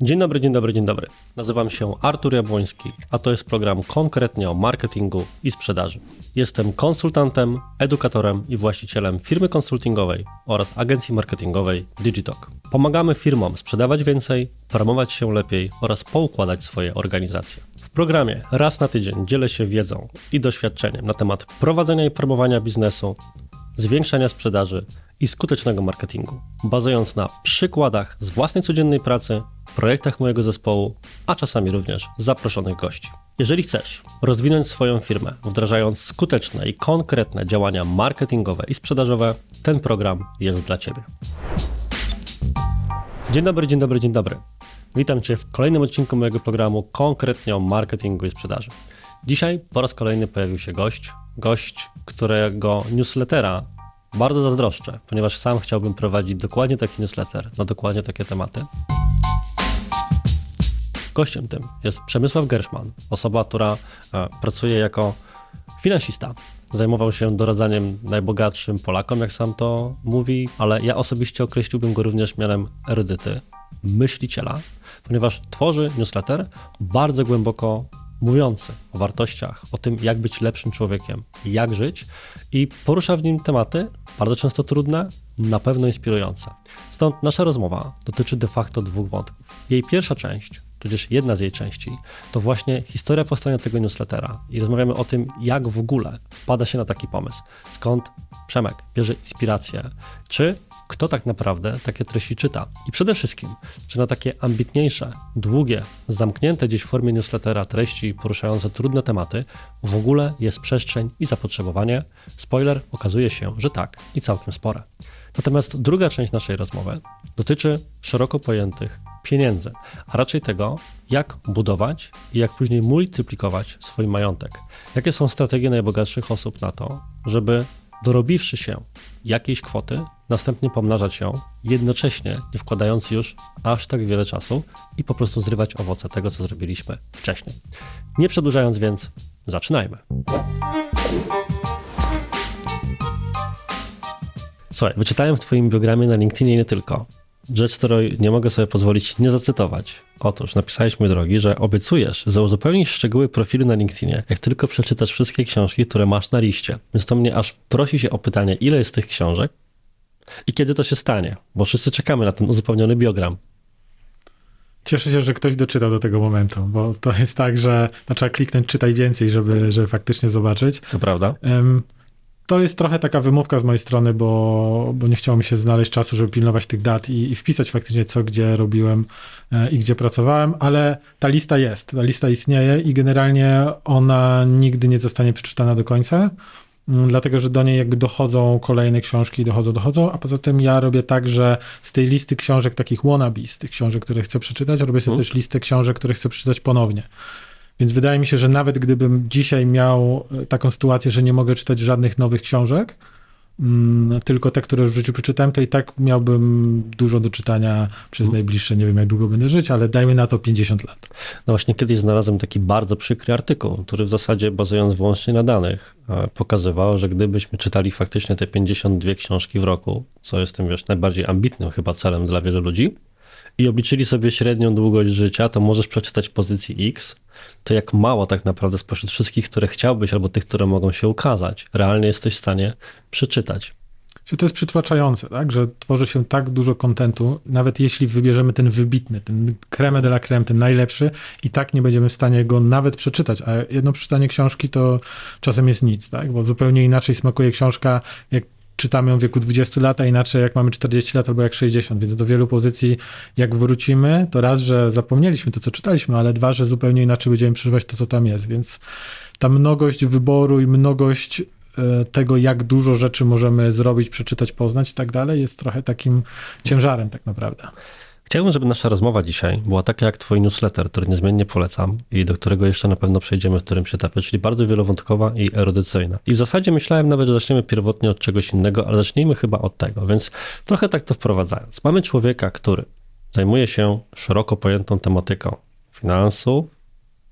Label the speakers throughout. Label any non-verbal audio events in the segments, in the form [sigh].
Speaker 1: Dzień dobry, dzień dobry, dzień dobry. Nazywam się Artur Jabłoński, a to jest program konkretnie o marketingu i sprzedaży. Jestem konsultantem, edukatorem i właścicielem firmy konsultingowej oraz agencji marketingowej Digitalk. Pomagamy firmom sprzedawać więcej, promować się lepiej oraz poukładać swoje organizacje. W programie raz na tydzień dzielę się wiedzą i doświadczeniem na temat prowadzenia i promowania biznesu, zwiększania sprzedaży i skutecznego marketingu, bazując na przykładach z własnej codziennej pracy, projektach mojego zespołu, a czasami również zaproszonych gości. Jeżeli chcesz rozwinąć swoją firmę, wdrażając skuteczne i konkretne działania marketingowe i sprzedażowe, ten program jest dla Ciebie. Dzień dobry, dzień dobry, dzień dobry. Witam Cię w kolejnym odcinku mojego programu konkretnie o marketingu i sprzedaży. Dzisiaj po raz kolejny pojawił się gość, gość, którego newslettera bardzo zazdroszczę, ponieważ sam chciałbym prowadzić dokładnie taki newsletter na dokładnie takie tematy. Gościem tym jest Przemysław Gerszman, osoba, która e, pracuje jako finansista. Zajmował się doradzaniem najbogatszym Polakom, jak sam to mówi, ale ja osobiście określiłbym go również mianem erudyty, myśliciela, ponieważ tworzy newsletter bardzo głęboko mówiący o wartościach, o tym, jak być lepszym człowiekiem, jak żyć i porusza w nim tematy, bardzo często trudne, na pewno inspirujące. Stąd nasza rozmowa dotyczy de facto dwóch wątków. Jej pierwsza część, tudzież jedna z jej części, to właśnie historia powstania tego newslettera i rozmawiamy o tym, jak w ogóle wpada się na taki pomysł, skąd Przemek bierze inspirację, czy kto tak naprawdę takie treści czyta. I przede wszystkim, czy na takie ambitniejsze, długie, zamknięte gdzieś w formie newslettera treści poruszające trudne tematy w ogóle jest przestrzeń i zapotrzebowanie? Spoiler, okazuje się, że tak i całkiem spore. Natomiast druga część naszej rozmowy dotyczy szeroko pojętych pieniędzy, a raczej tego, jak budować i jak później multiplikować swój majątek. Jakie są strategie najbogatszych osób na to, żeby dorobiwszy się jakiejś kwoty, następnie pomnażać ją, jednocześnie nie wkładając już aż tak wiele czasu i po prostu zrywać owoce tego, co zrobiliśmy wcześniej. Nie przedłużając więc, zaczynajmy. Słuchaj, wyczytałem w Twoim biogramie na LinkedInie nie tylko. Rzecz, której nie mogę sobie pozwolić nie zacytować. Otóż napisałeś, mój drogi, że obiecujesz, że uzupełnisz szczegóły profilu na LinkedInie, jak tylko przeczytasz wszystkie książki, które masz na liście. Więc to mnie aż prosi się o pytanie, ile jest tych książek i kiedy to się stanie, bo wszyscy czekamy na ten uzupełniony biogram.
Speaker 2: Cieszę się, że ktoś doczytał do tego momentu, bo to jest tak, że no, trzeba kliknąć czytaj więcej, żeby, żeby faktycznie zobaczyć.
Speaker 1: To prawda.
Speaker 2: To jest trochę taka wymówka z mojej strony, bo, bo nie chciało mi się znaleźć czasu, żeby pilnować tych dat i, i wpisać faktycznie co, gdzie robiłem e, i gdzie pracowałem, ale ta lista jest, ta lista istnieje i generalnie ona nigdy nie zostanie przeczytana do końca, dlatego że do niej jakby dochodzą kolejne książki, dochodzą, dochodzą, a poza tym ja robię tak, że z tej listy książek takich wannabe, z tych książek, które chcę przeczytać, robię sobie hmm. też listę książek, które chcę przeczytać ponownie. Więc wydaje mi się, że nawet gdybym dzisiaj miał e, taką sytuację, że nie mogę czytać żadnych nowych książek, mm, tylko te, które w życiu przeczytałem, to i tak miałbym dużo do czytania przez najbliższe, nie wiem jak długo będę żyć, ale dajmy na to 50 lat.
Speaker 1: No właśnie kiedyś znalazłem taki bardzo przykry artykuł, który w zasadzie bazując wyłącznie na danych, e, pokazywał, że gdybyśmy czytali faktycznie te 52 książki w roku, co jest tym wiesz, najbardziej ambitnym chyba celem dla wielu ludzi, i obliczyli sobie średnią długość życia, to możesz przeczytać pozycji X, to jak mało tak naprawdę spośród wszystkich, które chciałbyś, albo tych, które mogą się ukazać, realnie jesteś w stanie przeczytać.
Speaker 2: To jest przytłaczające, tak? że tworzy się tak dużo kontentu, nawet jeśli wybierzemy ten wybitny, ten creme de la creme, ten najlepszy, i tak nie będziemy w stanie go nawet przeczytać. A jedno przeczytanie książki to czasem jest nic, tak? bo zupełnie inaczej smakuje książka, jak czytamy ją w wieku 20 lat, a inaczej jak mamy 40 lat albo jak 60, więc do wielu pozycji jak wrócimy, to raz, że zapomnieliśmy to, co czytaliśmy, ale dwa, że zupełnie inaczej będziemy przeżywać to, co tam jest, więc ta mnogość wyboru i mnogość e, tego, jak dużo rzeczy możemy zrobić, przeczytać, poznać i tak dalej, jest trochę takim ciężarem tak naprawdę.
Speaker 1: Chciałbym, żeby nasza rozmowa dzisiaj była taka jak Twój newsletter, który niezmiennie polecam i do którego jeszcze na pewno przejdziemy w którymś etapie, czyli bardzo wielowątkowa i erudycyjna. I w zasadzie myślałem nawet, że zaczniemy pierwotnie od czegoś innego, ale zacznijmy chyba od tego. Więc trochę tak to wprowadzając. Mamy człowieka, który zajmuje się szeroko pojętą tematyką finansów,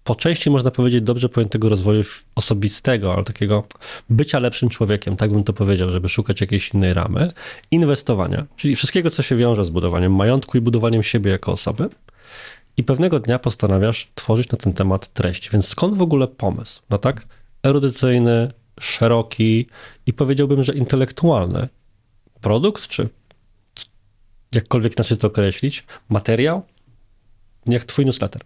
Speaker 1: po części można powiedzieć dobrze pojętego rozwoju osobistego, ale takiego bycia lepszym człowiekiem, tak bym to powiedział, żeby szukać jakiejś innej ramy, inwestowania, czyli wszystkiego, co się wiąże z budowaniem majątku i budowaniem siebie jako osoby, i pewnego dnia postanawiasz tworzyć na ten temat treść. Więc skąd w ogóle pomysł? No tak, erudycyjny, szeroki i powiedziałbym, że intelektualny produkt, czy jakkolwiek inaczej to określić, materiał, jak twój newsletter.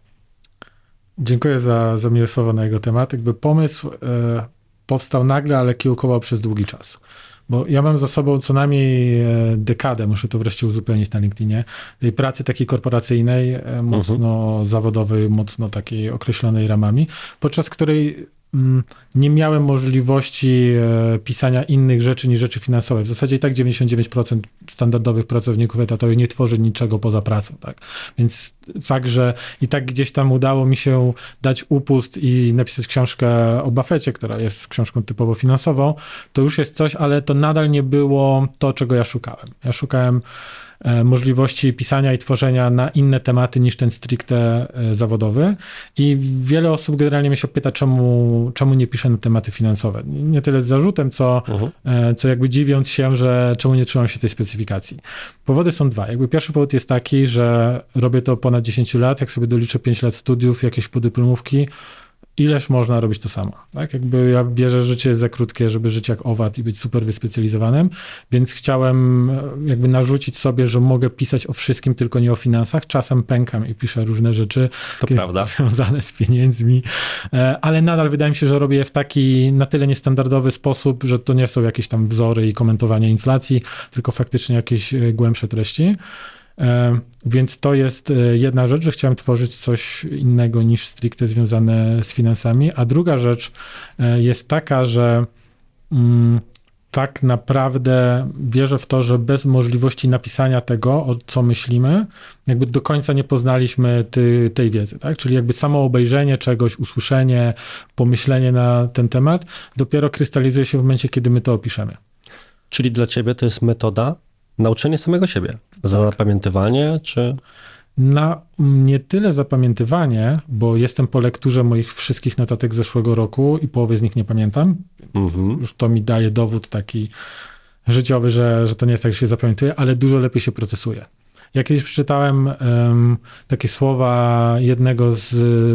Speaker 2: Dziękuję za, za miłe słowa na jego temat. Jakby pomysł e, powstał nagle, ale kiełkował przez długi czas. Bo ja mam za sobą co najmniej e, dekadę, muszę to wreszcie uzupełnić na LinkedInie, tej pracy takiej korporacyjnej, e, mocno mhm. zawodowej, mocno takiej określonej ramami, podczas której nie miałem możliwości e, pisania innych rzeczy niż rzeczy finansowe. W zasadzie i tak 99% standardowych pracowników etatowych nie tworzy niczego poza pracą. Tak? Więc fakt, że i tak gdzieś tam udało mi się dać upust i napisać książkę o Buffetcie, która jest książką typowo finansową, to już jest coś, ale to nadal nie było to, czego ja szukałem. Ja szukałem możliwości pisania i tworzenia na inne tematy niż ten stricte e, zawodowy. I wiele osób generalnie mnie się pyta, czemu, czemu nie piszę na tematy finansowe. Nie tyle z zarzutem, co, uh-huh. co jakby dziwiąc się, że czemu nie trzymam się tej specyfikacji. Powody są dwa. Jakby pierwszy powód jest taki, że robię to ponad 10 lat, jak sobie doliczę 5 lat studiów, jakieś podyplomówki, ileż można robić to samo. Tak? Jakby ja wierzę, że życie jest za krótkie, żeby żyć jak owad i być super wyspecjalizowanym, więc chciałem e, jakby narzucić sobie, że mogę pisać o wszystkim, tylko nie o finansach. Czasem pękam i piszę różne rzeczy
Speaker 1: to prawda.
Speaker 2: związane z pieniędzmi, e, ale nadal wydaje mi się, że robię je w taki na tyle niestandardowy sposób, że to nie są jakieś tam wzory i komentowanie inflacji, tylko faktycznie jakieś e, głębsze treści. E, więc to jest e, jedna rzecz, że chciałem tworzyć coś innego niż stricte związane z finansami. A druga rzecz e, jest taka, że mm, tak naprawdę wierzę w to, że bez możliwości napisania tego, o co myślimy, jakby do końca nie poznaliśmy ty, tej wiedzy, tak? Czyli jakby samo obejrzenie czegoś, usłyszenie, pomyślenie na ten temat dopiero krystalizuje się w momencie, kiedy my to opiszemy.
Speaker 1: Czyli dla ciebie to jest metoda Nauczenie samego siebie. Zapamiętywanie, czy.
Speaker 2: Na nie tyle zapamiętywanie, bo jestem po lekturze moich wszystkich notatek zeszłego roku i połowy z nich nie pamiętam. Mhm. Już to mi daje dowód taki życiowy, że, że to nie jest tak, że się zapamiętuje, ale dużo lepiej się procesuje. Ja kiedyś przeczytałem um, takie słowa jednego z,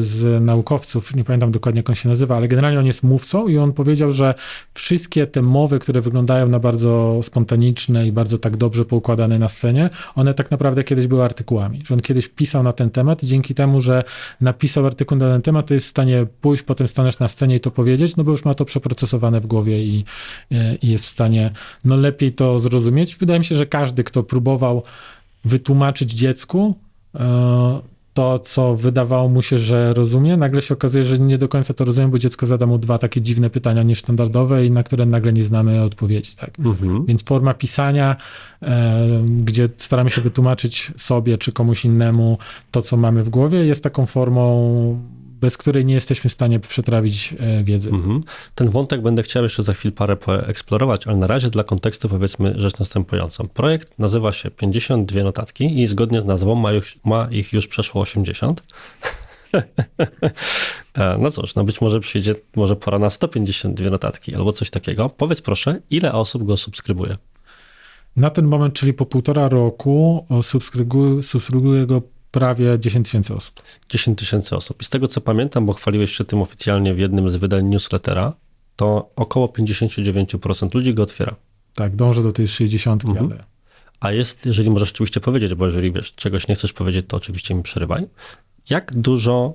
Speaker 2: z naukowców, nie pamiętam dokładnie jak on się nazywa, ale generalnie on jest mówcą i on powiedział, że wszystkie te mowy, które wyglądają na bardzo spontaniczne i bardzo tak dobrze poukładane na scenie, one tak naprawdę kiedyś były artykułami. Że on kiedyś pisał na ten temat dzięki temu, że napisał artykuł na ten temat, to jest w stanie pójść, potem stanąć na scenie i to powiedzieć, no bo już ma to przeprocesowane w głowie i, i jest w stanie no lepiej to zrozumieć. Wydaje mi się, że każdy, kto próbował wytłumaczyć dziecku e, to, co wydawało mu się, że rozumie, nagle się okazuje, że nie do końca to rozumie, bo dziecko zada mu dwa takie dziwne pytania niestandardowe i na które nagle nie znamy odpowiedzi. Tak? Mhm. Więc forma pisania, e, gdzie staramy się wytłumaczyć sobie czy komuś innemu to, co mamy w głowie, jest taką formą bez której nie jesteśmy w stanie przetrawić e, wiedzy. Mhm.
Speaker 1: Ten wątek będę chciał jeszcze za chwilę parę poeksplorować, ale na razie dla kontekstu powiedzmy rzecz następującą. Projekt nazywa się 52 notatki i zgodnie z nazwą ma, już, ma ich już przeszło 80. [laughs] E, no cóż, no być może przyjdzie, może pora na 152 notatki albo coś takiego. Powiedz proszę, ile osób go subskrybuje?
Speaker 2: Na ten moment, czyli po półtora roku, subskrybuje, subskrybuje go prawie 10 tysięcy osób.
Speaker 1: 10 tysięcy osób. I z tego co pamiętam, bo chwaliłeś się tym oficjalnie w jednym z wydań newslettera, to około 59% ludzi go otwiera.
Speaker 2: Tak, dążę do tej 60, mhm. ale...
Speaker 1: A jest, jeżeli możesz oczywiście powiedzieć, bo jeżeli wiesz, czegoś nie chcesz powiedzieć, to oczywiście mi przerywaj. Jak dużo,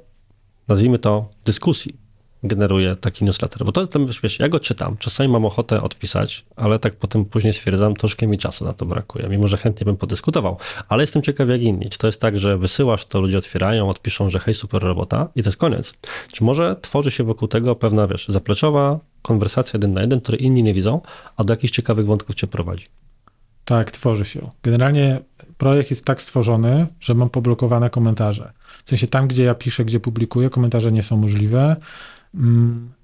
Speaker 1: nazwijmy to, dyskusji generuje taki newsletter. Bo to, to wiesz, ja go czytam, czasami mam ochotę odpisać, ale tak potem później stwierdzam, troszkę mi czasu na to brakuje, mimo że chętnie bym podyskutował. Ale jestem ciekaw jak inni. Czy to jest tak, że wysyłasz, to ludzie otwierają, odpiszą, że hej, super robota i to jest koniec. Czy może tworzy się wokół tego pewna, wiesz, zapleczowa konwersacja jeden na jeden, której inni nie widzą, a do jakichś ciekawych wątków cię prowadzi?
Speaker 2: Tak, tworzy się. Generalnie projekt jest tak stworzony, że mam poblokowane komentarze. W sensie tam, gdzie ja piszę, gdzie publikuję, komentarze nie są możliwe.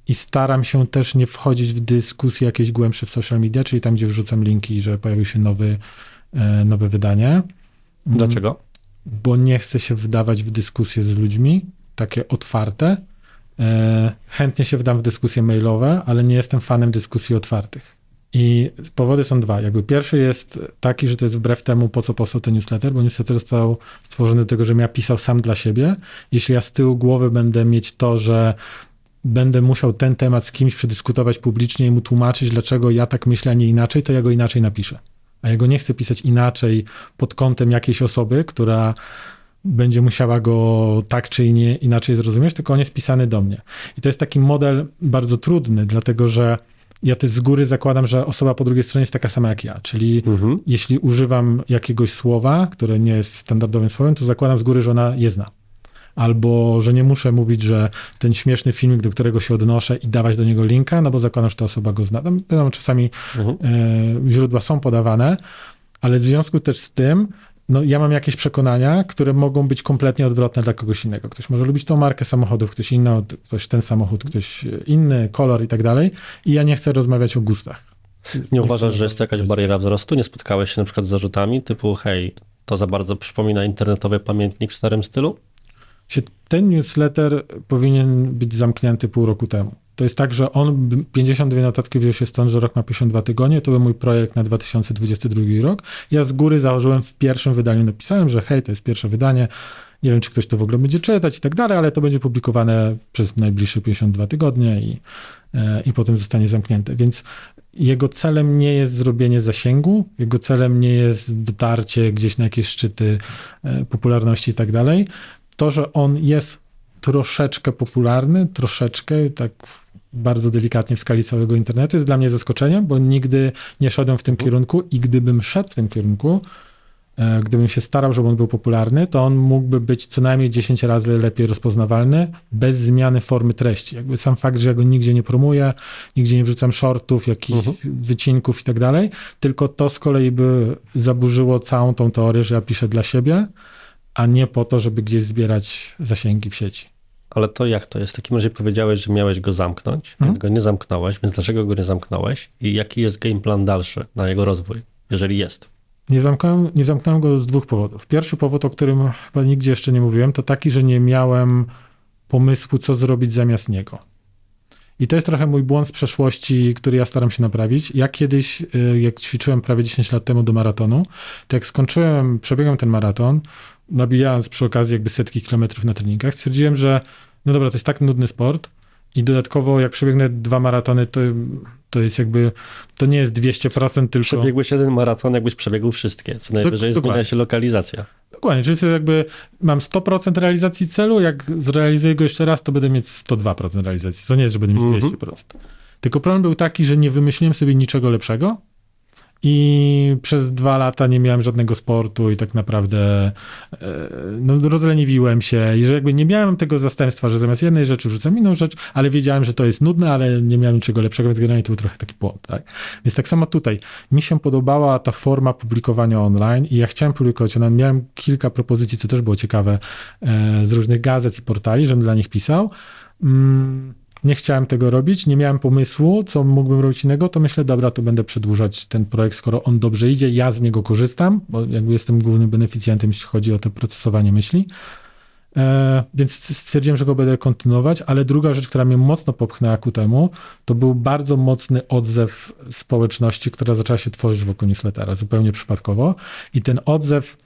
Speaker 2: I staram się też nie wchodzić w dyskusje jakieś głębsze w social media, czyli tam, gdzie wrzucam linki, że pojawił się nowy, e, nowe wydanie. Mm,
Speaker 1: Dlaczego?
Speaker 2: Bo nie chcę się wdawać w dyskusje z ludźmi, takie otwarte. E, chętnie się wdam w dyskusje mailowe, ale nie jestem fanem dyskusji otwartych. I powody są dwa. Jakby pierwszy jest taki, że to jest wbrew temu, po co powstał ten newsletter, bo newsletter został stworzony do tego, żebym ja pisał sam dla siebie. Jeśli ja z tyłu głowy będę mieć to, że będę musiał ten temat z kimś przedyskutować publicznie i mu tłumaczyć, dlaczego ja tak myślę, a nie inaczej, to ja go inaczej napiszę. A ja go nie chcę pisać inaczej pod kątem jakiejś osoby, która będzie musiała go tak czy nie, inaczej zrozumieć, tylko on jest pisany do mnie. I to jest taki model bardzo trudny, dlatego że ja też z góry zakładam, że osoba po drugiej stronie jest taka sama jak ja. Czyli mhm. jeśli używam jakiegoś słowa, które nie jest standardowym słowem, to zakładam z góry, że ona je zna. Albo, że nie muszę mówić, że ten śmieszny filmik, do którego się odnoszę i dawać do niego linka, no bo zakładam, że ta osoba go zna. Tam, wiadomo, czasami mhm. e, źródła są podawane, ale w związku też z tym no, ja mam jakieś przekonania, które mogą być kompletnie odwrotne dla kogoś innego. Ktoś może lubić tą markę samochodów, ktoś inny, ktoś ten samochód, ktoś inny, kolor i tak dalej. I ja nie chcę rozmawiać o gustach.
Speaker 1: Nie, nie uważasz, że jest to jakaś bariera wzrostu? Nie spotkałeś się na przykład z zarzutami typu, hej, to za bardzo przypomina internetowy pamiętnik w starym stylu?
Speaker 2: Ten newsletter powinien być zamknięty pół roku temu. To jest tak, że on, 52 notatki wziął się stąd, że rok ma 52 tygodnie, to był mój projekt na 2022 rok. Ja z góry założyłem w pierwszym wydaniu, napisałem, że hej, to jest pierwsze wydanie, nie wiem, czy ktoś to w ogóle będzie czytać i tak dalej, ale to będzie publikowane przez najbliższe 52 tygodnie i, e, i potem zostanie zamknięte. Więc jego celem nie jest zrobienie zasięgu, jego celem nie jest dotarcie gdzieś na jakieś szczyty e, popularności i tak dalej. To, że on jest troszeczkę popularny, troszeczkę, tak bardzo delikatnie w skali całego internetu, jest dla mnie zaskoczeniem, bo nigdy nie szedłem w tym mhm. kierunku i gdybym szedł w tym kierunku, e, gdybym się starał, żeby on był popularny, to on mógłby być co najmniej 10 razy lepiej rozpoznawalny bez zmiany formy treści. Jakby sam fakt, że ja go nigdzie nie promuję, nigdzie nie wrzucam shortów, jakichś uh-huh. wycinków i tak dalej, tylko to z kolei by zaburzyło całą tą teorię, że ja piszę dla siebie, a nie po to, żeby gdzieś zbierać zasięgi w sieci.
Speaker 1: Ale to jak to jest? W takim razie powiedziałeś, że miałeś go zamknąć, hmm? więc go nie zamknąłeś, więc dlaczego go nie zamknąłeś i jaki jest game plan dalszy na jego rozwój, jeżeli jest?
Speaker 2: Nie zamknąłem, nie zamknąłem go z dwóch powodów. Pierwszy powód, o którym chyba nigdzie jeszcze nie mówiłem, to taki, że nie miałem pomysłu, co zrobić zamiast niego. I to jest trochę mój błąd z przeszłości, który ja staram się naprawić. Ja kiedyś, y, jak ćwiczyłem prawie 10 lat temu do maratonu, to jak skończyłem, przebiegłem ten maraton, nabijając przy okazji jakby setki kilometrów na treningach, stwierdziłem, że no dobra, to jest tak nudny sport i dodatkowo jak przebiegnę dwa maratony, to, to jest jakby, to nie jest 200%, tylko...
Speaker 1: Przebiegłeś jeden maraton, jakbyś przebiegł wszystkie, co najwyżej do, zmienia się lokalizacja.
Speaker 2: Dokładnie, czyli to jakby mam 100% realizacji celu, jak zrealizuję go jeszcze raz, to będę mieć 102% realizacji. To nie jest, że będę mieć mm -hmm. 200%. Tylko problem był taki, że nie wymyśliłem sobie niczego lepszego, i przez dwa lata nie miałem żadnego sportu i tak naprawdę e, no, rozleniwiłem się i że jakby nie miałem tego zastępstwa, że zamiast jednej rzeczy wrzucam inną rzecz, ale wiedziałem, że to jest nudne, ale nie miałem niczego lepszego, więc generalnie to był trochę taki błąd. Tak? Więc tak samo tutaj. Mi się podobała ta forma publikowania online i ja chciałem publikować online. Miałem kilka propozycji, co też było ciekawe, e, z różnych gazet i portali, żebym dla nich pisał. Mm nie chciałem tego robić, nie miałem pomysłu, co mógłbym robić innego, to myślę, dobra, to będę przedłużać ten projekt, skoro on dobrze idzie, ja z niego korzystam, bo jakby jestem głównym beneficjentem, jeśli chodzi o to procesowanie myśli. E, więc stwierdziłem, że go będę kontynuować, ale druga rzecz, która mnie mocno popchnęła ku temu, to był bardzo mocny odzew społeczności, która zaczęła się tworzyć wokół newslettera, zupełnie przypadkowo. I ten odzew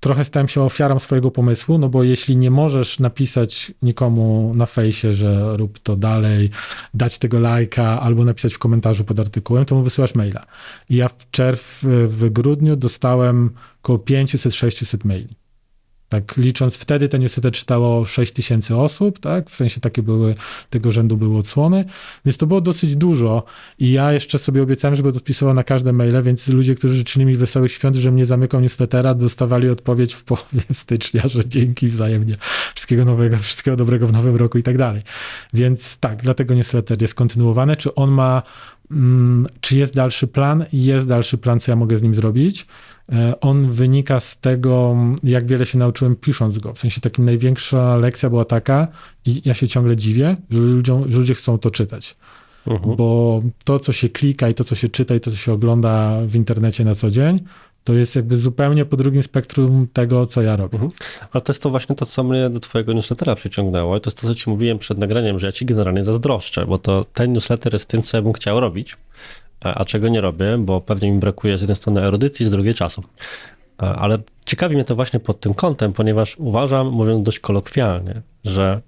Speaker 2: trochę stałem się ofiarą swojego pomysłu, no bo jeśli nie możesz napisać nikomu na fejsie, że rób to dalej, dać tego lajka albo napisać w komentarzu pod artykułem, to mu wysyłasz maila. I ja w czerw, w grudniu dostałem około 500-600 maili. Tak licząc, wtedy ten newsletter czytało 6 tysięcy osób, tak? W sensie takie były, tego rzędu były odsłony, więc to było dosyć dużo i ja jeszcze sobie obiecałem, że będę odpisywał na każde maile, więc ludzie, którzy życzyli mi wesołych świąt, że mnie zamykał newslettera, dostawali odpowiedź w połowie [laughs] stycznia, że dzięki wzajemnie, wszystkiego nowego, wszystkiego dobrego w nowym roku i tak dalej. Więc tak, dlatego newsletter jest kontynuowany. Czy on ma, czy jest dalszy plan? Jest dalszy plan, co ja mogę z nim zrobić. E, on wynika z tego, jak wiele się nauczyłem pisząc go. W sensie takim największa lekcja była taka, i ja się ciągle dziwię, że, ludziom, że ludzie chcą to czytać. Uh-huh. Bo to, co się klika i to, co się czyta i to, co się ogląda w internecie na co dzień, to jest jakby zupełnie po drugim spektrum tego, co ja robię. Mhm.
Speaker 1: Ale to jest to właśnie to, co mnie do twojego newslettera przyciągnęło. I to jest to, co ci mówiłem przed nagraniem, że ja ci generalnie zazdroszczę, bo to ten newsletter jest tym, co ja bym chciał robić. a, a czego nie robię, bo pewnie mi brakuje z jednej strony erudycji, z drugiej czasu. Ale ciekawi mnie to właśnie pod tym kątem, ponieważ uważam, mówiąc dość kolokwialnie, że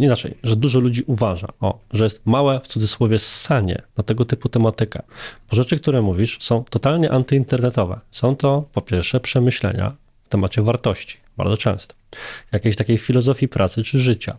Speaker 1: inaczej, że dużo ludzi uważa, o, że jest małe w cudzysłowie ssanie na tego typu tematykę. Bo rzeczy, które mówisz, są totalnie antyinternetowe. Są to po pierwsze przemyślenia w temacie wartości, bardzo często. Jakiejś takiej filozofii pracy czy życia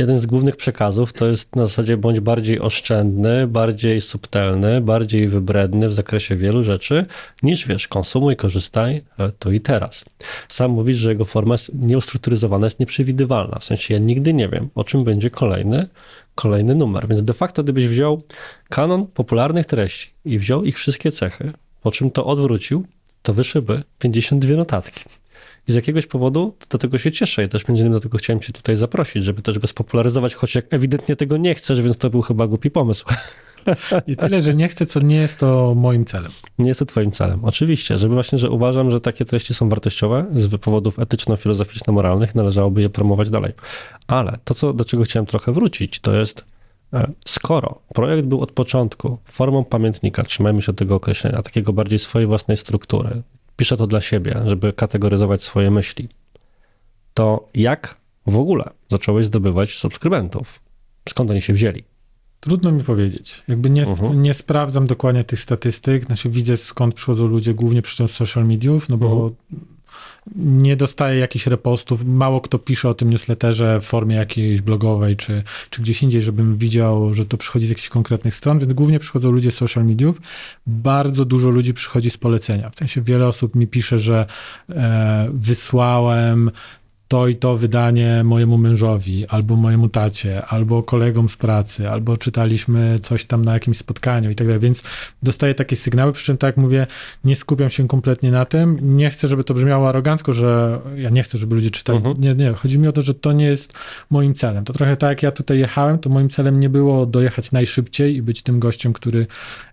Speaker 1: jeden z głównych przekazów to jest na zasadzie bądź bardziej oszczędny, bardziej subtelny, bardziej wybredny w zakresie wielu rzeczy, niż wiesz, konsumuj, korzystaj e, tu i teraz. Sam mówisz, że jego forma jest nieustrukturyzowana, jest nieprzewidywalna. W sensie ja nigdy nie wiem, o czym będzie kolejny, kolejny numer. Więc de facto, gdybyś wziął kanon popularnych treści i wziął ich wszystkie cechy, po czym to odwrócił, to wyszłyby 52 notatki. I z jakiegoś powodu do tego się cieszę i też między innymi do tego chciałem cię tutaj zaprosić, żeby też go spopularyzować, choć jak ewidentnie tego nie chcesz, więc to był chyba głupi pomysł. [laughs]
Speaker 2: Nie tyle, że nie chcę, co nie jest to moim celem.
Speaker 1: Nie jest to twoim celem. Oczywiście, żeby właśnie, że uważam, że takie treści są wartościowe z powodów etyczno-filozoficzno-moralnych, należałoby je promować dalej. Ale to, co, do czego chciałem trochę wrócić, to jest e, Skoro projekt był od początku formą pamiętnika, trzymajmy się tego określenia, takiego bardziej swojej własnej struktury, piszę to dla siebie, żeby kategoryzować swoje myśli, to jak w ogóle zacząłeś zdobywać subskrybentów? Skąd oni się wzięli?
Speaker 2: Trudno mi powiedzieć. Jakby nie, uh-huh. nie sprawdzam dokładnie tych statystyk, znaczy widzę skąd przychodzą ludzie, głównie przez social mediów, no bo uh-huh nie dostaje jakichś repostów. Mało kto pisze o tym newsletterze w formie jakiejś blogowej czy, czy gdzieś indziej, żebym widział, że to przychodzi z jakichś konkretnych stron, więc głównie przychodzą ludzie z social mediów. Bardzo dużo ludzi przychodzi z polecenia. W sensie wiele osób mi pisze, że e, wysłałem to i to wydanie mojemu mężowi, albo mojemu tacie, albo kolegom z pracy, albo czytaliśmy coś tam na jakimś spotkaniu i tak dalej, więc dostaję takie sygnały, przy czym tak jak mówię, nie skupiam się kompletnie na tym, nie chcę, żeby to brzmiało arogancko, że ja nie chcę, żeby ludzie czytali, uh-huh. nie, nie, chodzi mi o to, że to nie jest moim celem, to trochę tak jak ja tutaj jechałem, to moim celem nie było dojechać najszybciej i być tym gościem, który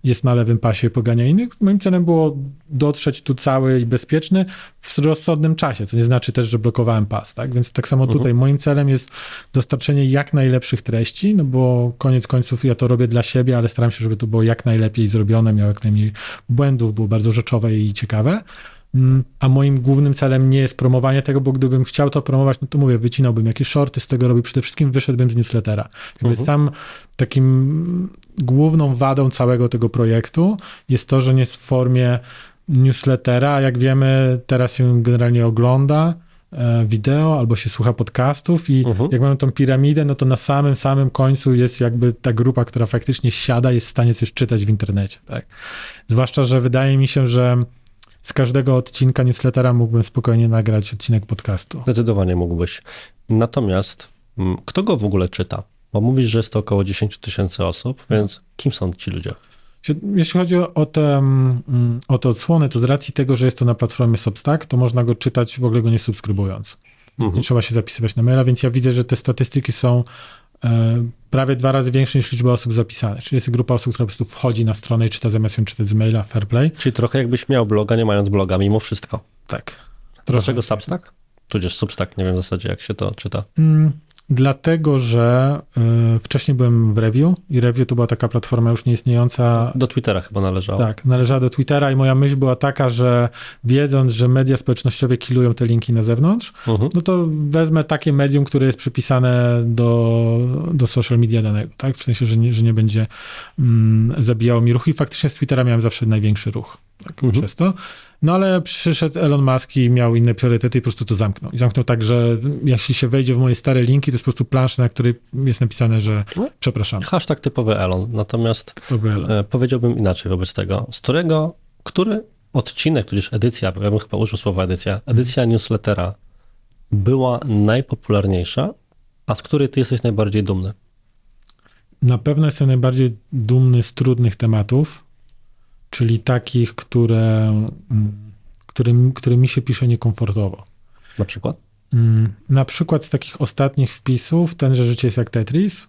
Speaker 2: jest na lewym pasie i pogania innych, moim celem było dotrzeć tu cały i bezpieczny w rozsądnym czasie, co nie znaczy też, że blokowałem pas, tak? Więc tak samo tutaj mhm. moim celem jest dostarczenie jak najlepszych treści, no bo koniec końców ja to robię dla siebie, ale staram się, żeby to było jak najlepiej zrobione, miało jak najmniej błędów, było bardzo rzeczowe i ciekawe. Mm, a moim głównym celem nie jest promowanie tego, bo gdybym chciał to promować, no to mówię, wycinałbym jakieś shorty z tego robił, przede wszystkim wyszedłbym z newslettera. Jakby uh-huh. sam takim główną wadą całego tego projektu jest to, że nie jest w formie newslettera. Jak wiemy, teraz się generalnie ogląda wideo albo się słucha podcastów i uh-huh. jak mamy tą piramidę, no to na samym, samym końcu jest jakby ta grupa, która faktycznie siada, jest w stanie coś czytać w internecie. Tak? Zwłaszcza, że wydaje mi się, że z każdego odcinka newslettera mógłbym spokojnie nagrać odcinek podcastu.
Speaker 1: Zdecydowanie mógłbyś. Natomiast mm, kto go w ogóle czyta? Bo mówisz, że jest to około 10 tysięcy osób, więc kim są ci ludzie?
Speaker 2: Jeśli chodzi o te, mm, o te odsłony, to z racji tego, że jest to na platformie Substack, to można go czytać w ogóle go nie subskrybując. Mhm. Nie trzeba się zapisywać na maila, więc ja widzę, że te statystyki są e, prawie dwa razy większe niż liczba osób zapisanych. Czyli jest grupa osób, która po prostu wchodzi na stronę i czyta zamiast ją czytać z maila, fair play.
Speaker 1: Czyli trochę jakbyś miał bloga, nie mając bloga, mimo wszystko.
Speaker 2: Tak.
Speaker 1: Trochę. Dlaczego Substack? Tudzież Substack, nie wiem w zasadzie jak się to czyta. Mm,
Speaker 2: Dlatego, że y, wcześniej byłem w Review i Review to była taka platforma już nieistniejąca.
Speaker 1: Do Twittera chyba należała.
Speaker 2: Tak, należała do Twittera i moja myśl była taka, że wiedząc, że media społecznościowe kilują te linki na zewnątrz, uh-huh. no to wezmę takie medium, które jest przypisane do, do social media danego, tak? W sensie, że nie, że nie będzie mm, zabijało mi ruchu i faktycznie z Twittera miałem zawsze największy ruch tak, uh-huh. przez to. No ale przyszedł Elon Musk i miał inne priorytety i po prostu to zamknął. I zamknął tak, że jeśli się wejdzie w moje stare linki, to jest po prostu plansza, na której jest napisane, że no. przepraszam.
Speaker 1: Hashtag typowy Elon. Natomiast Elon. E, powiedziałbym inaczej wobec tego. Z którego, który odcinek, tudzież edycja, bo ja bym chyba użył słowa edycja, edycja mhm. newslettera była najpopularniejsza, a z której ty jesteś najbardziej dumny?
Speaker 2: Na pewno jestem najbardziej dumny z trudnych tematów, czyli takich, które, mm, które, które mi się pisze niekomfortowo.
Speaker 1: Na przykład?
Speaker 2: Mm, na przykład z takich ostatnich wpisów, ten, że życie jest jak Tetris,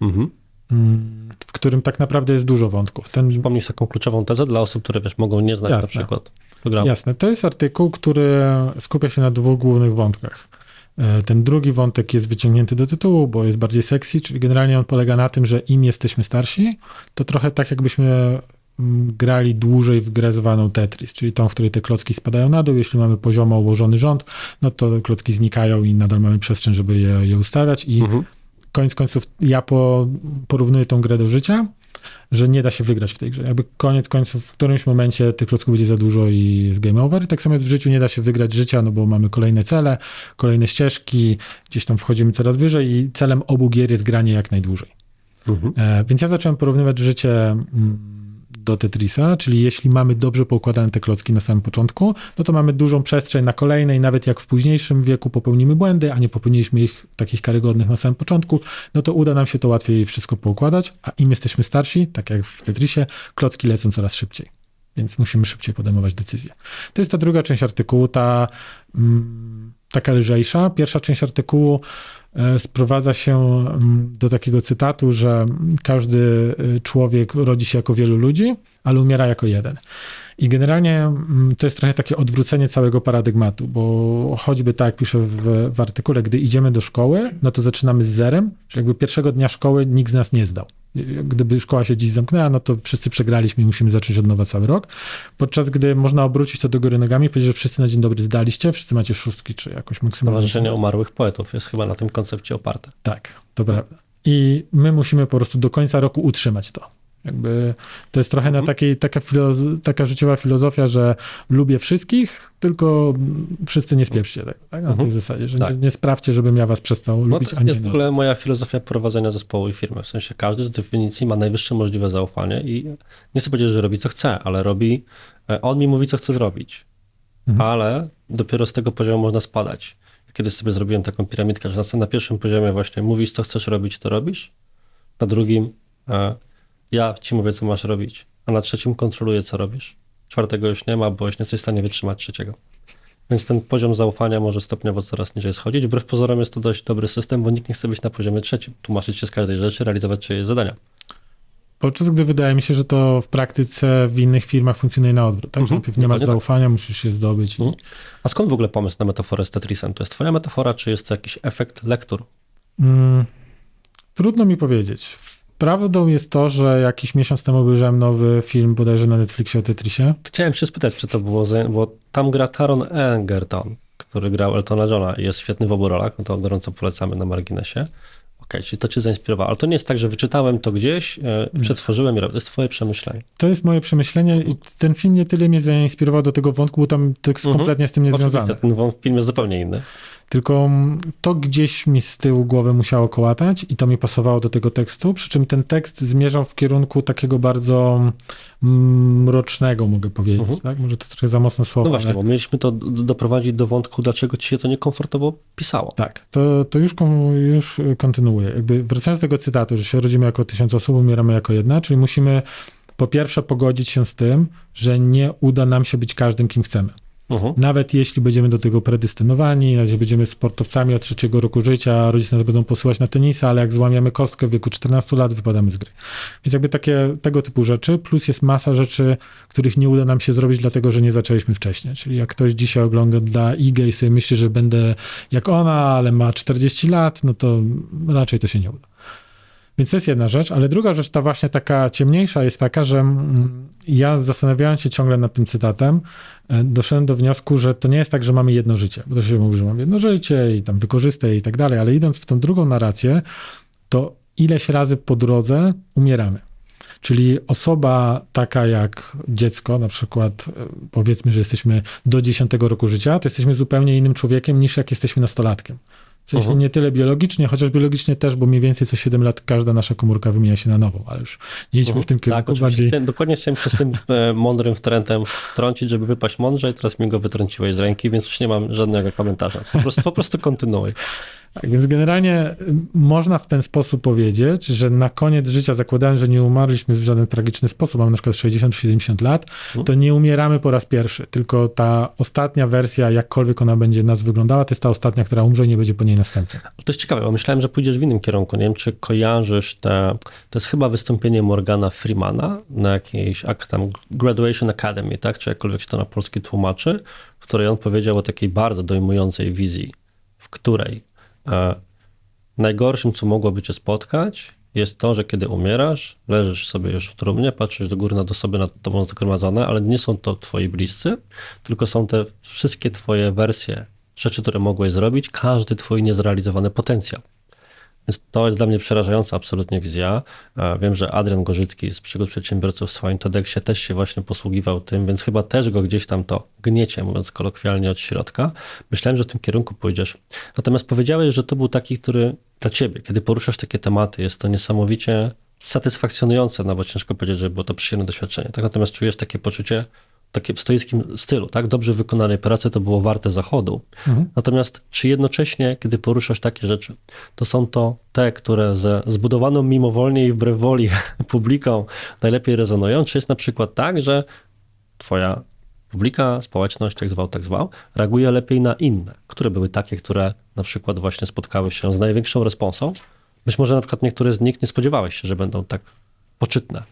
Speaker 2: mhm. Mm, w którym tak naprawdę jest dużo wątków. Ten...
Speaker 1: Przypomnisz taką kluczową tezę dla osób, które wiesz, mogą nie znać Jasne. na przykład programu.
Speaker 2: Jasne, to jest artykuł, który skupia się na dwóch głównych wątkach. E, ten drugi wątek jest wyciągnięty do tytułu, bo jest bardziej sexy, czyli generalnie on polega na tym, że im jesteśmy starsi, to trochę tak jakbyśmy mm, grali dłużej w grę zwaną Tetris, czyli tą, w której te klocki spadają na dół. Jeśli mamy poziomo ułożony rząd, no to klocki znikają i nadal mamy przestrzeń, żeby je, je ustawiać i mhm. koniec końców ja po, porównuję tą grę do życia że nie da się wygrać w tej grze. Jakby koniec końców, w którymś momencie tych klocków będzie za dużo i jest game over. I tak samo jest w życiu, nie da się wygrać życia, no bo mamy kolejne cele, kolejne ścieżki, gdzieś tam wchodzimy coraz wyżej i celem obu gier jest granie jak najdłużej. Mhm. E, więc ja zacząłem porównywać życie... Mm, do Tetrisa, czyli jeśli mamy dobrze poukładane te klocki na samym początku, no to mamy dużą przestrzeń na kolejne i nawet jak w późniejszym wieku popełnimy błędy, a nie popełniliśmy ich takich karygodnych na samym początku, no to uda nam się to łatwiej wszystko poukładać, a im jesteśmy starsi, tak jak w Tetrisie, klocki lecą coraz szybciej. Więc musimy szybciej podejmować decyzje. To jest ta druga część artykułu, ta mm, taka lżejsza. Pierwsza część artykułu E, sprowadza się mm, do takiego cytatu, że każdy e, człowiek rodzi się jako wielu ludzi, ale umiera jako jeden. I generalnie mm, to jest trochę takie odwrócenie całego paradygmatu, bo choćby tak piszę w, w artykule, gdy idziemy do szkoły, no to zaczynamy z zerem, czyli jakby pierwszego dnia szkoły nikt z nas nie zdał. Gdyby szkoła się dziś zamknęła, no to wszyscy przegraliśmy i musimy zacząć od nowa cały rok. Podczas gdy można obrócić to do góry nogami i powiedzieć, że wszyscy na dzień dobry zdaliście, wszyscy macie szóstki czy jakoś maksymalnie.
Speaker 1: Stowarzyszenie Umarłych Poetów jest chyba na tym koncepcie oparte.
Speaker 2: Tak, to prawda. I my musimy po prostu do końca roku utrzymać to. Jakby to jest trochę mhm. na takiej, taka, filozo- taka życiowa filozofia, że lubię wszystkich, tylko wszyscy nie spieprzcie tego, tak? Na mhm. tej zasadzie, że tak. nie, nie, sprawdźcie, żebym ja was przestał no lubić,
Speaker 1: to jest w ogóle moja filozofia prowadzenia zespołu i firmy. W sensie każdy z definicji ma najwyższe możliwe zaufanie i nie chcę powiedzieć, że robi co chce, ale robi, e, on mi mówi, co chce zrobić. Mhm. Ale dopiero z tego poziomu można spadać. Kiedyś sobie zrobiłem taką piramidkę, że na pierwszym poziomie właśnie mówisz, co chcesz robić, to robisz. Na drugim e, ja ci mówię, co masz robić, a na trzecim kontroluję, co robisz. Czwartego już nie ma, bo już nie jesteś w stanie wytrzymać trzeciego. Więc ten poziom zaufania może stopniowo coraz niżej schodzić. Wbrew pozorom jest to dość dobry system, bo nikt nie chce być na poziomie trzecim, tłumaczyć się z każdej rzeczy, realizować czyjeś zadania.
Speaker 2: Podczas gdy wydaje mi się, że to w praktyce w innych firmach funkcjonuje na odwrót. Tak, mm -hmm. najpierw nie masz tak. zaufania, musisz się zdobyć. Mm.
Speaker 1: A skąd w ogóle pomysł na metaforę z Tetrisem? To jest twoja metafora, czy jest to jakiś efekt lektur? Mm,
Speaker 2: trudno mi powiedzieć. Prawdą jest to, że jakiś miesiąc temu obejrzałem nowy film bodajże na Netflixie o Tetrisie.
Speaker 1: Chciałem się spytać, czy to było, bo tam gra Taron Egerton, który grał Eltona Johna i jest świetny w obu rolach, no to gorąco polecamy na marginesie. Okej, okay, czyli to cię zainspirowało, ale to nie jest tak, że wyczytałem to gdzieś, e, przetworzyłem i. To jest twoje przemyślenie.
Speaker 2: To jest moje przemyślenie i ten film nie tyle mnie zainspirował do tego wątku, bo tam tekst mhm. kompletnie z tym nie związany.
Speaker 1: ten film jest zupełnie inny.
Speaker 2: Tylko to gdzieś mi z tyłu głowy musiało kołatać i to mi pasowało do tego tekstu, przy czym ten tekst zmierzał w kierunku takiego bardzo mrocznego, mogę powiedzieć. Mhm. Tak? Może to trochę za mocne słowo.
Speaker 1: No właśnie, ale... bo mieliśmy to doprowadzić do wątku, dlaczego ci się to niekomfortowo pisało.
Speaker 2: Tak, to, to już, już kontynuuję. Jakby wracając do tego cytatu, że się rodzimy jako tysiąc osób, umieramy jako jedna, czyli musimy po pierwsze pogodzić się z tym, że nie uda nam się być każdym, kim chcemy. Uh-huh. Nawet jeśli będziemy do tego predystynowani, nawet będziemy sportowcami od trzeciego roku życia, rodzice nas będą posyłać na tenisa, ale jak złamiemy kostkę w wieku 14 lat, wypadamy z gry. Więc jakby takie tego typu rzeczy, plus jest masa rzeczy, których nie uda nam się zrobić, dlatego że nie zaczęliśmy wcześniej. Czyli jak ktoś dzisiaj ogląda dla Igę i sobie myśli, że będę jak ona, ale ma 40 lat, no to raczej to się nie uda. Więc to jest jedna rzecz, ale druga rzecz, ta właśnie taka ciemniejsza, jest taka, że mm, ja zastanawiając się ciągle nad tym cytatem, e, doszedłem do wniosku, że to nie jest tak, że mamy jedno życie. Bo to się mówi, że mam jedno życie i tam wykorzystaj i tak dalej, ale idąc w tą drugą narrację, to ileś razy po drodze umieramy. Czyli osoba taka jak dziecko, na przykład e, powiedzmy, że jesteśmy do 10 roku życia, to jesteśmy zupełnie innym człowiekiem niż jak jesteśmy nastolatkiem. W sensie uh-huh. nie tyle biologicznie, chociaż biologicznie też, bo mniej więcej co 7 lat każda nasza komórka wymienia się na nową, ale już nie idźmy uh-huh. w tym kierunku.
Speaker 1: Tak, bardziej... dokładnie chciałem się z tym e, mądrym wtrętem trącić, żeby wypaść mądrze i teraz mi go wytrąciłeś z ręki, więc już nie mam żadnego komentarza. Po prostu, po prostu kontynuuj.
Speaker 2: Tak, więc generalnie y, można w ten sposób powiedzieć, że na koniec życia, zakładając, że nie umarliśmy w żaden tragiczny sposób, mamy na przykład 60-70 lat, mhm. to nie umieramy po raz pierwszy, tylko ta ostatnia wersja, jakkolwiek ona będzie nas wyglądała, to jest ta ostatnia, która umrze i nie będzie po niej następna.
Speaker 1: To jest ciekawe, bo myślałem, że pójdziesz w innym kierunku. Nie wiem, czy kojarzysz te, to jest chyba wystąpienie Morgana Freemana na jakiejś tam Graduation Academy, tak, czy jakkolwiek się to na polski tłumaczy, w której on powiedział o takiej bardzo dojmującej wizji której e, najgorszym, co mogłoby cię spotkać, jest to, że kiedy umierasz, leżysz sobie już w trumnie, patrzysz do góry nad osoby nad tobą zgromadzone, ale nie są to twoi bliscy, tylko są te wszystkie twoje wersje rzeczy, które mogłeś zrobić, każdy twój niezrealizowany potencjał. Więc to jest dla mnie przerażająca absolutnie wizja. Wiem, że Adrian Gorzycki z Przygód Przedsiębiorców w swoim TEDxie też się właśnie posługiwał tym, więc chyba też go gdzieś tam to gniecie, mówiąc kolokwialnie od środka. Myślałem, że w tym kierunku pójdziesz. Natomiast powiedziałeś, że to był taki, który dla ciebie, kiedy poruszasz takie tematy, jest to niesamowicie satysfakcjonujące, no bo ciężko powiedzieć, że było to przyjemne doświadczenie. Tak natomiast czujesz takie poczucie, takim stoickim stylu, tak? Dobrze wykonanej pracy to było warte zachodu. Mhm. Natomiast czy jednocześnie, kiedy poruszasz takie rzeczy, to są to te, które ze zbudowaną mimowolnie i wbrew woli [laughs] publiką najlepiej rezonują? Czy jest na przykład tak, że twoja publika, społeczność, jak zwał, tak zwał, reaguje lepiej na inne, które były takie, które na przykład właśnie spotkały się z największą responsą? Być może na przykład niektóre z nich nie spodziewałeś się, że będą tak poczytne.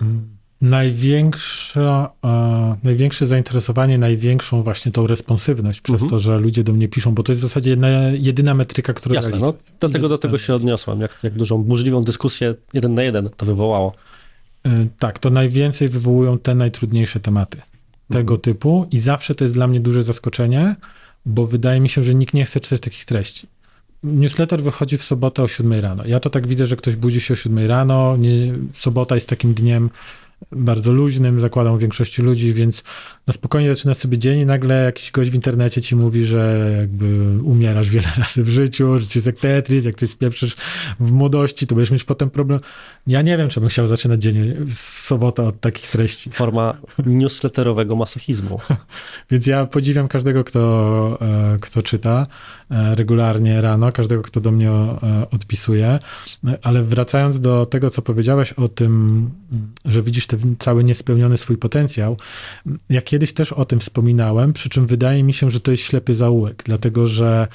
Speaker 2: Mhm największa, e, największe zainteresowanie, największą właśnie tą responsywność przez mhm. to, że ludzie do mnie piszą, bo to jest w zasadzie jedna, jedyna metryka, która...
Speaker 1: Jasne, no, do tego, do tego się odniosłem, jak, jak dużą burzliwą dyskusję jeden na jeden to wywołało.
Speaker 2: E, tak, to najwięcej wywołują te najtrudniejsze tematy tego mhm. typu i zawsze to jest dla mnie duże zaskoczenie, bo wydaje mi się, że nikt nie chce czytać takich treści newsletter wychodzi w sobotę o 7 rano. Ja to tak widzę, że ktoś budzi się o 7 rano. Nie, sobota jest takim dniem, bardzo luźnym, zakładam większości ludzi, więc na spokojnie zaczyna sobie dzień i nagle jakiś gość w internecie ci mówi, że jakby umierasz wiele [laughs] razy w życiu, że cię jest jak Tetris, jak ty spieprzysz w młodości, to będziesz mieć potem problem. Ja nie wiem, czy bym chciał zaczynać dzień z sobota od takich treści.
Speaker 1: Forma newsletterowego masochizmu. [laughs]
Speaker 2: więc ja podziwiam każdego, kto, e, kto czyta regularnie rano, każdego, kto do mnie e, odpisuje, ale wracając do tego, co powiedziałeś o tym, że widzisz ten cały niespełniony swój potencjał, ja kiedyś też o tym wspominałem, przy czym wydaje mi się, że to jest ślepy zaułek, dlatego że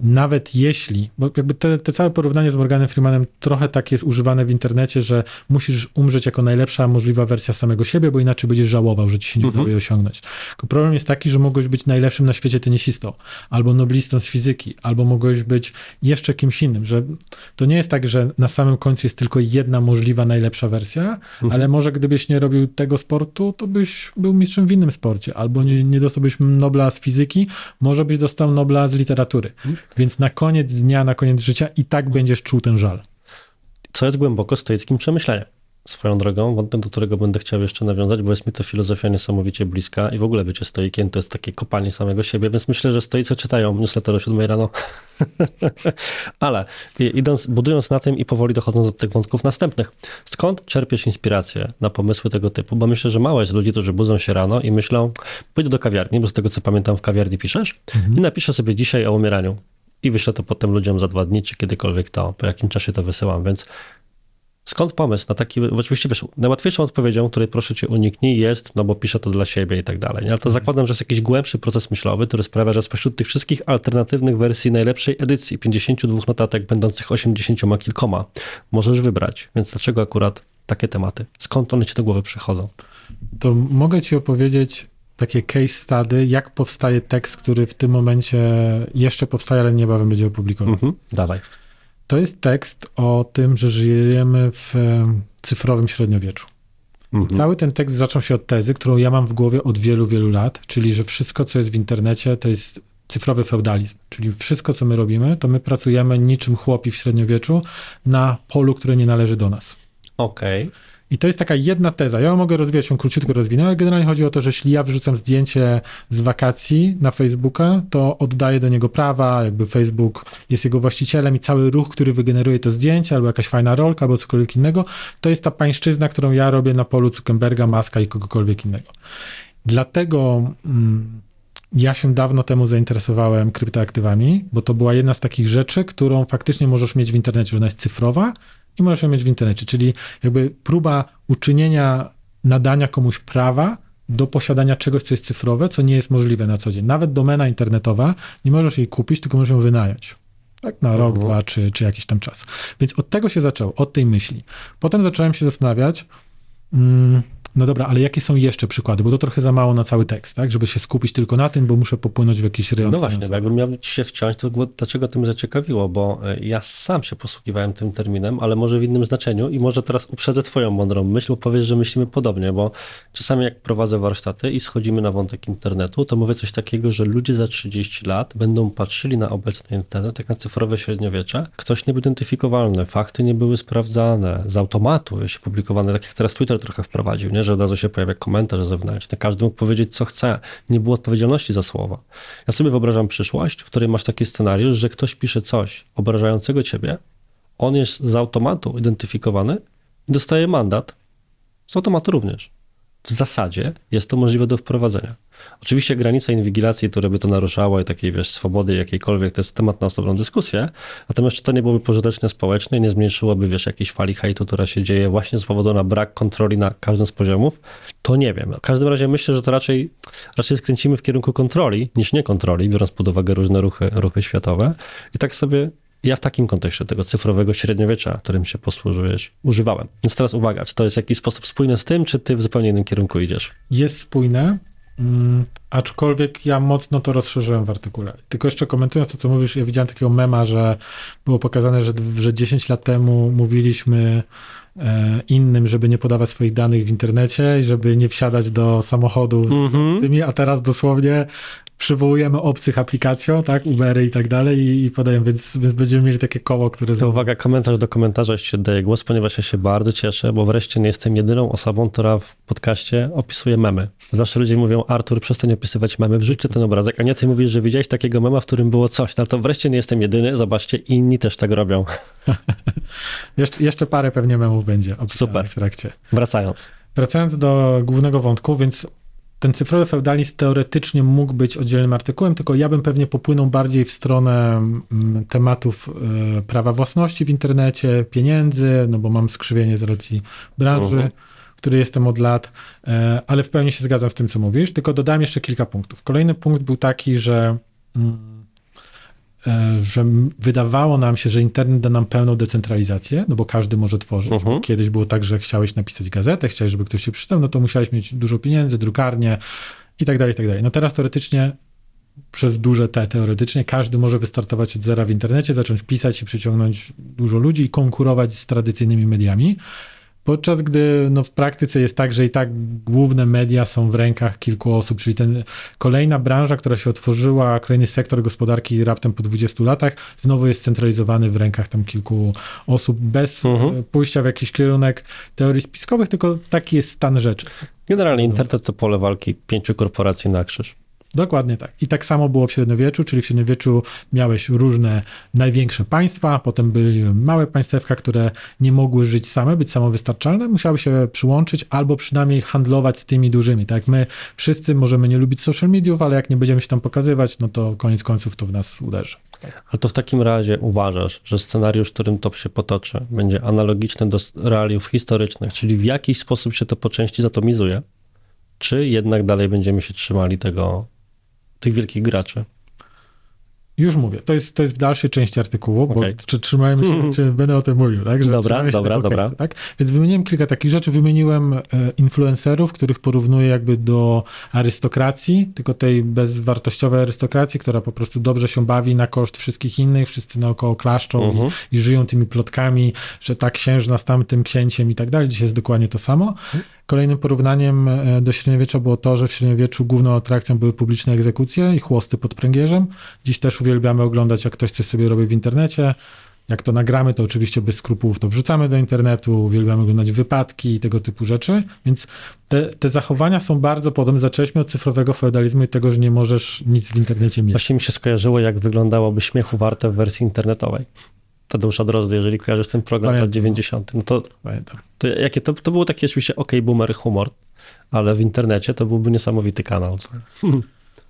Speaker 2: nawet jeśli, bo jakby te, te całe porównanie z Morganem Freemanem trochę tak jest używane w internecie, że musisz umrzeć jako najlepsza możliwa wersja samego siebie, bo inaczej będziesz żałował, że ci się nie udało mhm. jej osiągnąć. Tylko problem jest taki, że mogłeś być najlepszym na świecie tenisistą, albo noblistą z fizyki, albo mogłeś być jeszcze kimś innym, że to nie jest tak, że na samym końcu jest tylko jedna możliwa najlepsza wersja, mhm. ale może gdybyś nie robił tego sportu, to byś był mistrzem w innym sporcie, albo nie, nie dostałbyś Nobla z fizyki, może byś dostał Nobla z literatury. Mhm. Więc na koniec dnia, na koniec życia i tak będziesz czuł ten żal.
Speaker 1: Co jest głęboko stoickim przemyśleniem. Swoją drogą, wątek, do którego będę chciał jeszcze nawiązać, bo jest mi to filozofia niesamowicie bliska i w ogóle bycie stoikiem to jest takie kopanie samego siebie, więc myślę, że stoicy czytają newsletter o 7 rano. [laughs] Ale idąc, budując na tym i powoli dochodząc do tych wątków następnych, skąd czerpiesz inspirację na pomysły tego typu? Bo myślę, że mało jest ludzi, którzy budzą się rano i myślą, pójdę do kawiarni, bo z tego co pamiętam w kawiarni piszesz mhm. i napiszę sobie dzisiaj o umieraniu i wyślę to potem ludziom za dwa dni, czy kiedykolwiek to, po jakim czasie to wysyłam, więc skąd pomysł na taki, oczywiście wiesz, najłatwiejszą odpowiedzią, której proszę cię uniknij jest, no bo piszę to dla siebie i tak dalej, nie? ale to mhm. zakładam, że jest jakiś głębszy proces myślowy, który sprawia, że spośród tych wszystkich alternatywnych wersji najlepszej edycji, 52 notatek będących 80 kilkoma, możesz wybrać, więc dlaczego akurat takie tematy? Skąd one ci do głowy przychodzą?
Speaker 2: To mogę ci opowiedzieć takie case study, jak powstaje tekst, który w tym momencie jeszcze powstaje, ale niebawem będzie opublikowany. Mhm,
Speaker 1: dawaj.
Speaker 2: To jest tekst o tym, że żyjemy w cyfrowym średniowieczu. Mhm. Cały ten tekst zaczął się od tezy, którą ja mam w głowie od wielu, wielu lat, czyli że wszystko, co jest w internecie, to jest cyfrowy feudalizm. Czyli wszystko, co my robimy, to my pracujemy niczym chłopi w średniowieczu na polu, które nie należy do nas.
Speaker 1: Okej. Okay.
Speaker 2: I to jest taka jedna teza. Ja mogę rozwijać ją króciutko rozwinę, ale generalnie chodzi o to, że jeśli ja wrzucam zdjęcie z wakacji na Facebooka, to oddaję do niego prawa, jakby Facebook jest jego właścicielem i cały ruch, który wygeneruje to zdjęcie, albo jakaś fajna rolka, albo cokolwiek innego, to jest ta pańszczyzna, którą ja robię na polu Zuckerberga, Maska i kogokolwiek innego. Dlatego mm, ja się dawno temu zainteresowałem kryptoaktywami, bo to była jedna z takich rzeczy, którą faktycznie możesz mieć w internecie. Ona jest cyfrowa, i możesz ją mieć w internecie. Czyli jakby próba uczynienia nadania komuś prawa do posiadania czegoś, co jest cyfrowe, co nie jest możliwe na co dzień. Nawet domena internetowa, nie możesz jej kupić, tylko możesz ją wynająć. Tak, na rok, mhm. dwa, czy, czy jakiś tam czas. Więc od tego się zaczęło, od tej myśli. Potem zacząłem się zastanawiać, mm, No dobra, ale jakie są jeszcze przykłady? Bo to trochę za mało na cały tekst, tak? Żeby się skupić tylko na tym, bo muszę popłynąć w jakiś rejon.
Speaker 1: No właśnie, bo jakbym miał się wciąć, to dlaczego tym zaciekawiło? Bo e, ja sam się posługiwałem tym terminem, ale może w innym znaczeniu i może teraz uprzedzę twoją mądrą myśl, bo powiesz, że myślimy podobnie, bo czasami jak prowadzę warsztaty i schodzimy na wątek internetu, to mówię coś takiego, że ludzie za 30 lat będą patrzyli na obecny internet, jak na cyfrowe średniowiecze. Ktoś nieidentyfikowalny, fakty nie były sprawdzane, z automatu się publikowane, tak jak teraz Twitter trochę wprowadził, nie? Że od razu się pojawia komentarz zewnętrzny, każdy mógł powiedzieć, co chce. Nie było odpowiedzialności za słowa. Ja sobie wyobrażam przyszłość, w której masz taki scenariusz, że ktoś pisze coś obrażającego ciebie, on jest z automatu identyfikowany i dostaje mandat. Z automatu również. W zasadzie jest to możliwe do wprowadzenia. Oczywiście granice inwigilacji, które by to naruszało i takiej, wiesz, swobody jakiejkolwiek, to jest temat na osobną dyskusję. Natomiast czy to nie byłoby pożyteczne społecznie, nie zmniejszyłoby, wiesz, jakiejś fali hejtu, która się dzieje właśnie z powodu na brak kontroli na każdym z poziomów, to nie wiem. W każdym razie myślę, że to raczej, raczej skręcimy w kierunku kontroli niż nie kontroli, biorąc pod uwagę różne ruchy, ruchy światowe. I tak sobie ja w takim kontekście tego cyfrowego średniowiecza, którym się posłużyłeś, używałem. Więc teraz uwaga, czy to jest w jakiś sposób spójne z tym, czy ty w zupełnie innym kierunku idziesz?
Speaker 2: Jest spójne, mm, aczkolwiek ja mocno to rozszerzyłem w artykule. Tylko jeszcze komentując to, co mówisz, ja widziałem takiego mema, że było pokazane, że, że 10 lat temu mówiliśmy e, innym, żeby nie podawać swoich danych w internecie i żeby nie wsiadać do samochodu z
Speaker 1: Mhm.
Speaker 2: tymi, a teraz dosłownie przywołujemy obcych aplikacją, tak, Ubery i tak dalej i, i podajemy, więc, więc będziemy mieli takie koło, które...
Speaker 1: To uwaga, komentarz do komentarza jeszcze daję głos, ponieważ ja się bardzo cieszę, bo wreszcie nie jestem jedyną osobą, która w podcaście opisuje memy. Zawsze ludzie mówią, Artur, przestań opisywać memy, wrzućcie ten obrazek, a nie ty mówisz, że widziałeś takiego mema, w którym było coś. No to wreszcie nie jestem jedyny, zobaczcie, inni też tak robią. [laughs]
Speaker 2: Jeszcze, jeszcze parę pewnie memów będzie
Speaker 1: Super.
Speaker 2: w trakcie.
Speaker 1: Wracając.
Speaker 2: Wracając do głównego wątku, więc ten cyfrowy feudalizm teoretycznie mógł być oddzielnym artykułem, tylko ja bym pewnie popłynął bardziej w stronę mm, tematów e, prawa własności w internecie, pieniędzy, no bo mam skrzywienie z racji branży,
Speaker 1: Mhm.
Speaker 2: w której jestem od lat, e, ale w pełni się zgadzam z tym, co mówisz, tylko dodam jeszcze kilka punktów. Kolejny punkt był taki, że mm, że m- wydawało nam się, że internet da nam pełną decentralizację, no bo każdy może tworzyć.
Speaker 1: Mhm.
Speaker 2: Kiedyś było tak, że chciałeś napisać gazetę, chciałeś, żeby ktoś się przeczytał, no to musiałeś mieć dużo pieniędzy, drukarnię i tak dalej, i tak dalej. No teraz teoretycznie, przez duże T teoretycznie, każdy może wystartować od zera w internecie, zacząć pisać i przyciągnąć dużo ludzi i konkurować z tradycyjnymi mediami. Podczas gdy no, w praktyce jest tak, że i tak główne media są w rękach kilku osób, czyli ten, kolejna branża, która się otworzyła, kolejny sektor gospodarki raptem po 20 latach, znowu jest centralizowany w rękach tam kilku osób, bez
Speaker 1: Mhm.
Speaker 2: e, pójścia w jakiś kierunek teorii spiskowych, tylko taki jest stan rzeczy.
Speaker 1: Generalnie internet to pole walki pięciu korporacji na krzyż.
Speaker 2: Dokładnie tak. I tak samo było w średniowieczu, czyli w średniowieczu miałeś różne największe państwa, potem były małe państewka, które nie mogły żyć same, być samowystarczalne, musiały się przyłączyć albo przynajmniej handlować z tymi dużymi. Tak my wszyscy możemy nie lubić social mediów, ale jak nie będziemy się tam pokazywać, no to koniec końców to w nas uderzy.
Speaker 1: Ale to w takim razie uważasz, że scenariusz, którym to się potoczy, będzie analogiczny do realiów historycznych, czyli w jakiś sposób się to po części zatomizuje, czy jednak dalej będziemy się trzymali tego, tych wielkich graczy?
Speaker 2: Już mówię, to jest, to jest w dalszej części artykułu, bo
Speaker 1: Okej.
Speaker 2: czy trzymajmy się, czy [laughs] będę o tym mówił, tak? Że
Speaker 1: Dobra, dobra, dobra.
Speaker 2: Tak? Więc wymieniłem kilka takich rzeczy, wymieniłem e, influencerów, których porównuję jakby do arystokracji, tylko tej bezwartościowej arystokracji, która po prostu dobrze się bawi na koszt wszystkich innych, wszyscy naokoło klaszczą
Speaker 1: Mhm.
Speaker 2: i, i żyją tymi plotkami, że ta księżna z tamtym księciem i tak dalej. Dzisiaj jest dokładnie to samo. Kolejnym porównaniem e, do średniowiecza było to, że w średniowieczu główną atrakcją były publiczne egzekucje i chłosty pod pręgierzem. Dziś też uwielbiamy oglądać, jak ktoś coś sobie robi w internecie. Jak to nagramy, to oczywiście bez skrupułów to wrzucamy do internetu, uwielbiamy oglądać wypadki i tego typu rzeczy, więc te, te zachowania są bardzo podobne. Zaczęliśmy od cyfrowego feudalizmu i tego, że nie możesz nic w internecie mieć.
Speaker 1: Właśnie mi się skojarzyło, jak wyglądałoby śmiechu warte w wersji internetowej. Tadeusza Drozdy, jeżeli kojarzysz ten program lat
Speaker 2: Pamiętam.
Speaker 1: 90. No to,
Speaker 2: Pamiętam.
Speaker 1: to, jakie, to, to było takie oczywiście ok, boomer humor, ale w internecie to byłby niesamowity kanał. [laughs]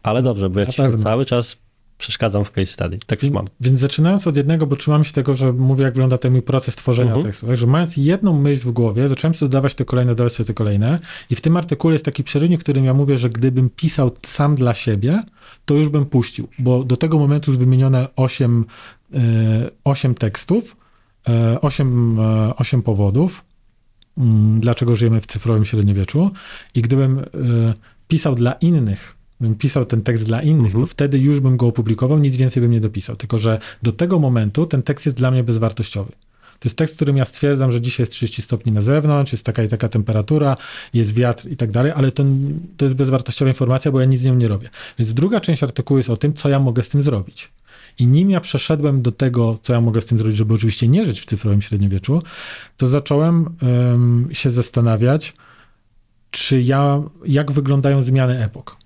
Speaker 1: Ale dobrze, bo ja ci cały czas przeszkadzam w case study. Tak już mam.
Speaker 2: Więc zaczynając od jednego, bo trzymam się tego, że mówię, jak wygląda ten mój proces tworzenia
Speaker 1: Mhm.
Speaker 2: tekstu. Także mając jedną myśl w głowie, zacząłem sobie dodawać te kolejne, dodawać sobie te kolejne. I w tym artykule jest taki przerywnik, w którym ja mówię, że gdybym pisał sam dla siebie, to już bym puścił, bo do tego momentu jest wymienione 8, e, 8 tekstów, e, 8, e, 8 powodów. mm, dlaczego żyjemy w cyfrowym średniowieczu i gdybym pisał dla innych, bym pisał ten tekst dla innych, mhm. to wtedy już bym go opublikował, nic więcej bym nie dopisał. Tylko, że do tego momentu ten tekst jest dla mnie bezwartościowy. To jest tekst, w którym ja stwierdzam, że dzisiaj jest 30 stopni na zewnątrz, jest taka i taka temperatura, jest wiatr i tak dalej, ale to, to jest bezwartościowa informacja, bo ja nic z nią nie robię. Więc druga część artykułu jest o tym, co ja mogę z tym zrobić. I nim ja przeszedłem do tego, co ja mogę z tym zrobić, żeby oczywiście nie żyć w cyfrowym średniowieczu, to zacząłem um, się zastanawiać, czy ja, jak wyglądają zmiany epok.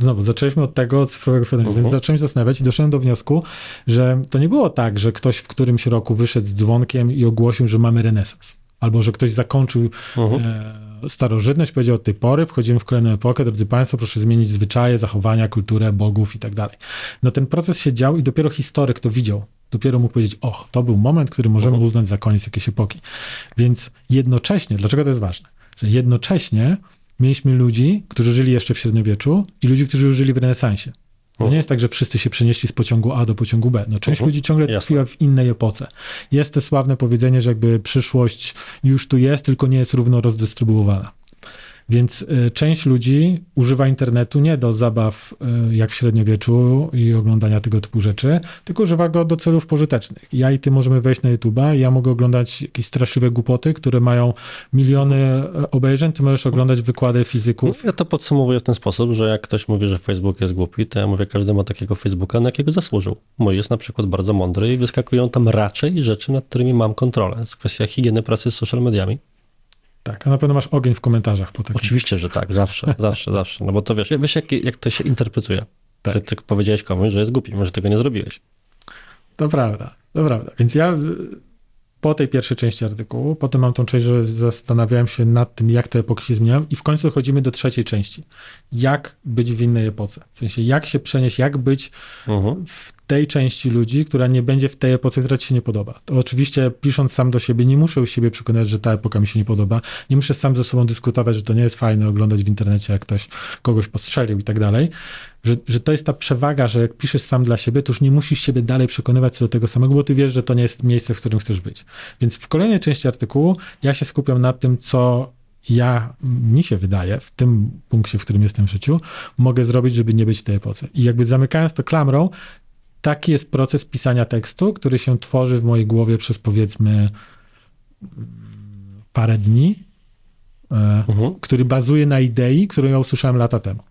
Speaker 2: Znowu, zaczęliśmy od tego cyfrowego fenomenu, więc mhm. zacząłem się zastanawiać i doszedłem do wniosku, że to nie było tak, że ktoś w którymś roku wyszedł z dzwonkiem i ogłosił, że mamy renesans. Albo że ktoś zakończył uh -huh. e, starożytność, powiedział od tej pory wchodzimy w kolejną epokę, drodzy Państwo, proszę zmienić zwyczaje, zachowania, kulturę, bogów i tak dalej. No ten proces się dział i dopiero historyk to widział. Dopiero mógł powiedzieć, och, to był moment, który możemy -huh. uznać za koniec jakiejś epoki. Więc jednocześnie, dlaczego to jest ważne? Że jednocześnie mieliśmy ludzi, którzy żyli jeszcze w średniowieczu i ludzi, którzy już żyli w renesansie. To nie jest tak, że wszyscy się przenieśli z pociągu A do pociągu B. No, część uh -huh. ludzi ciągle tkwiła w innej epoce. Jest to sławne powiedzenie, że jakby przyszłość już tu jest, tylko nie jest równo rozdystrybuowana. Więc y, część ludzi używa internetu nie do zabaw y, jak w średniowieczu i oglądania tego typu rzeczy, tylko używa go do celów pożytecznych. Ja i ty możemy wejść na YouTube'a ja mogę oglądać jakieś straszliwe głupoty, które mają miliony e, obejrzeń, ty możesz oglądać wykłady fizyków.
Speaker 1: Ja to podsumowuję w ten sposób, że jak ktoś mówi, że Facebook jest głupi, to ja mówię, każdy ma takiego Facebooka, na jakiego zasłużył. Mój jest na przykład bardzo mądry i wyskakują tam raczej rzeczy, nad którymi mam kontrolę. Jest kwestia higieny pracy z social mediami.
Speaker 2: Tak, a na pewno masz ogień w komentarzach po takim.
Speaker 1: Oczywiście, że tak, zawsze, [laughs] zawsze, zawsze. No bo to wiesz, wiesz jak, jak to się interpretuje. Tak. Że ty powiedziałeś komuś, że jest głupi, może tego nie zrobiłeś.
Speaker 2: To prawda, to prawda. Więc ja po tej pierwszej części artykułu, potem mam tą część, że zastanawiałem się nad tym, jak te epoki się zmieniają i w końcu chodzimy do trzeciej części. Jak być w innej epoce? W sensie, jak się przenieść, jak być uh mhm. -huh. w tej części ludzi, która nie będzie w tej epoce, która ci się nie podoba. To oczywiście pisząc sam do siebie, nie muszę siebie przekonać, że ta epoka mi się nie podoba. Nie muszę sam ze sobą dyskutować, że to nie jest fajne oglądać w internecie, jak ktoś kogoś postrzelił i tak dalej. Że, że to jest ta przewaga, że jak piszesz sam dla siebie, to już nie musisz siebie dalej przekonywać co do tego samego, bo ty wiesz, że to nie jest miejsce, w którym chcesz być. Więc w kolejnej części artykułu ja się skupiam na tym, co ja, mi się wydaje, w tym punkcie, w którym jestem w życiu, mogę zrobić, żeby nie być w tej epoce. I jakby zamykając to klamrą, taki jest proces pisania tekstu, który się tworzy w mojej głowie przez powiedzmy parę dni, e, mhm. który bazuje na idei, którą ja usłyszałem lata temu.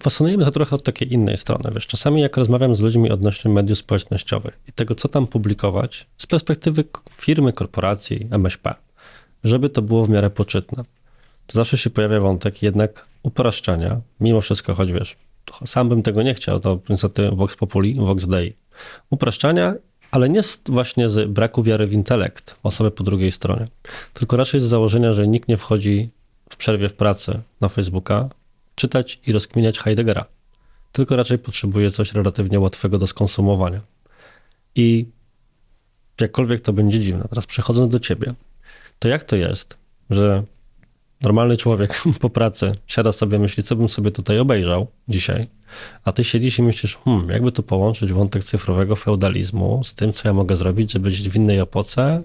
Speaker 1: Fascynuje mnie to trochę od takiej innej strony. Wiesz, czasami jak rozmawiam z ludźmi odnośnie mediów społecznościowych i tego, co tam publikować z perspektywy firmy, korporacji, MŚP, żeby to było w miarę poczytne, to zawsze się pojawia wątek jednak upraszczania, mimo wszystko, choć wiesz, sam bym tego nie chciał, to niestety Vox Populi, Vox Dei. Upraszczania, ale nie właśnie z braku wiary w intelekt osoby po drugiej stronie, tylko raczej z założenia, że nikt nie wchodzi w przerwie w pracy na Facebooka czytać i rozkminiać Heideggera, tylko raczej potrzebuje coś relatywnie łatwego do skonsumowania. I jakkolwiek to będzie dziwne, teraz przechodząc do ciebie, to jak to jest, że Normalny człowiek [laughs] po pracy siada sobie, myśli, co bym sobie tutaj obejrzał dzisiaj, a ty siedzisz i myślisz, hmm, jakby tu połączyć wątek cyfrowego feudalizmu z tym, co ja mogę zrobić, żeby żyć w innej epoce,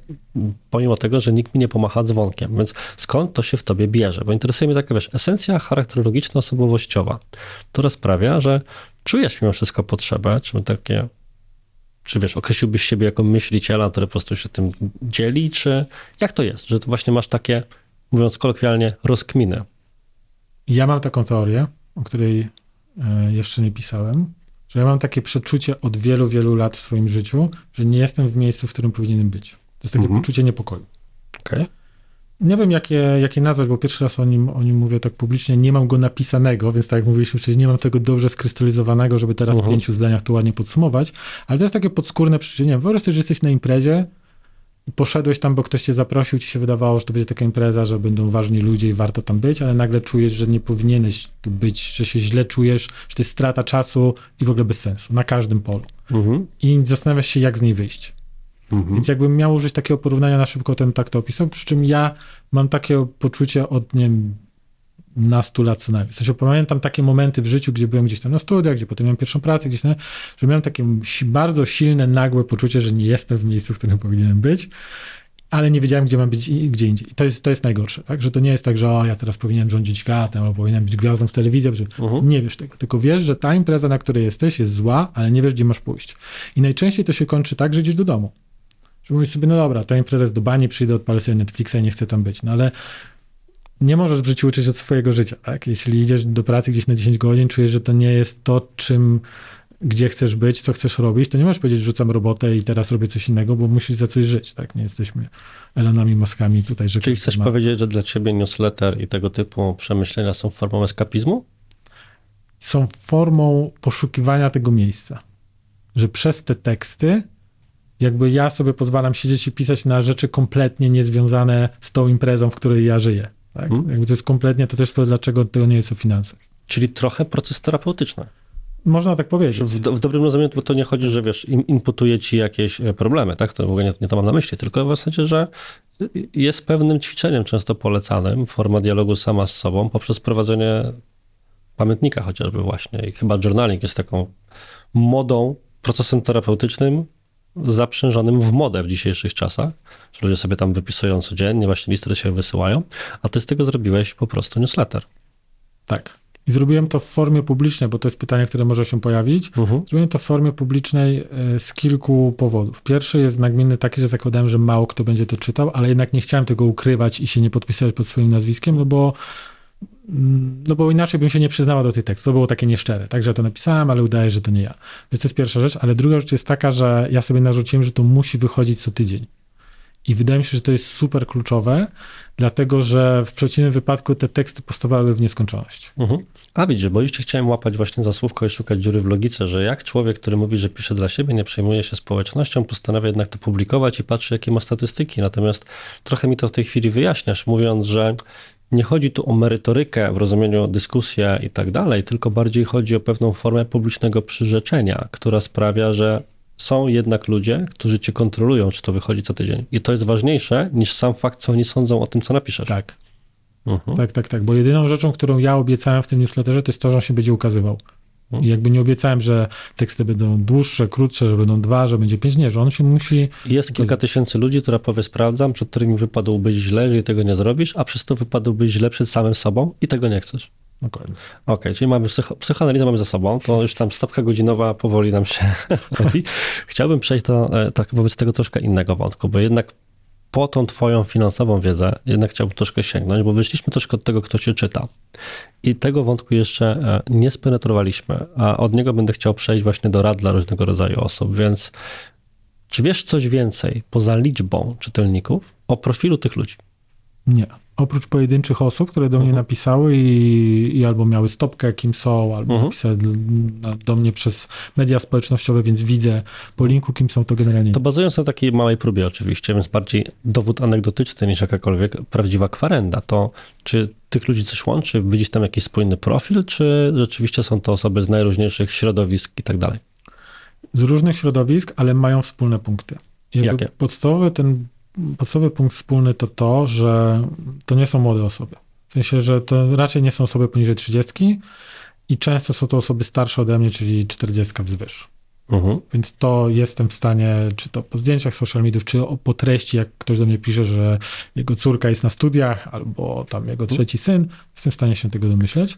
Speaker 1: pomimo tego, że nikt mi nie pomacha dzwonkiem. Więc skąd to się w tobie bierze? Bo interesuje mnie taka, wiesz, esencja charakterologiczna, osobowościowa, która sprawia, że czujesz mimo wszystko potrzebę, czy takie czy wiesz, określiłbyś siebie jako myśliciela, który po prostu się tym dzieli, czy jak to jest, że to właśnie masz takie mówiąc kolokwialnie, rozkminę.
Speaker 2: Ja mam taką teorię, o której e, jeszcze nie pisałem, że ja mam takie przeczucie od wielu, wielu lat w swoim życiu, że nie jestem w miejscu, w którym powinienem być. To jest takie mhm. poczucie niepokoju.
Speaker 1: Okay.
Speaker 2: Nie wiem, jakie, jakie nazwać, bo pierwszy raz o nim, o nim mówię tak publicznie. Nie mam go napisanego, więc tak jak mówiliśmy wcześniej, nie mam tego dobrze skrystalizowanego, żeby teraz mhm. w pięciu zdaniach to ładnie podsumować, ale to jest takie podskórne przeczucie. Wyobraź sobie, że jesteś na imprezie, poszedłeś tam, bo ktoś cię zaprosił, ci się wydawało, że to będzie taka impreza, że będą ważni ludzie i warto tam być, ale nagle czujesz, że nie powinieneś tu być, że się źle czujesz, że to jest strata czasu i w ogóle bez sensu, na każdym polu. Mhm. I zastanawiasz się, jak z niej wyjść. Mhm. Więc jakbym miał użyć takiego porównania na szybko, bym tak to opisał, przy czym ja mam takie poczucie od, nie wiem, nastu lat co najmniej. W sensie pamiętam takie momenty w życiu, gdzie byłem gdzieś tam na studiach, gdzie potem miałem pierwszą pracę, gdzieś tam, że miałem takie bardzo silne, nagłe poczucie, że nie jestem w miejscu, w którym powinienem być. ale nie wiedziałem, gdzie mam być i gdzie indziej. I to jest, to jest najgorsze, tak? Że to nie jest tak, że o, ja teraz powinienem rządzić światem, albo powinienem być gwiazdą w telewizji, że
Speaker 1: Mhm.
Speaker 2: nie wiesz tego, tylko wiesz, że ta impreza, na której jesteś, jest zła, ale nie wiesz, gdzie masz pójść. I najczęściej to się kończy tak, że idziesz do domu. Że mówisz sobie, no dobra, ta impreza jest do bani, przyjdę, odpalę sobie Netflixa i nie chcę tam być. No ale nie możesz w życiu uczyć od swojego życia, tak? Jeśli idziesz do pracy gdzieś na 10 godzin, czujesz, że to nie jest to, czym, gdzie chcesz być, co chcesz robić, to nie możesz powiedzieć, rzucam robotę i teraz robię coś innego, bo musisz za coś żyć, tak? Nie jesteśmy Elonami Maskami tutaj, że
Speaker 1: Czyli chcesz
Speaker 2: ma-
Speaker 1: powiedzieć, że dla ciebie newsletter i tego typu przemyślenia są formą eskapizmu?
Speaker 2: są formą poszukiwania tego miejsca. Że przez te teksty, jakby ja sobie pozwalam siedzieć i pisać na rzeczy kompletnie niezwiązane z tą imprezą, w której ja żyję. Tak?
Speaker 1: Mhm.
Speaker 2: Jakby to jest kompletnie, to też dlaczego to nie jest o finansach.
Speaker 1: Czyli trochę proces terapeutyczny.
Speaker 2: Można tak powiedzieć.
Speaker 1: W, do, w dobrym rozumieniu, bo to nie chodzi, że wiesz, in, inputuje ci jakieś e, problemy, tak? To w ogóle nie, nie to mam na myśli, tylko w zasadzie, że jest pewnym ćwiczeniem często polecanym, forma dialogu sama z sobą poprzez prowadzenie pamiętnika chociażby właśnie. I chyba journaling jest taką modą, procesem terapeutycznym zaprzężonym w modę w dzisiejszych czasach, że ludzie sobie tam wypisują codziennie, właśnie listy siebie wysyłają, a ty z tego zrobiłeś po prostu newsletter.
Speaker 2: Tak. I zrobiłem to w formie publicznej, bo to jest pytanie, które może się pojawić.
Speaker 1: Mhm.
Speaker 2: Zrobiłem to w formie publicznej e, z kilku powodów. Pierwszy jest nagminny taki, że zakładałem, że mało kto będzie to czytał, ale jednak nie chciałem tego ukrywać i się nie podpisywać pod swoim nazwiskiem, no bo, no bo inaczej bym się nie przyznawał do tych tekstów. To było takie nieszczere. Także ja to napisałem, ale udaje, że to nie ja. Więc to jest pierwsza rzecz. Ale druga rzecz jest taka, że ja sobie narzuciłem, że to musi wychodzić co tydzień. I wydaje mi się, że to jest super kluczowe, dlatego że w przeciwnym wypadku te teksty powstawały w nieskończoność.
Speaker 1: Mhm. A widzisz, bo jeszcze chciałem łapać właśnie za słówko i szukać dziury w logice, że jak człowiek, który mówi, że pisze dla siebie, nie przejmuje się społecznością, postanawia jednak to publikować i patrzy, jakie ma statystyki. Natomiast trochę mi to w tej chwili wyjaśniasz, mówiąc, że nie chodzi tu o merytorykę w rozumieniu dyskusję i tak dalej, tylko bardziej chodzi o pewną formę publicznego przyrzeczenia, która sprawia, że są jednak ludzie, którzy cię kontrolują, czy to wychodzi co tydzień. I to jest ważniejsze niż sam fakt, co oni sądzą o tym, co napiszesz.
Speaker 2: Tak.
Speaker 1: Mhm.
Speaker 2: Tak, tak, tak. Bo jedyną rzeczą, którą ja obiecałem w tym newsletterze, to jest to, że on się będzie ukazywał.
Speaker 1: Mhm.
Speaker 2: I jakby nie obiecałem, że teksty będą dłuższe, krótsze, że będą dwa, że będzie pięć. Nie, że on się musi.
Speaker 1: Jest kilka tysięcy ludzi, która powie, sprawdzam, przed którymi wypadłbyś źle, jeżeli tego nie zrobisz, a przez to wypadłbyś źle przed samym sobą i tego nie chcesz. Okej, czyli mamy psycho, psychoanalizę mamy za sobą, to już tam stawka godzinowa powoli nam się [laughs] robi. Chciałbym przejść do e, tak wobec tego troszkę innego wątku, bo jednak po tą twoją finansową wiedzę jednak chciałbym troszkę sięgnąć, bo wyszliśmy troszkę od tego, kto cię czyta. I tego wątku jeszcze e, nie spenetrowaliśmy, a od niego będę chciał przejść właśnie do rad dla różnego rodzaju osób, więc czy wiesz coś więcej poza liczbą czytelników o profilu tych ludzi?
Speaker 2: Nie. Oprócz pojedynczych osób, które do mnie
Speaker 1: Mhm.
Speaker 2: napisały i, i albo miały stopkę, kim są, albo
Speaker 1: Mhm.
Speaker 2: napisały do mnie przez media społecznościowe, więc widzę po linku, kim są, to generalnie.
Speaker 1: To bazując na takiej małej próbie oczywiście, więc bardziej dowód anegdotyczny niż jakakolwiek prawdziwa kwarenda, to czy tych ludzi coś łączy? Widzisz tam jakiś spójny profil, czy rzeczywiście są to osoby z najróżniejszych środowisk i tak dalej?
Speaker 2: z różnych środowisk, ale mają wspólne punkty. Jakby
Speaker 1: Jakie?
Speaker 2: Podstawowy, ten, podstawowy punkt wspólny to to, że to nie są młode osoby. W sensie, że to raczej nie są osoby poniżej 30 i często są to osoby starsze ode mnie, czyli 40 wzwyż.
Speaker 1: Mhm.
Speaker 2: Więc to jestem w stanie, czy to po zdjęciach social mediów, czy po treści, jak ktoś do mnie pisze, że jego córka jest na studiach, albo tam jego trzeci syn, jestem w stanie się tego domyśleć.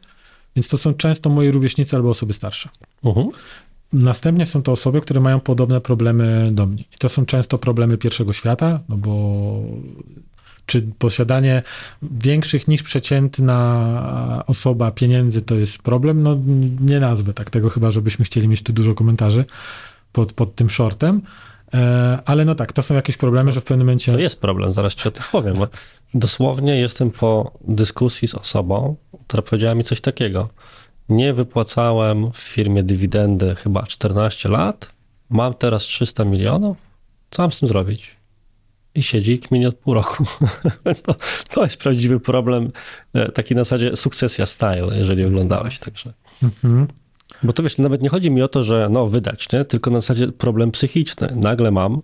Speaker 2: Więc to są często moi rówieśnicy albo osoby starsze.
Speaker 1: Mhm.
Speaker 2: Następnie są to osoby, które mają podobne problemy do mnie. I to są często problemy pierwszego świata, no bo czy posiadanie większych niż przeciętna osoba pieniędzy to jest problem? No nie nazwę tak tego, chyba żebyśmy chcieli mieć tu dużo komentarzy pod, pod tym shortem. E, Ale no tak, to są jakieś problemy, że w pewnym momencie...
Speaker 1: To jest problem, zaraz ci o tym powiem. Dosłownie jestem po dyskusji z osobą, która powiedziała mi coś takiego. Nie wypłacałem w firmie dywidendy chyba 14 lat, mam teraz 300 milionów, co mam z tym zrobić? I siedzi kminie od pół roku. [laughs] Więc to, to jest prawdziwy problem, e, taki na zasadzie sukcesja style, jeżeli oglądałeś, także.
Speaker 2: Mhm.
Speaker 1: Bo to wiesz, nawet nie chodzi mi o to, że no wydać, nie? tylko na zasadzie problem psychiczny. Nagle mam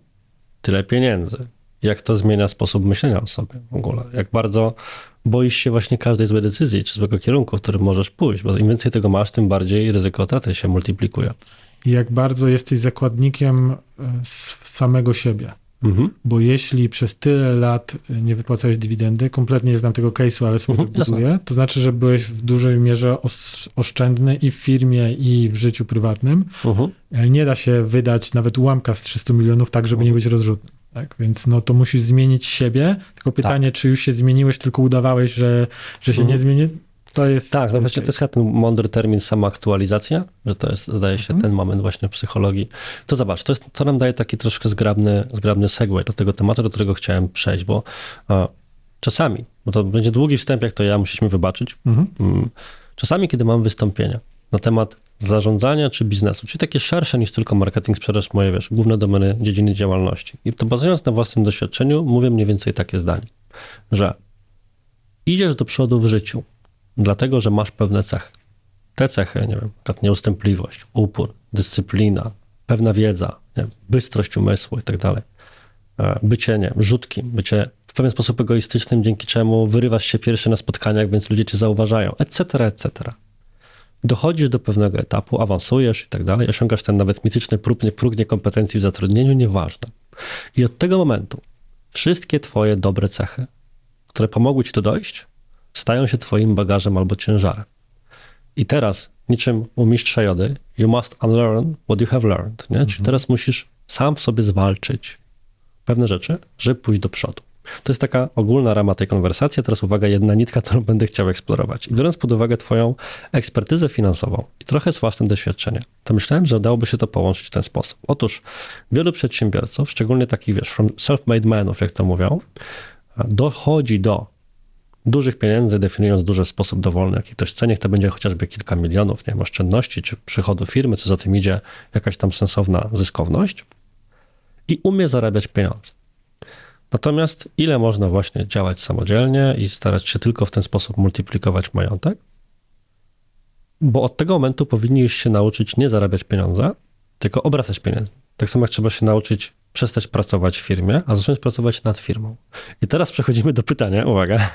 Speaker 1: tyle pieniędzy. Jak to zmienia sposób myślenia o sobie w ogóle? Jak bardzo boisz się właśnie każdej złej decyzji czy złego kierunku, w którym możesz pójść, bo im więcej tego masz, tym bardziej ryzyko utraty się multiplikuje.
Speaker 2: I jak bardzo jesteś zakładnikiem e, samego siebie. Mhm. Bo jeśli przez tyle lat nie wypłacałeś dywidendy, kompletnie nie znam tego case'u, ale sobie mhm, to buduję, to znaczy, że byłeś w dużej mierze oszczędny i w firmie, i w życiu prywatnym. Mhm. Nie da się wydać nawet ułamka z 300 milionów tak, żeby nie być rozrzutnym. Tak? Więc no to musisz zmienić siebie. Tylko pytanie, tak. czy już się zmieniłeś, tylko udawałeś, że, że się nie zmieni? To jest.
Speaker 1: Tak, no właśnie to jest ten mądry termin samoaktualizacja, że to jest, zdaje się, mhm. ten moment właśnie w psychologii. To zobacz, to, jest, to nam daje taki troszkę zgrabny, zgrabny segue do tego tematu, do którego chciałem przejść, bo a, czasami, bo to będzie długi wstęp, jak to ja, musisz mi wybaczyć. Mhm. Mm, czasami, kiedy mam wystąpienia na temat zarządzania czy biznesu, czyli takie szersze niż tylko marketing, sprzedaż, moje, wiesz, główne domeny dziedziny działalności. I to bazując na własnym doświadczeniu, mówię mniej więcej takie zdanie, że idziesz do przodu w życiu, dlatego że masz pewne cechy. Te cechy, nie wiem, jak nieustępliwość, upór, dyscyplina, pewna wiedza, nie, bystrość umysłu i tak dalej. E, bycie, nie rzutkim, bycie w pewien sposób egoistycznym, dzięki czemu wyrywasz się pierwszy na spotkaniach, więc ludzie cię zauważają, etc., etc. Dochodzisz do pewnego etapu, awansujesz i tak dalej, osiągasz ten nawet mityczny próg, próg niekompetencji w zatrudnieniu, nieważne. I od tego momentu wszystkie twoje dobre cechy, które pomogły ci to dojść, stają się twoim bagażem albo ciężarem. I teraz, niczym u mistrza jody, you must unlearn what you have learned, nie? Mhm. Czyli teraz musisz sam w sobie zwalczyć pewne rzeczy, żeby pójść do przodu. To jest taka ogólna rama tej konwersacji. Teraz uwaga, jedna nitka, którą będę chciał eksplorować. I biorąc pod uwagę Twoją ekspertyzę finansową i trochę z własnym doświadczeniem, to myślałem, że dałoby się to połączyć w ten sposób. Otóż wielu przedsiębiorców, szczególnie takich, wiesz, self-made menów, jak to mówią, dochodzi do dużych pieniędzy, definiując duże w sposób dowolny, jaki ktoś chce, niech to będzie chociażby kilka milionów, nie wiem, oszczędności czy przychodu firmy, co za tym idzie, jakaś tam sensowna zyskowność i umie zarabiać pieniądze. Natomiast ile można właśnie działać samodzielnie i starać się tylko w ten sposób multiplikować majątek? Bo od tego momentu powinniś się nauczyć nie zarabiać pieniądze, tylko obracać pieniędzmi. Tak samo jak trzeba się nauczyć przestać pracować w firmie, a zacząć pracować nad firmą. I teraz przechodzimy do pytania, uwaga,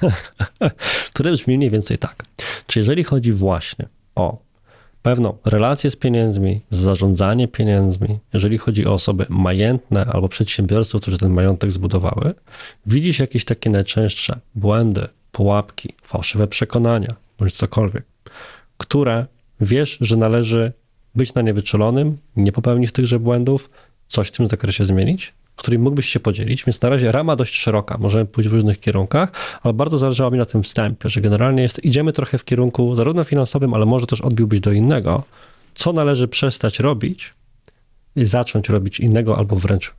Speaker 1: [laughs] które brzmi mniej więcej tak. Czy jeżeli chodzi właśnie o pewną relację z pieniędzmi, zarządzanie pieniędzmi, jeżeli chodzi o osoby majętne albo przedsiębiorców, którzy ten majątek zbudowały, widzisz jakieś takie najczęstsze błędy, pułapki, fałszywe przekonania bądź cokolwiek, które wiesz, że należy być na nie wyczulonym, nie popełnić tychże błędów, coś w tym zakresie zmienić? którym mógłbyś się podzielić, więc na razie rama dość szeroka, możemy pójść w różnych kierunkach, ale bardzo zależało mi na tym wstępie, że generalnie jest, idziemy trochę w kierunku zarówno finansowym, ale może też odbiłbyś do innego, co należy przestać robić i zacząć robić innego albo wręcz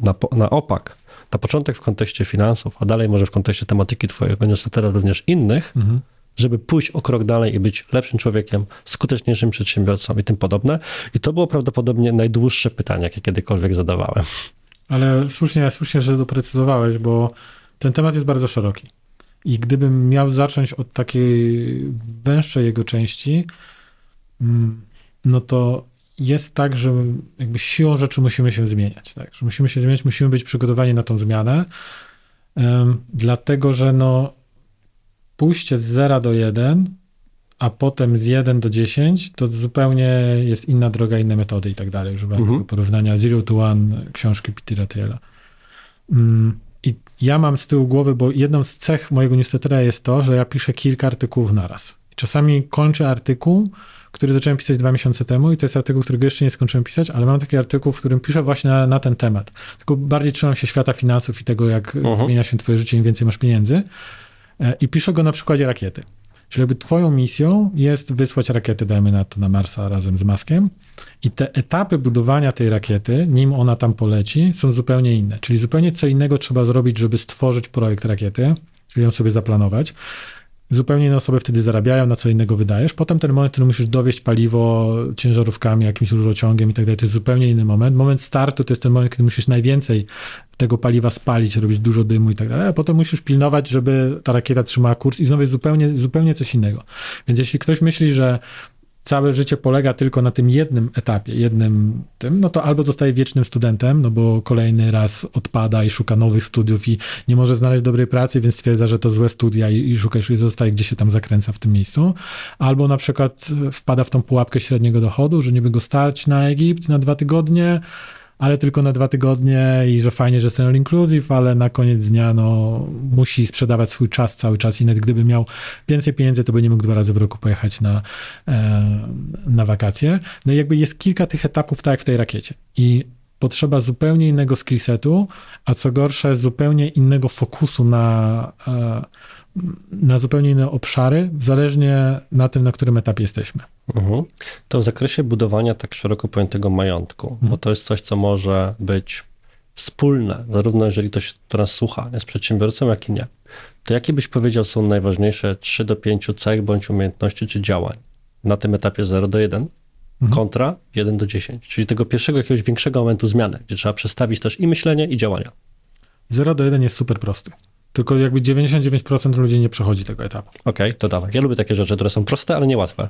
Speaker 1: na, na opak, na początek w kontekście finansów, a dalej może w kontekście tematyki twojego newslettera również innych, mhm żeby pójść o krok dalej i być lepszym człowiekiem, skuteczniejszym przedsiębiorcą i tym podobne. I to było prawdopodobnie najdłuższe pytanie, jakie kiedykolwiek zadawałem.
Speaker 2: Ale słusznie, słusznie, że doprecyzowałeś, bo ten temat jest bardzo szeroki. I gdybym miał zacząć od takiej węższej jego części, mm, no to jest tak, że jakby siłą rzeczy musimy się zmieniać. Tak? Że musimy się zmieniać, musimy być przygotowani na tą zmianę, um, dlatego że no, pójście z 0 do 1 a potem z 1 do 10, to zupełnie jest inna droga, inne metody i tak dalej. Używam mhm. tego porównania Zero to One książki Petera Thiela. Mm, I ja mam z tyłu głowy, bo jedną z cech mojego newslettera jest to, że ja piszę kilka artykułów naraz. Czasami kończę artykuł, który zacząłem pisać dwa miesiące temu i to jest artykuł, którego jeszcze nie skończyłem pisać, ale mam taki artykuł, w którym piszę właśnie na, na ten temat. Tylko bardziej trzymam się świata finansów i tego, jak uh mhm. -huh. zmienia się twoje życie, im więcej masz pieniędzy. E, I piszę go na przykładzie rakiety. Czyli jakby twoją misją jest wysłać rakiety, dajmy na to na Marsa razem z Maskiem i te etapy budowania tej rakiety, nim ona tam poleci, są zupełnie inne. Czyli zupełnie co innego trzeba zrobić, żeby stworzyć projekt rakiety, czyli ją sobie zaplanować. Zupełnie inne osoby wtedy zarabiają, na co innego wydajesz. Potem ten moment, który musisz dowieść paliwo ciężarówkami, jakimś rurociągiem i tak dalej, to jest zupełnie inny moment. Moment startu to jest ten moment, kiedy musisz najwięcej tego paliwa spalić, robić dużo dymu i tak dalej, a potem musisz pilnować, żeby ta rakieta trzymała kurs i znowu jest zupełnie, zupełnie coś innego. Więc jeśli ktoś myśli, że całe życie polega tylko na tym jednym etapie, jednym tym, no to albo zostaje wiecznym studentem, no bo kolejny raz odpada i szuka nowych studiów i nie może znaleźć dobrej pracy, więc stwierdza, że to złe studia i, i szuka i zostaje gdzie się tam zakręca w tym miejscu. Albo na przykład wpada w tą pułapkę średniego dochodu, że niby go stać na Egipt na dwa tygodnie, ale tylko na dwa tygodnie i że fajnie, że all inclusive, ale na koniec dnia no, musi sprzedawać swój czas cały czas i nawet gdyby miał więcej pieniędzy, to by nie mógł dwa razy w roku pojechać na, e, na wakacje. No i jakby jest kilka tych etapów, tak jak w tej rakiecie. I potrzeba zupełnie innego skillsetu, a co gorsze, zupełnie innego fokusu na, e, na zupełnie inne obszary, zależnie na tym, na którym etapie jesteśmy.
Speaker 1: Mhm. To w zakresie budowania tak szeroko pojętego majątku, mhm. bo to jest coś, co może być wspólne, zarówno jeżeli ktoś to nas słucha, jest przedsiębiorcą, jak i nie. To jakie byś powiedział są najważniejsze 3 do 5 cech bądź umiejętności czy działań na tym etapie 0 do 1 mhm. kontra 1 do 10, czyli tego pierwszego jakiegoś większego momentu zmiany, gdzie trzeba przestawić też i myślenie, i działania.
Speaker 2: 0 do 1 jest super prosty. Tylko jakby 99% ludzi nie przechodzi tego etapu.
Speaker 1: Okej, okay, to dawaj. Ja lubię takie rzeczy, które są proste, ale niełatwe.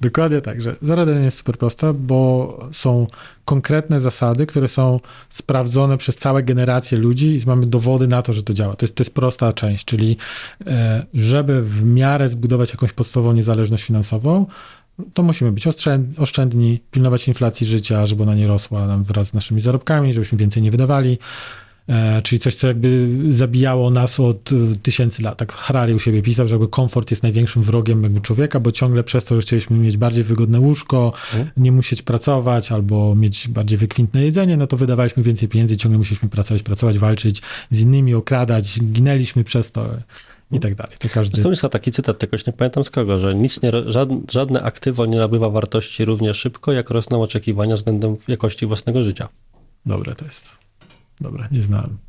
Speaker 2: Dokładnie tak, że 0 do 1 jest super prosta, bo są konkretne zasady, które są sprawdzone przez całe generacje ludzi i mamy dowody na to, że to działa. To jest, to jest prosta część, czyli e, żeby w miarę zbudować jakąś podstawową niezależność finansową, to musimy być oszczędni, pilnować inflacji życia, żeby ona nie rosła nam wraz z naszymi zarobkami, żebyśmy więcej nie wydawali. E, czyli coś, co jakby zabijało nas od e, tysięcy lat. Tak Harari u siebie pisał, że jakby komfort jest największym wrogiem jakby człowieka, bo ciągle przez to, że chcieliśmy mieć bardziej wygodne łóżko, mhm. nie musieć pracować albo mieć bardziej wykwintne jedzenie, no to wydawaliśmy więcej pieniędzy, ciągle musieliśmy pracować, pracować, walczyć z innymi, okradać, ginęliśmy przez to i tak dalej.
Speaker 1: To każdy... Zresztą jest taki cytat, jakoś nie pamiętam z kogo, że nic nie, żadne, żadne aktywo nie nabywa wartości równie szybko, jak rosną oczekiwania względem jakości własnego życia.
Speaker 2: Dobre to jest. Dobre, neznám.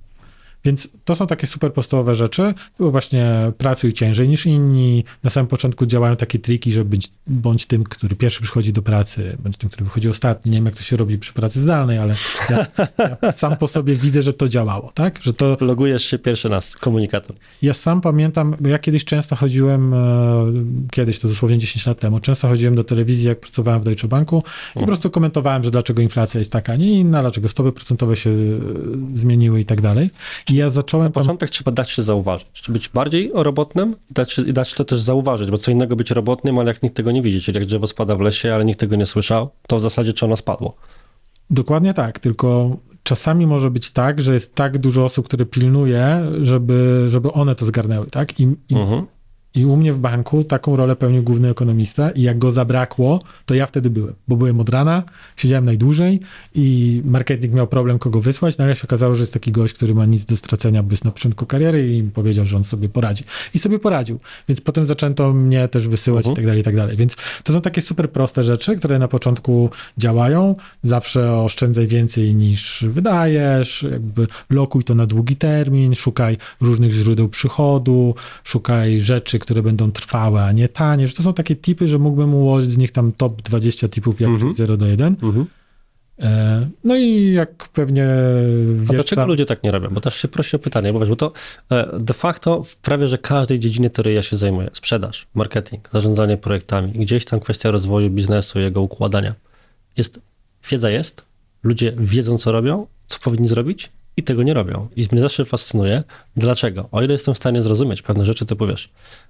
Speaker 2: Więc to są takie super podstawowe rzeczy. Było właśnie pracuj ciężej niż inni. Na samym początku działają takie triki, żeby być bądź tym, który pierwszy przychodzi do pracy, bądź tym, który wychodzi ostatni. Nie wiem, jak to się robi przy pracy zdalnej, ale ja, ja sam po sobie widzę, że to działało, tak? Że to...
Speaker 1: Logujesz się pierwszy raz, komunikator.
Speaker 2: Ja sam pamiętam, bo ja kiedyś często chodziłem, e, kiedyś to dosłownie 10 lat temu, często chodziłem do telewizji, jak pracowałem w Deutsche Banku i po prostu komentowałem, że dlaczego inflacja jest taka, nie inna, dlaczego stopy procentowe się e, zmieniły i tak dalej. I ja zacząłem... Na
Speaker 1: początek trzeba dać się zauważyć. Trzeba być bardziej robotnym i dać, dać to też zauważyć, bo co innego być robotnym, ale jak nikt tego nie widzi, czyli jak drzewo spada w lesie, ale nikt tego nie słyszał, to w zasadzie czy ono spadło.
Speaker 2: Dokładnie tak, tylko czasami może być tak, że jest tak dużo osób, które pilnuje, żeby, żeby one to zgarnęły, tak? I, i mhm. I u mnie w banku taką rolę pełnił główny ekonomista i jak go zabrakło, to ja wtedy byłem, bo byłem od rana, siedziałem najdłużej i marketing miał problem kogo wysłać, nagle się okazało, że jest taki gość, który ma nic do stracenia, bo jest na początku kariery i powiedział, że on sobie poradzi. I sobie poradził. Więc potem zaczęto mnie też wysyłać i tak dalej, i tak dalej. Więc to są takie super proste rzeczy, które na początku działają. Zawsze oszczędzaj więcej niż wydajesz, jakby lokuj to na długi termin, szukaj różnych źródeł przychodu, szukaj rzeczy, które będą trwałe, a nie tanie, że to są takie tipy, że mógłbym ułożyć z nich tam top 20 tipów jak mm -hmm. 0 do 1. Mm -hmm. no i jak pewnie
Speaker 1: wiesz, A dlaczego tam... ludzie tak nie robią? Bo też się prosi o pytanie, bo, wiesz, bo to e, de facto w prawie, że każdej dziedzinie, której ja się zajmuję, sprzedaż, marketing, zarządzanie projektami, gdzieś tam kwestia rozwoju biznesu, jego układania, jest, wiedza jest, ludzie wiedzą, co robią, co powinni zrobić i tego nie robią. I mnie zawsze fascynuje, dlaczego. O ile jestem w stanie zrozumieć pewne rzeczy, to powiesz,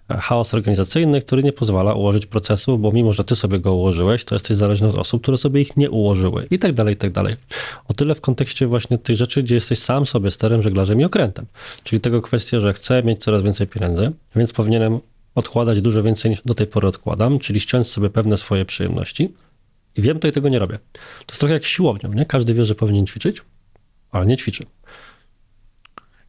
Speaker 1: chaos organizacyjny, który nie pozwala ułożyć procesu, bo mimo, że ty sobie go ułożyłeś, to jesteś zależny od osób, które sobie ich nie ułożyły i tak dalej, i tak dalej. O tyle w kontekście właśnie tych rzeczy, gdzie jesteś sam sobie sterem, żeglarzem i okrętem. Czyli tego kwestia, że chcę mieć coraz więcej pieniędzy, więc powinienem odkładać dużo więcej niż do tej pory odkładam, czyli ściąć sobie pewne swoje przyjemności i wiem to i tego nie robię. To jest trochę jak siłownią, nie? Każdy wie, że powinien ćwiczyć, ale nie ćwiczy.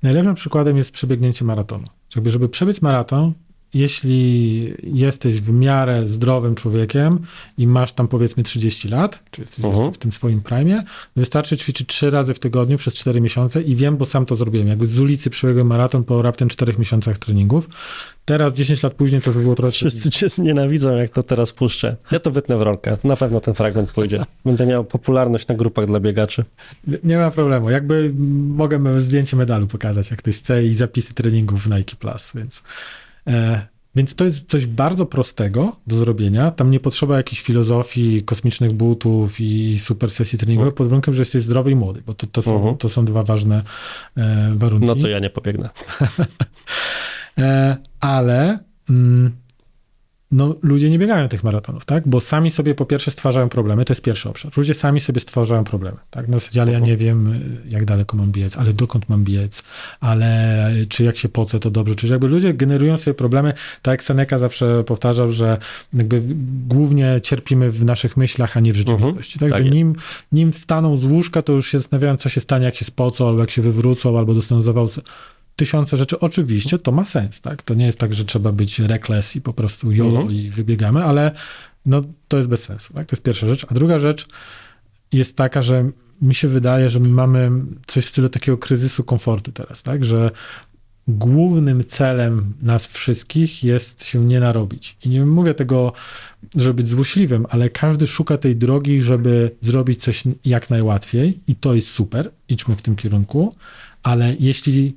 Speaker 2: Najlepszym przykładem jest przebiegnięcie maratonu. Jakby, żeby przebiec maraton, jeśli jesteś w miarę zdrowym człowiekiem i masz tam powiedzmy 30 lat, czy jesteś uh -huh. w tym swoim prime, wystarczy ćwiczyć 3 razy w tygodniu przez 4 miesiące i wiem, bo sam to zrobiłem. Jakby z ulicy przebiegłem maraton po raptem 4 miesiącach treningów. Teraz, 10 lat później, to by było trochę...
Speaker 1: Wszyscy cię znienawidzą, jak to teraz puszczę. Ja to wytnę w rolkę. Na pewno ten fragment pójdzie. Będę miał popularność na grupach dla biegaczy.
Speaker 2: Nie ma problemu. Jakby mogę zdjęcie medalu pokazać, jak ktoś chce i zapisy treningów w Nike Plus, więc... E, więc to jest coś bardzo prostego do zrobienia. Tam nie potrzeba jakiejś filozofii, kosmicznych butów i super sesji treningowej, pod warunkiem, że jesteś zdrowy i młody, bo to, to, są, uh mhm. -huh. to są dwa ważne e, warunki.
Speaker 1: No to ja nie pobiegnę. [laughs] e,
Speaker 2: ale mm, no ludzie nie biegają tych maratonów, tak? Bo sami sobie po pierwsze stwarzają problemy, to jest pierwszy obszar. Ludzie sami sobie stwarzają problemy, tak? Na zasadzie, ale ja nie wiem, jak daleko mam biec, ale dokąd mam biec, ale czy jak się pocę, to dobrze. Czyli jakby ludzie generują sobie problemy, tak jak Seneca zawsze powtarzał, że jakby głównie cierpimy w naszych myślach, a nie w rzeczywistości. Tak, tak nim, nim wstaną z łóżka, to już się zastanawiają, co się stanie, jak się spocą, albo jak się wywrócą, albo dostaną zawał tysiące rzeczy. Oczywiście to ma sens, tak? To nie jest tak, że trzeba być reckless i po prostu jolo mhm. i wybiegamy, ale no, to jest bez sensu, tak? To jest pierwsza rzecz. A druga rzecz jest taka, że mi się wydaje, że my mamy coś w stylu takiego kryzysu komfortu teraz, tak? Że głównym celem nas wszystkich jest się nie narobić. I nie mówię tego, żeby być złośliwym, ale każdy szuka tej drogi, żeby zrobić coś jak najłatwiej i to jest super, idźmy w tym kierunku, ale jeśli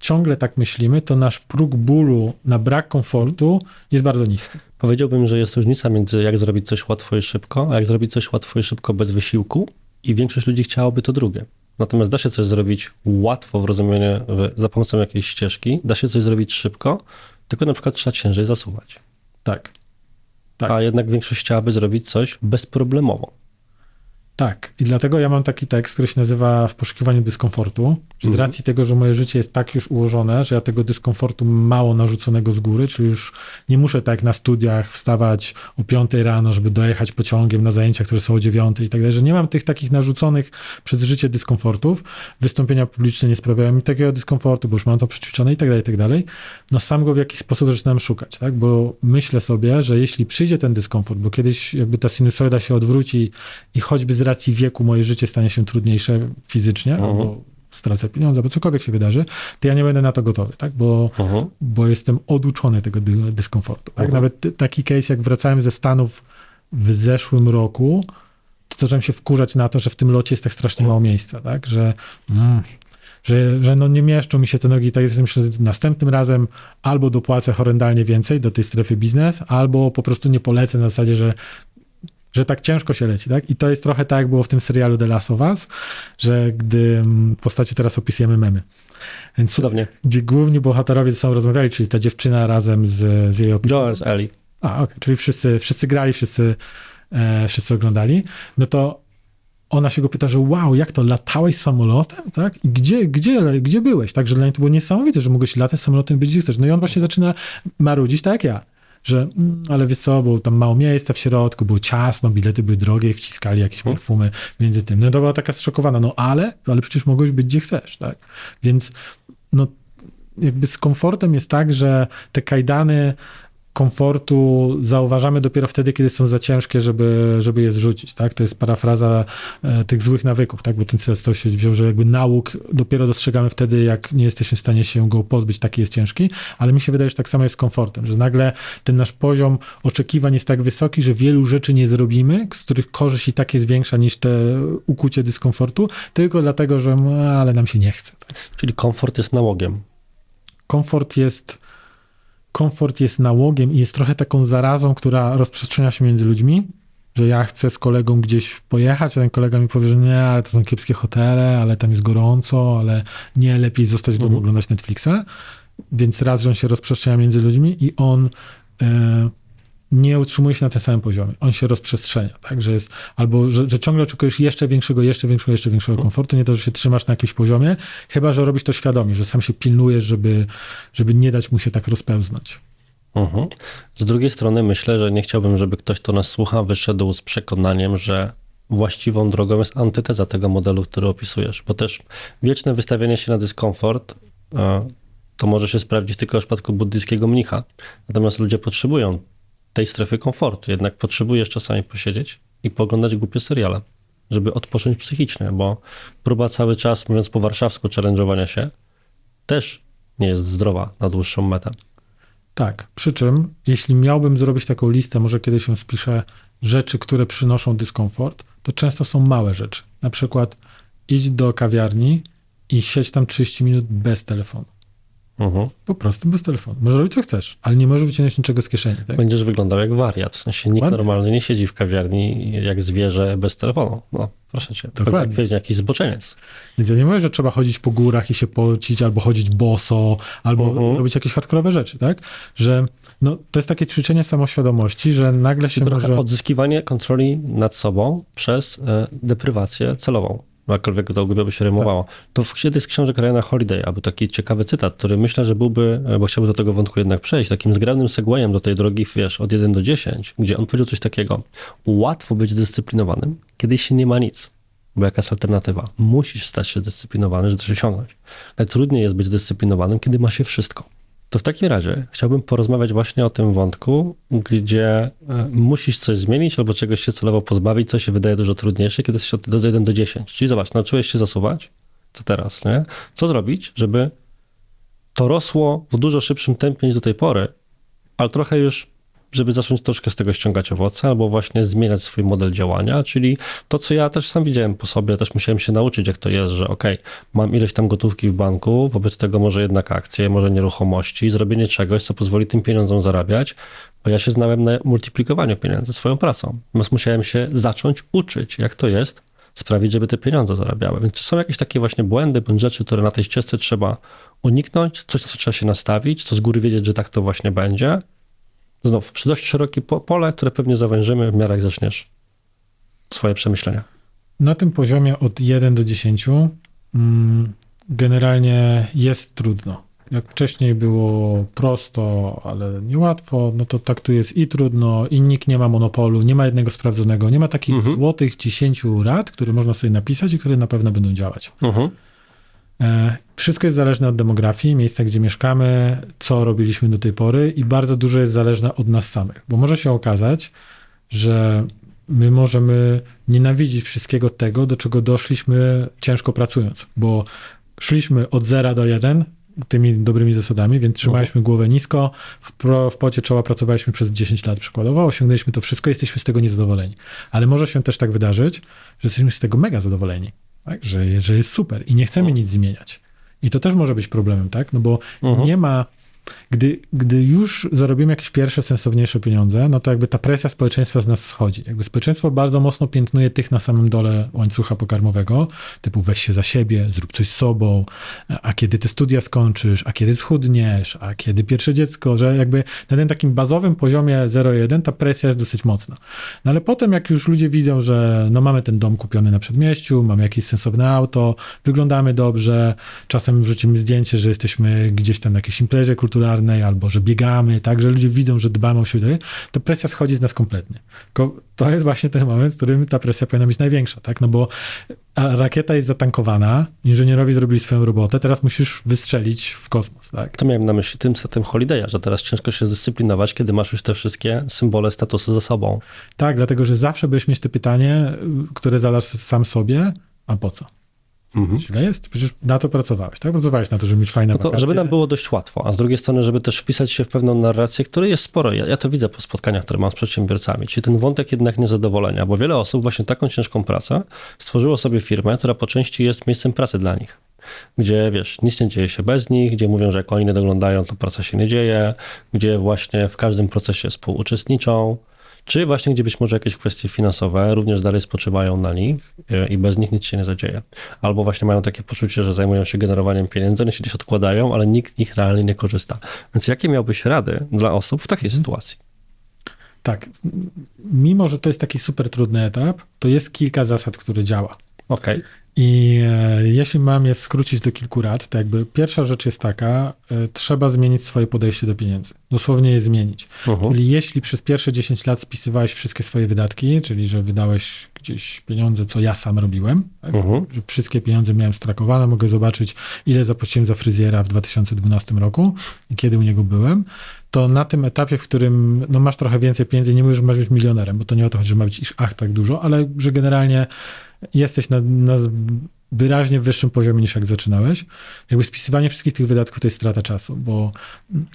Speaker 2: ciągle tak myślimy, to nasz próg bólu na brak komfortu jest bardzo niski.
Speaker 1: Powiedziałbym, że jest różnica między jak zrobić coś łatwo i szybko, a jak zrobić coś łatwo i szybko bez wysiłku i większość ludzi chciałoby to drugie. Natomiast da się coś zrobić łatwo w rozumieniu za pomocą jakiejś ścieżki, da się coś zrobić szybko, tylko na przykład trzeba ciężej zasuwać.
Speaker 2: Tak.
Speaker 1: tak. A jednak większość chciałaby zrobić coś bezproblemowo.
Speaker 2: Tak, i dlatego ja mam taki tekst, który się nazywa W poszukiwaniu dyskomfortu. Że z mhm. racji tego, że moje życie jest tak już ułożone, że ja tego dyskomfortu mało narzuconego z góry, czyli już nie muszę tak na studiach wstawać o 5 rano, żeby dojechać pociągiem na zajęcia, które są o 9 i tak dalej, że nie mam tych takich narzuconych przez życie dyskomfortów. Wystąpienia publiczne nie sprawiają mi takiego dyskomfortu, bo już mam to przećwiczone i tak dalej, i tak dalej. No sam go w jakiś sposób zaczynam szukać, tak? Bo myślę sobie, że jeśli przyjdzie ten dyskomfort, bo kiedyś jakby ta sinusoida się odwróci i choćby z racji wieku moje życie stanie się trudniejsze fizycznie, mhm. bo stracę pieniądze, bo cokolwiek się wydarzy, to ja nie będę na to gotowy, tak? Bo, mhm. bo jestem oduczony tego dy dyskomfortu. Tak? Mhm. Nawet taki case, jak wracałem ze Stanów w zeszłym roku, to zacząłem się wkurzać na to, że w tym locie jest tak strasznie mało miejsca, tak? Że, mm, że, że no nie mieszczą mi się te nogi, tak jest, myślę, że następnym razem albo dopłacę horrendalnie więcej do tej strefy biznes, albo po prostu nie polecę na zasadzie, że że tak ciężko się leci, tak? I to jest trochę tak, jak było w tym serialu The Last of Us, że gdy mm, postacie teraz opisujemy memy. Więc Cudownie. Gdzie główni bohaterowie ze sobą rozmawiali, czyli ta dziewczyna razem z, z jej
Speaker 1: opinią. Joel z Ellie.
Speaker 2: A, okej, okay. czyli wszyscy, wszyscy grali, wszyscy, e, wszyscy oglądali. No to ona się go pyta, że wow, jak to, latałeś samolotem, tak? I gdzie, gdzie, gdzie byłeś? Także dla niej to było niesamowite, że mogłeś latać samolotem, być gdzie chcesz. No i on właśnie zaczyna marudzić tak jak ja że mm, ale wiesz co, było tam mało miejsca w środku, było ciasno, bilety były drogie, wciskali jakieś mhm. perfumy między tym. No to była taka zszokowana, no ale, ale przecież mogłeś być gdzie chcesz, tak? Więc no jakby z komfortem jest tak, że te kajdany komfortu zauważamy dopiero wtedy, kiedy są za ciężkie, żeby, żeby je zrzucić, tak? To jest parafraza e, tych złych nawyków, tak? Bo ten to się wziął, że jakby nauk dopiero dostrzegamy wtedy, jak nie jesteśmy w stanie się go pozbyć, taki jest ciężki, ale mi się wydaje, że tak samo jest z komfortem, że nagle ten nasz poziom oczekiwań jest tak wysoki, że wielu rzeczy nie zrobimy, z których korzyść i tak jest większa niż te ukucie dyskomfortu, tylko dlatego, że no, ale nam się nie chce. Tak?
Speaker 1: Czyli komfort jest nałogiem.
Speaker 2: Komfort jest komfort jest nałogiem i jest trochę taką zarazą, która rozprzestrzenia się między ludźmi, że ja chcę z kolegą gdzieś pojechać, a ten kolega mi powie, że nie, ale to są kiepskie hotele, ale tam jest gorąco, ale nie, lepiej zostać w domu, mhm. oglądać Netflixa. Więc raz, że on się rozprzestrzenia między ludźmi i on... Yy, nie utrzymuje się na tym samym poziomie. On się rozprzestrzenia, tak, że jest, albo że, że ciągle oczekujesz jeszcze większego, jeszcze większego, jeszcze większego komfortu, nie to, że się trzymasz na jakimś poziomie, chyba, że robisz to świadomie, że sam się pilnujesz, żeby, żeby nie dać mu się tak rozpełznąć.
Speaker 1: Mhm. Z drugiej strony myślę, że nie chciałbym, żeby ktoś, kto nas słucha, wyszedł z przekonaniem, że właściwą drogą jest antyteza tego modelu, który opisujesz, bo też wieczne wystawianie się na dyskomfort to może się sprawdzić tylko w przypadku buddyjskiego mnicha. Natomiast ludzie potrzebują tej strefy komfortu. Jednak potrzebujesz czasami posiedzieć i poglądać głupie seriale, żeby odpocząć psychicznie, bo próba cały czas, mówiąc po warszawsku, challenge'owania się też nie jest zdrowa na dłuższą metę.
Speaker 2: Tak, przy czym jeśli miałbym zrobić taką listę, może kiedyś się spiszę rzeczy, które przynoszą dyskomfort, to często są małe rzeczy. Na przykład idź do kawiarni i siedź tam 30 minut bez telefonu.
Speaker 1: Mhm.
Speaker 2: Po prostu bez telefonu. Możesz robić co chcesz, ale nie możesz wyciągnąć niczego z kieszeni. Tak?
Speaker 1: Będziesz wyglądał jak wariat. W sensie nikt
Speaker 2: Ładnie.
Speaker 1: normalny nie siedzi w kawiarni jak zwierzę bez telefonu. No, proszę cię.
Speaker 2: Dokładnie.
Speaker 1: Jak jakiś zboczeniec.
Speaker 2: Więc ja nie mówię, że trzeba chodzić po górach i się pocić, albo chodzić boso, albo
Speaker 1: Mhm.
Speaker 2: robić jakieś hardkorowe rzeczy, tak? Że no, to jest takie ćwiczenie samoświadomości, że nagle się
Speaker 1: trochę
Speaker 2: może...
Speaker 1: odzyskiwanie kontroli nad sobą przez e, deprywację celową. Jakkolwiek to by się rymowało. To w jednej z książek Ryana Holiday, albo taki ciekawy cytat, który myślę, że byłby, e, bo chciałbym do tego wątku jednak przejść, takim zgrabnym segwayem do tej drogi, wiesz, od 1 do 10, gdzie on powiedział coś takiego. Łatwo być zdyscyplinowanym, kiedy się nie ma nic. Bo jaka jest alternatywa? Musisz stać się zdyscyplinowany, żeby coś osiągnąć. Najtrudniej jest być zdyscyplinowanym, kiedy ma się wszystko. To w takim razie chciałbym porozmawiać właśnie o tym wątku, gdzie e, musisz coś zmienić albo czegoś się celowo pozbawić, co się wydaje dużo trudniejsze, kiedy jesteś od 1 do 10. Czyli zobacz, nauczyłeś się zasuwać, co teraz, nie? Co zrobić, żeby to rosło w dużo szybszym tempie niż do tej pory, ale trochę już, żeby zacząć troszkę z tego ściągać owoce, albo właśnie zmieniać swój model działania, czyli to, co ja też sam widziałem po sobie, też musiałem się nauczyć, jak to jest, że ok, mam ileś tam gotówki w banku, wobec tego może jednak akcje, może nieruchomości, zrobienie czegoś, co pozwoli tym pieniądzom zarabiać, bo ja się znałem na multiplikowaniu pieniędzy swoją pracą. Natomiast musiałem się zacząć uczyć, jak to jest, sprawić, żeby te pieniądze zarabiały. Więc czy są jakieś takie właśnie błędy bądź rzeczy, które na tej ścieżce trzeba uniknąć, coś, na co trzeba się nastawić, co z góry wiedzieć, że tak to właśnie będzie? Znów, dość szerokie po- pole, które pewnie zawężymy w miarę jak zaczniesz swoje przemyślenia.
Speaker 2: Na tym poziomie od 1 do 10 mm, generalnie jest trudno. Jak wcześniej było prosto, ale niełatwo, no to tak tu jest i trudno, i nikt nie ma monopolu, nie ma jednego sprawdzonego, nie ma takich
Speaker 1: Mhm.
Speaker 2: złotych 10 rad, które można sobie napisać i które na pewno będą działać.
Speaker 1: Mhm.
Speaker 2: E, Wszystko jest zależne od demografii, miejsca, gdzie mieszkamy, co robiliśmy do tej pory i bardzo dużo jest zależne od nas samych, bo może się okazać, że my możemy nienawidzić wszystkiego tego, do czego doszliśmy ciężko pracując, bo szliśmy od zera do jeden tymi dobrymi zasadami, więc trzymaliśmy głowę nisko, w, pro, w pocie czoła pracowaliśmy przez 10 lat przykładowo, osiągnęliśmy to wszystko, jesteśmy z tego niezadowoleni. Ale może się też tak wydarzyć, że jesteśmy z tego mega zadowoleni, tak? że, że jest super i nie chcemy nic zmieniać. I to też może być problemem, tak? No bo
Speaker 1: Mhm.
Speaker 2: nie ma, gdy, gdy już zarobimy jakieś pierwsze, sensowniejsze pieniądze, no to jakby ta presja społeczeństwa z nas schodzi. Jakby społeczeństwo bardzo mocno piętnuje tych na samym dole łańcucha pokarmowego, typu weź się za siebie, zrób coś z sobą, a kiedy ty studia skończysz, a kiedy schudniesz, a kiedy pierwsze dziecko, że jakby na tym takim bazowym poziomie 0,1 ta presja jest dosyć mocna. No ale potem jak już ludzie widzą, że no mamy ten dom kupiony na przedmieściu, mamy jakieś sensowne auto, wyglądamy dobrze, czasem wrzucimy zdjęcie, że jesteśmy gdzieś tam na jakiejś imprezie kulturalnej albo że biegamy, tak, że ludzie widzą, że dbamy o siebie, to presja schodzi z nas kompletnie. To jest właśnie ten moment, w którym ta presja powinna być największa, tak, no bo rakieta jest zatankowana, inżynierowie zrobili swoją robotę, teraz musisz wystrzelić w kosmos, tak.
Speaker 1: To miałem na myśli tym, tym Holiday'a, że teraz ciężko się zdyscyplinować, kiedy masz już te wszystkie symbole statusu za sobą.
Speaker 2: Tak, dlatego, że zawsze będziesz mieć to pytanie, które zadasz sam sobie, a po co?
Speaker 1: Mhm.
Speaker 2: Źle jest? Przecież na to pracowałeś, tak? Pracowałeś na to, żeby mieć fajne
Speaker 1: No to,
Speaker 2: wakacje.
Speaker 1: żeby nam było dość łatwo, a z drugiej strony, żeby też wpisać się w pewną narrację, której jest sporo. Ja, ja to widzę po spotkaniach, które mam z przedsiębiorcami, czyli ten wątek jednak niezadowolenia, bo wiele osób właśnie taką ciężką pracę stworzyło sobie firmę, która po części jest miejscem pracy dla nich. Gdzie wiesz, nic nie dzieje się bez nich, gdzie mówią, że jak oni nie doglądają, to praca się nie dzieje, gdzie właśnie w każdym procesie współuczestniczą, czy właśnie gdzie być może jakieś kwestie finansowe również dalej spoczywają na nich e, i bez nich nic się nie zadzieje. Albo właśnie mają takie poczucie, że zajmują się generowaniem pieniędzy, one się gdzieś odkładają, ale nikt nich realnie nie korzysta. Więc jakie miałbyś rady dla osób w takiej sytuacji?
Speaker 2: Tak. Mimo, że to jest taki super trudny etap, to jest kilka zasad, które działa.
Speaker 1: Okej.
Speaker 2: I e, jeśli mam je skrócić do kilku rad, to jakby pierwsza rzecz jest taka, e, trzeba zmienić swoje podejście do pieniędzy. Dosłownie je zmienić.
Speaker 1: Mhm.
Speaker 2: Czyli jeśli przez pierwsze 10 lat spisywałeś wszystkie swoje wydatki, czyli że wydałeś gdzieś pieniądze, co ja sam robiłem, tak?
Speaker 1: Mhm.
Speaker 2: że wszystkie pieniądze miałem strakowane, mogę zobaczyć, ile zapłaciłem za fryzjera w 2012 roku i kiedy u niego byłem, to na tym etapie, w którym no, masz trochę więcej pieniędzy, nie mówisz, że masz być milionerem, bo to nie o to chodzi, że ma być iż ach tak dużo, ale że generalnie jesteś na, na wyraźnie wyższym poziomie niż jak zaczynałeś. Jakby spisywanie wszystkich tych wydatków to jest strata czasu, bo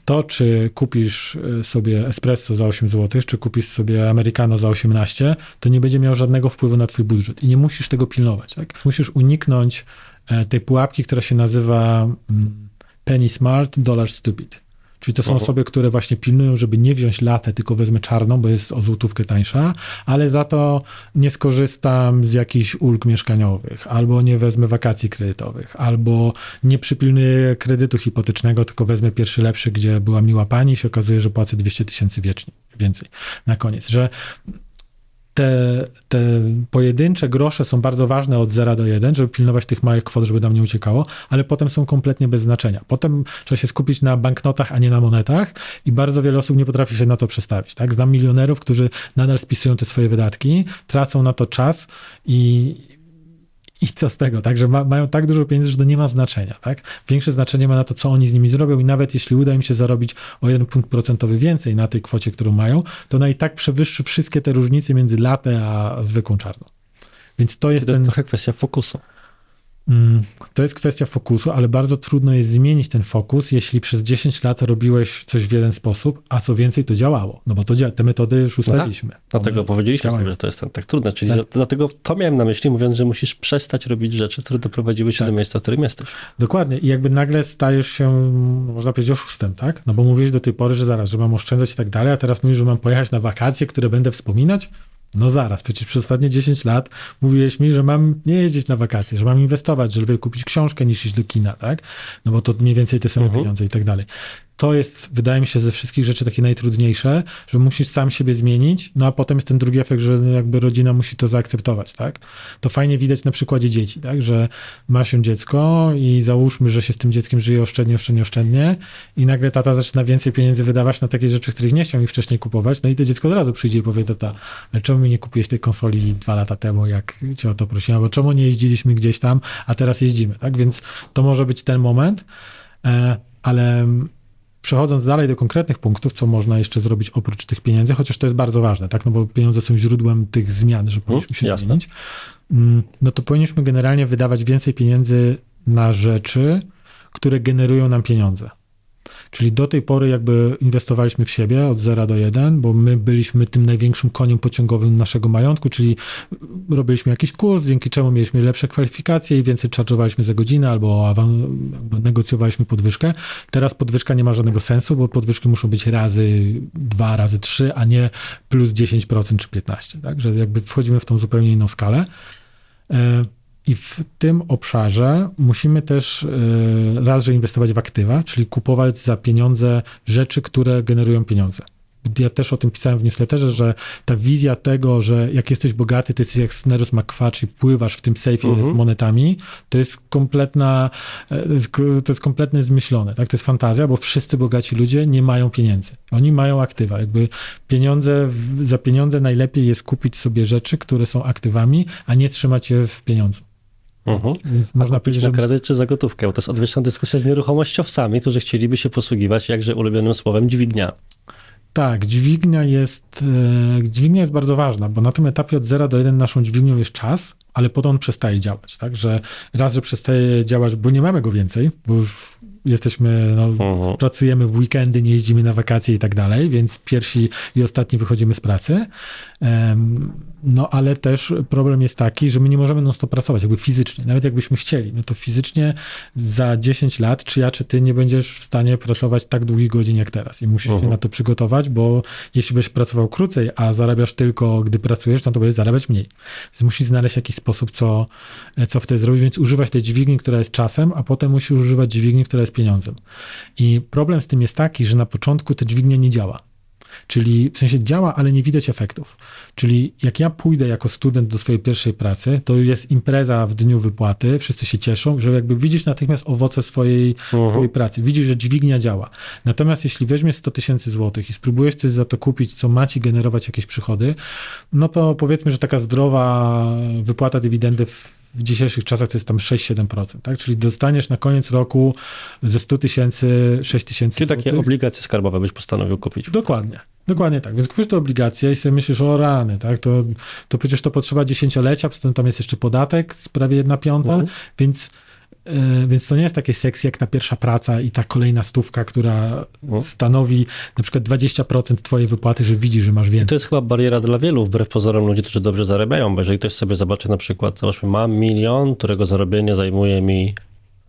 Speaker 2: to, czy kupisz y, sobie espresso za 8 zł, czy kupisz sobie americano za 18, to nie będzie miało żadnego wpływu na twój budżet i nie musisz tego pilnować. Tak? Musisz uniknąć e, tej pułapki, która się nazywa mm, penny smart, dollar stupid. Czyli to są
Speaker 1: Mhm.
Speaker 2: osoby, które właśnie pilnują, żeby nie wziąć latę, tylko wezmę czarną, bo jest o złotówkę tańsza, ale za to nie skorzystam z jakichś ulg mieszkaniowych, albo nie wezmę wakacji kredytowych, albo nie przypilnuję kredytu hipotecznego, tylko wezmę pierwszy lepszy, gdzie była miła pani i się okazuje, że płacę 200 tysięcy wiecznie, więcej na koniec, że te, te pojedyncze grosze są bardzo ważne od 0 do 1, żeby pilnować tych małych kwot, żeby nam nie uciekało, ale potem są kompletnie bez znaczenia. Potem trzeba się skupić na banknotach, a nie na monetach i bardzo wiele osób nie potrafi się na to przestawić. Tak? Znam milionerów, którzy nadal spisują te swoje wydatki, tracą na to czas i, i co z tego, tak? Że ma, mają tak dużo pieniędzy, że to nie ma znaczenia, tak? Większe znaczenie ma na to, co oni z nimi zrobią i nawet jeśli uda im się zarobić o jeden punkt procentowy więcej na tej kwocie, którą mają, to ona i tak przewyższy wszystkie te różnice między latę a zwykłą czarną. Więc to jest
Speaker 1: To
Speaker 2: ten,
Speaker 1: trochę kwestia fokusu.
Speaker 2: Mm, to jest kwestia fokusu, ale bardzo trudno jest zmienić ten fokus, jeśli przez 10 lat robiłeś coś w jeden sposób, a co więcej to działało. No bo to te metody już ustaliliśmy.
Speaker 1: Dlatego
Speaker 2: One
Speaker 1: powiedzieliśmy
Speaker 2: działają.
Speaker 1: sobie, że to jest tak trudne. Czyli
Speaker 2: Tak.
Speaker 1: dlatego to miałem na myśli, mówiąc, że musisz przestać robić rzeczy, które doprowadziły cię
Speaker 2: Tak.
Speaker 1: do miejsca, w którym jesteś.
Speaker 2: Dokładnie. I jakby nagle stajesz się, no, można powiedzieć, oszustem, tak? No bo mówiłeś do tej pory, że zaraz, że mam oszczędzać i tak dalej, a teraz mówisz, że mam pojechać na wakacje, które będę wspominać? No zaraz, przecież przez ostatnie 10 lat mówiłeś mi, że mam nie jeździć na wakacje, że mam inwestować, że lepiej kupić książkę niż iść do kina, tak? No bo to mniej więcej te same
Speaker 1: Mhm.
Speaker 2: pieniądze i tak dalej. To jest, wydaje mi się, ze wszystkich rzeczy takie najtrudniejsze, że musisz sam siebie zmienić, no a potem jest ten drugi efekt, że jakby rodzina musi to zaakceptować, tak? To fajnie widać na przykładzie dzieci, tak? Że ma się dziecko i załóżmy, że się z tym dzieckiem żyje oszczędnie, oszczędnie, oszczędnie i nagle tata zaczyna więcej pieniędzy wydawać na takie rzeczy, których nie chciał mi wcześniej kupować, no i to dziecko od razu przyjdzie i powie, tata, czemu mi nie kupiłeś tej konsoli dwa lata temu, jak cię o to prosiłem, albo czemu nie jeździliśmy gdzieś tam, a teraz jeździmy, tak? Więc to może być ten moment, e, ale przechodząc dalej do konkretnych punktów, co można jeszcze zrobić oprócz tych pieniędzy, chociaż to jest bardzo ważne, tak? No bo pieniądze są źródłem tych zmian, że powinniśmy się
Speaker 1: jasne.
Speaker 2: zmienić. Mm, No to powinniśmy generalnie wydawać więcej pieniędzy na rzeczy, które generują nam pieniądze. Czyli do tej pory jakby inwestowaliśmy w siebie od 0 do 1, bo my byliśmy tym największym koniem pociągowym naszego majątku, czyli robiliśmy jakiś kurs, dzięki czemu mieliśmy lepsze kwalifikacje i więcej charge'owaliśmy za godzinę albo negocjowaliśmy podwyżkę. Teraz podwyżka nie ma żadnego sensu, bo podwyżki muszą być razy 2, razy 3, a nie plus 10% czy 15%. Tak? Że jakby wchodzimy w tą zupełnie inną skalę. I w tym obszarze musimy też e, raz, że inwestować w aktywa, czyli kupować za pieniądze rzeczy, które generują pieniądze. Ja też o tym pisałem w newsletterze, że ta wizja tego, że jak jesteś bogaty, to jesteś jak Snerus McQuatch i pływasz w tym sejfie
Speaker 1: Mhm.
Speaker 2: z monetami, to jest kompletna, e, to jest kompletnie zmyślone, tak? To jest fantazja, bo wszyscy bogaci ludzie nie mają pieniędzy. Oni mają aktywa. Jakby pieniądze, w- za pieniądze najlepiej jest kupić sobie rzeczy, które są aktywami, a nie trzymać je w pieniądzu.
Speaker 1: Mhm.
Speaker 2: Więc
Speaker 1: Można
Speaker 2: powiedzieć,
Speaker 1: na
Speaker 2: że
Speaker 1: kredyt czy za gotówkę, bo to jest odwieczna dyskusja z nieruchomościowcami, którzy chcieliby się posługiwać jakże ulubionym słowem dźwignia.
Speaker 2: Tak, dźwignia jest, e, dźwignia jest bardzo ważna, bo na tym etapie od 0 do 1 naszą dźwignią jest czas, ale potem on przestaje działać, tak, że raz, że przestaje działać, bo nie mamy go więcej, bo już jesteśmy, no,
Speaker 1: Mhm.
Speaker 2: pracujemy w weekendy, nie jeździmy na wakacje i tak dalej, więc pierwsi i ostatni wychodzimy z pracy. Em, No ale też problem jest taki, że my nie możemy non stop pracować, jakby fizycznie, nawet jakbyśmy chcieli, no to fizycznie za 10 lat, czy ja, czy ty nie będziesz w stanie pracować tak długich godzin jak teraz i musisz się
Speaker 1: Mhm.
Speaker 2: na to przygotować, bo jeśli byś pracował krócej, a zarabiasz tylko, gdy pracujesz, no to będziesz zarabiać mniej. Więc musisz znaleźć jakiś sposób, co, co wtedy zrobić, więc używać tej dźwigni, która jest czasem, a potem musisz używać dźwigni, która jest pieniądzem. I problem z tym jest taki, że na początku ta dźwignia nie działa. Czyli w sensie działa, ale nie widać efektów. Czyli jak ja pójdę jako student do swojej pierwszej pracy, to jest impreza w dniu wypłaty, wszyscy się cieszą, że jakby widzisz natychmiast owoce swojej,
Speaker 1: Mhm.
Speaker 2: swojej pracy. Widzisz, że dźwignia działa. Natomiast jeśli weźmiesz 100 tysięcy złotych i spróbujesz coś za to kupić, co ma ci generować jakieś przychody, no to powiedzmy, że taka zdrowa wypłata dywidendy w w dzisiejszych czasach to jest tam 6-7%, tak? Czyli dostaniesz na koniec roku ze 100 tysięcy 6 tysięcy
Speaker 1: Czy takie obligacje skarbowe byś postanowił kupić?
Speaker 2: Dokładnie. Dokładnie tak. Więc kupujesz te obligacje i sobie myślisz, o rany, tak? To, to przecież to potrzeba dziesięciolecia, poza tym tam jest jeszcze podatek prawie jedna piąta,
Speaker 1: Mhm.
Speaker 2: więc, więc to nie jest takie seksy jak ta pierwsza praca i ta kolejna stówka, która
Speaker 1: Mhm.
Speaker 2: stanowi na przykład 20% twojej wypłaty, że widzisz, że masz
Speaker 1: I
Speaker 2: więcej.
Speaker 1: to jest chyba bariera dla wielu, wbrew pozorom ludzi, którzy dobrze zarabiają, bo jeżeli ktoś sobie zobaczy na przykład, załóżmy mam milion, którego zarobienie zajmuje mi,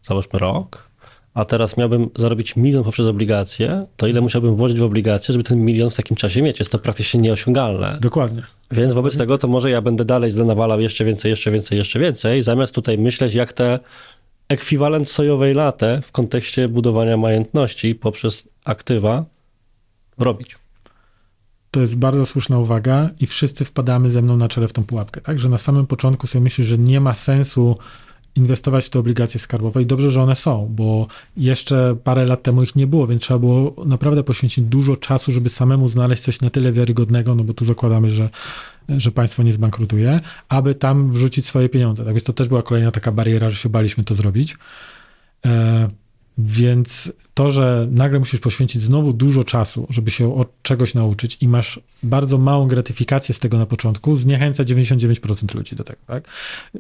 Speaker 1: załóżmy rok, a teraz miałbym zarobić milion poprzez obligacje, to ile musiałbym włożyć w obligacje, żeby ten milion w takim czasie mieć? Jest to praktycznie nieosiągalne.
Speaker 2: Dokładnie.
Speaker 1: Więc wobec tego to może ja będę dalej nawalał jeszcze więcej, jeszcze więcej, jeszcze więcej, zamiast tutaj myśleć, jak te ekwiwalent sojowej latę w kontekście budowania majątności poprzez aktywa robić.
Speaker 2: To jest bardzo słuszna uwaga i wszyscy wpadamy ze mną na czele w tą pułapkę. Także na samym początku sobie myślisz, że nie ma sensu inwestować w te obligacje skarbowe i dobrze, że one są, bo jeszcze parę lat temu ich nie było, więc trzeba było naprawdę poświęcić dużo czasu, żeby samemu znaleźć coś na tyle wiarygodnego, no bo tu zakładamy, że, że państwo nie zbankrutuje, aby tam wrzucić swoje pieniądze. Tak więc to też była kolejna taka bariera, że się baliśmy to zrobić. E więc to, że nagle musisz poświęcić znowu dużo czasu, żeby się od czegoś nauczyć i masz bardzo małą gratyfikację z tego na początku, zniechęca 99% ludzi do tego. Tak?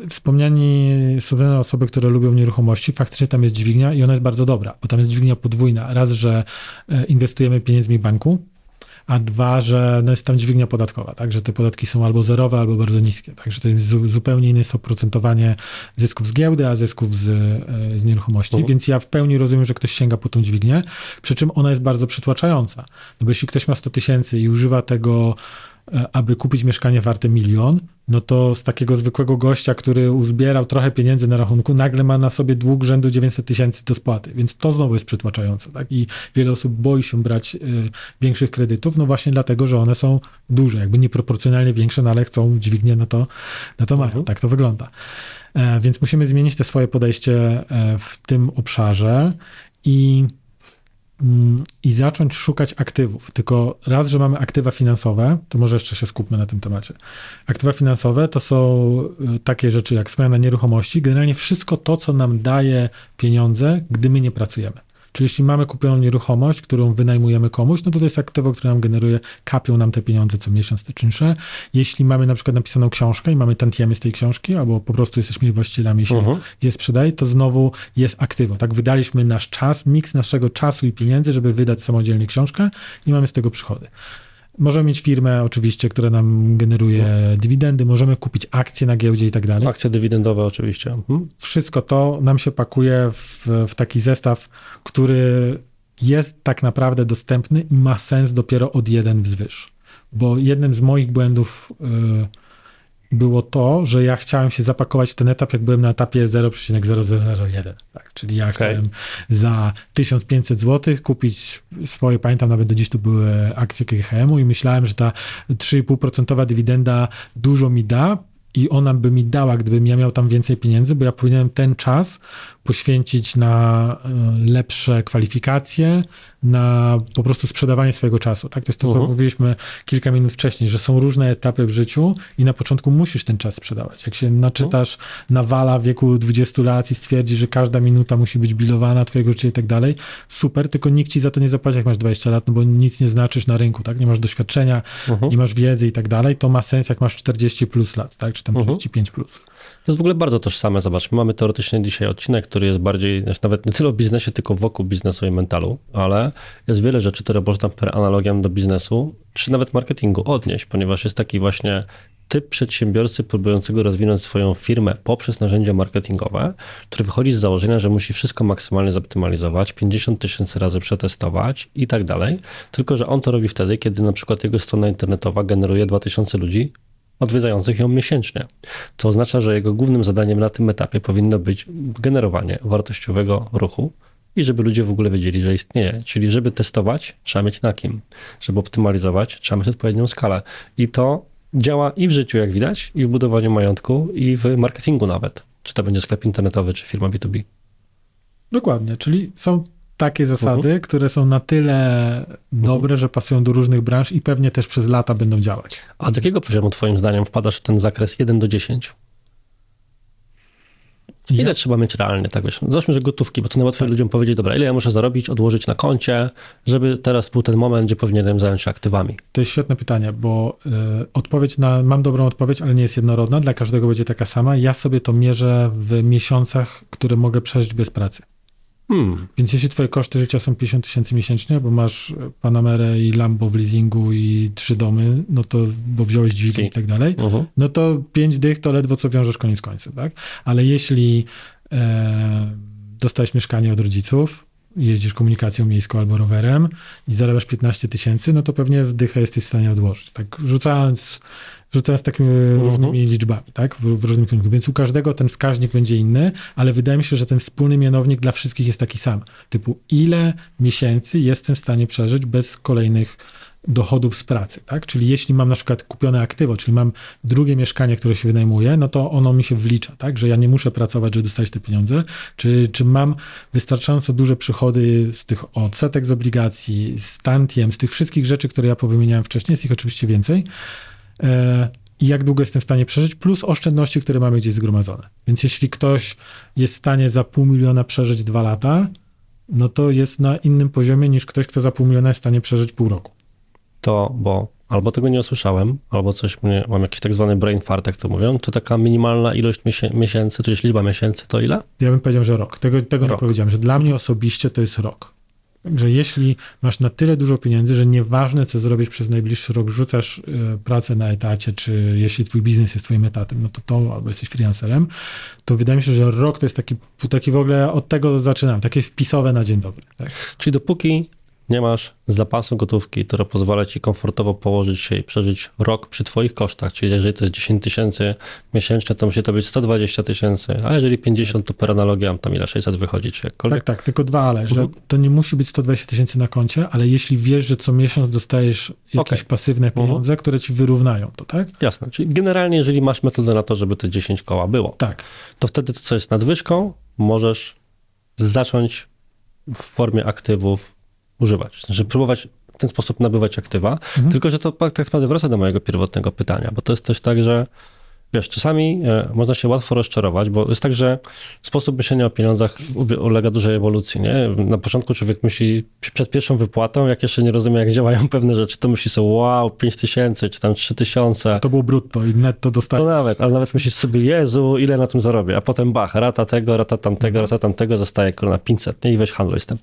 Speaker 2: Wspomniani są osoby, które lubią nieruchomości, faktycznie tam jest dźwignia i ona jest bardzo dobra, bo tam jest dźwignia podwójna. Raz, że e, inwestujemy pieniędzmi banku, a dwa, że no jest tam dźwignia podatkowa, tak, że te podatki są albo zerowe, albo bardzo niskie, także to jest zupełnie inne jest oprocentowanie zysków z giełdy, a zysków z, e, z nieruchomości, mhm. więc ja w pełni rozumiem, że ktoś sięga po tą dźwignię, przy czym ona jest bardzo przytłaczająca, no bo jeśli ktoś ma 100 tysięcy i używa tego aby kupić mieszkanie warte milion, no to z takiego zwykłego gościa, który uzbierał trochę pieniędzy na rachunku, nagle ma na sobie dług rzędu 900 tysięcy do spłaty, więc to znowu jest przytłaczające. Tak? I wiele osób boi się brać y, większych kredytów, no właśnie dlatego, że one są duże, jakby nieproporcjonalnie większe, no ale chcą dźwignię na to, na to mają. Mhm. Tak to wygląda. E, więc musimy zmienić te swoje podejście e, w tym obszarze i i zacząć szukać aktywów. Tylko raz, że mamy aktywa finansowe, to może jeszcze się skupmy na tym temacie. Aktywa finansowe to są y, takie rzeczy jak zmiana nieruchomości, generalnie wszystko to, co nam daje pieniądze, gdy my nie pracujemy. Czyli jeśli mamy kupioną nieruchomość, którą wynajmujemy komuś, no to to jest aktywo, które nam generuje, kapią nam te pieniądze co miesiąc, te czynsze. Jeśli mamy na przykład napisaną książkę i mamy tantiemy z tej książki, albo po prostu jesteśmy jej właścicielami, się uh-huh. je sprzedaje, to znowu jest aktywo. Tak, wydaliśmy nasz czas, miks naszego czasu i pieniędzy, żeby wydać samodzielnie książkę i mamy z tego przychody. Możemy mieć firmę oczywiście, która nam generuje no. dywidendy, możemy kupić akcje na giełdzie i tak dalej.
Speaker 1: Akcje dywidendowe oczywiście. Mhm.
Speaker 2: Wszystko to nam się pakuje w, w taki zestaw, który jest tak naprawdę dostępny i ma sens dopiero od jeden wzwyż. Bo jednym z moich błędów... Yy, było to, że ja chciałem się zapakować w ten etap, jak byłem na etapie 0,0001. Tak? Czyli ja okay. chciałem za 1500 zł kupić swoje, pamiętam nawet do dziś to były akcje KGHM-u i myślałem, że ta 3,5% dywidenda dużo mi da, i ona by mi dała, gdybym ja miał tam więcej pieniędzy, bo ja powinienem ten czas poświęcić na e, lepsze kwalifikacje, na po prostu sprzedawanie swojego czasu. Tak? To jest to, co uh-huh. mówiliśmy kilka minut wcześniej, że są różne etapy w życiu i na początku musisz ten czas sprzedawać. Jak się naczytasz uh-huh. na wala w wieku 20 lat i stwierdzi, że każda minuta musi być bilowana twojego życia i tak dalej, super, tylko nikt ci za to nie zapłaci, jak masz 20 lat, no bo nic nie znaczysz na rynku, tak? Nie masz doświadczenia, uh-huh. nie masz wiedzy i tak dalej, to ma sens, jak masz 40 plus lat, tak? Czy tam 45 plus.
Speaker 1: To jest w ogóle bardzo tożsame, zobacz, mamy teoretycznie dzisiaj odcinek, który jest bardziej, znaczy nawet nie tyle o biznesie, tylko wokół biznesu i mentalu, ale jest wiele rzeczy, które można per analogiam do biznesu, czy nawet marketingu odnieść, ponieważ jest taki właśnie typ przedsiębiorcy próbującego rozwinąć swoją firmę poprzez narzędzia marketingowe, który wychodzi z założenia, że musi wszystko maksymalnie zoptymalizować, 50 tysięcy razy przetestować i tak dalej, tylko że on to robi wtedy, kiedy na przykład jego strona internetowa generuje 2000 ludzi odwiedzających ją miesięcznie. Co oznacza, że jego głównym zadaniem na tym etapie powinno być generowanie wartościowego ruchu i żeby ludzie w ogóle wiedzieli, że istnieje. Czyli żeby testować, trzeba mieć na kim. Żeby optymalizować, trzeba mieć odpowiednią skalę. I to działa i w życiu, jak widać, i w budowaniu majątku, i w marketingu nawet. Czy to będzie sklep internetowy, czy firma B2B.
Speaker 2: Dokładnie, czyli są takie zasady, uh-huh. które są na tyle dobre, uh-huh. że pasują do różnych branż i pewnie też przez lata będą działać.
Speaker 1: A do jakiego poziomu twoim zdaniem wpadasz w ten zakres 1 do 10? Ile ja? trzeba mieć realnie, tak wiesz? Załóżmy, że gotówki, bo to najłatwiej tak. ludziom powiedzieć, dobra, ile ja muszę zarobić, odłożyć na koncie, żeby teraz był ten moment, gdzie powinienem zająć się aktywami.
Speaker 2: To jest świetne pytanie, bo y, odpowiedź na, mam dobrą odpowiedź, ale nie jest jednorodna, dla każdego będzie taka sama. Ja sobie to mierzę w miesiącach, które mogę przeżyć bez pracy. Hmm. Więc jeśli twoje koszty życia są 50 tysięcy miesięcznie, bo masz Panamerę i Lambo w leasingu i trzy domy, no to, bo wziąłeś dźwignię i tak dalej, uh-huh. no to pięć dych to ledwo co wiążesz koniec końcem, tak? Ale jeśli e, dostałeś mieszkanie od rodziców, jeździsz komunikacją miejską albo rowerem i zarabiasz 15 tysięcy, no to pewnie zdychę jesteś w stanie odłożyć. Tak rzucając, rzucając takimi
Speaker 1: Mhm.
Speaker 2: różnymi liczbami, tak? W, w różnym kierunku. Więc u każdego ten wskaźnik będzie inny, ale wydaje mi się, że ten wspólny mianownik dla wszystkich jest taki sam. Typu, ile miesięcy jestem w stanie przeżyć bez kolejnych dochodów z pracy, tak? Czyli jeśli mam na przykład kupione aktywo, czyli mam drugie mieszkanie, które się wynajmuje, no to ono mi się wlicza, tak? Że ja nie muszę pracować, żeby dostać te pieniądze. Czy, czy mam wystarczająco duże przychody z tych odsetek z obligacji, z tantiem, z tych wszystkich rzeczy, które ja powymieniałem wcześniej, jest ich oczywiście więcej. I jak długo jestem w stanie przeżyć, plus oszczędności, które mamy gdzieś zgromadzone. Więc jeśli ktoś jest w stanie za pół miliona przeżyć dwa lata, no to jest na innym poziomie niż ktoś, kto za pół miliona jest w stanie przeżyć pół roku.
Speaker 1: To, bo albo tego nie usłyszałem, albo coś mnie, mam jakiś tak zwany brain fart, jak to mówią, to taka minimalna ilość miesię- miesięcy, tudzież liczba miesięcy, to ile?
Speaker 2: Ja bym powiedział, że rok. Tego, tego nie
Speaker 1: Rok.
Speaker 2: powiedziałem, że dla mnie osobiście to jest rok. Że jeśli masz na tyle dużo pieniędzy, że nieważne, co zrobisz przez najbliższy rok, rzucasz y, pracę na etacie, czy jeśli twój biznes jest twoim etatem, no to to, albo jesteś freelancerem, to wydaje mi się, że rok to jest taki, taki w ogóle, od tego zaczynam, takie wpisowe na dzień dobry. Tak?
Speaker 1: Czyli dopóki nie masz zapasu gotówki, która pozwala ci komfortowo położyć się i przeżyć rok przy twoich kosztach, czyli jeżeli to jest 10 tysięcy miesięcznie, to musi to być 120 tysięcy, a jeżeli 50, to per analogia tam ile 600 wychodzi, czy jakkolwiek.
Speaker 2: Tak, tak, tylko dwa ale, że to nie musi być 120 tysięcy na koncie, ale jeśli wiesz, że co miesiąc dostajesz jakieś
Speaker 1: Okej.
Speaker 2: pasywne
Speaker 1: Mhm.
Speaker 2: pieniądze, które ci wyrównają to, tak?
Speaker 1: Jasne, czyli generalnie jeżeli masz metodę na to, żeby te 10 koła było,
Speaker 2: Tak.
Speaker 1: to wtedy to, co jest nadwyżką, możesz zacząć w formie aktywów używać. Znaczy próbować w ten sposób nabywać aktywa,
Speaker 2: Mhm.
Speaker 1: tylko że to tak naprawdę wraca do mojego pierwotnego pytania, bo to jest też tak, że wiesz, czasami e, można się łatwo rozczarować, bo jest tak, że sposób myślenia o pieniądzach ulega dużej ewolucji, nie? Na początku człowiek myśli przed pierwszą wypłatą, jak jeszcze nie rozumie, jak działają [laughs] pewne rzeczy, to myśli sobie, wow, 5 tysięcy, czy tam 3 tysiące.
Speaker 2: To było brutto i netto
Speaker 1: To
Speaker 2: dostajesz.
Speaker 1: nawet, ale nawet myślisz sobie, Jezu, ile na tym zarobię, a potem bach, rata tego, rata tamtego, rata tamtego, zostaje kurwa 500, nie? I weź handluj z tym.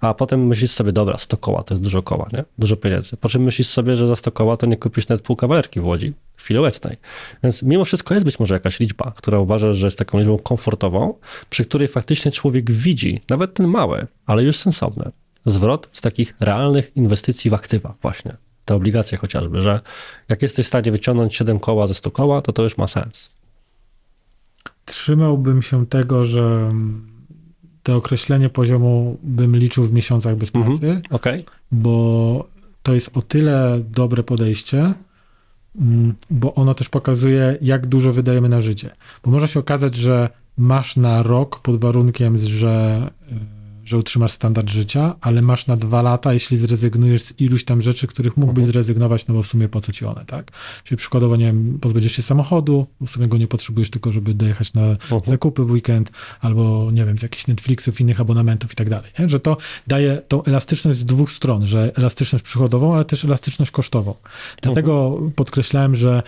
Speaker 1: A potem myślisz sobie, dobra, 100 koła, to jest dużo koła, nie? Dużo pieniędzy. Po czym myślisz sobie, że za 100 koła to nie kupisz nawet pół kawalerki w Łodzi chwili obecnej. Więc mimo wszystko jest być może jakaś liczba, która uważasz, że jest taką liczbą komfortową, przy której faktycznie człowiek widzi, nawet ten mały, ale już sensowny, zwrot z takich realnych inwestycji w aktywa właśnie. Te obligacje chociażby, że jak jesteś w stanie wyciągnąć 7 koła ze 100 koła, to to już ma sens.
Speaker 2: Trzymałbym się tego, że mm, to określenie poziomu bym liczył w miesiącach bez pracy,
Speaker 1: Mhm. Okej?
Speaker 2: bo to jest o tyle dobre podejście, mm, bo ono też pokazuje, jak dużo wydajemy na życie. Bo może się okazać, że masz na rok pod warunkiem, że, y, że utrzymasz standard życia, ale masz na dwa lata, jeśli zrezygnujesz z iluś tam rzeczy, których mógłbyś zrezygnować, no bo w sumie po co ci one, tak? Czyli przykładowo, nie wiem, pozbędziesz się samochodu, w sumie go nie potrzebujesz tylko, żeby dojechać na zakupy w weekend, albo nie wiem, z jakichś Netflixów, innych abonamentów i tak dalej. Nie? Że to daje tą elastyczność z dwóch stron, że elastyczność przychodową, ale też elastyczność kosztową. Dlatego podkreślałem, że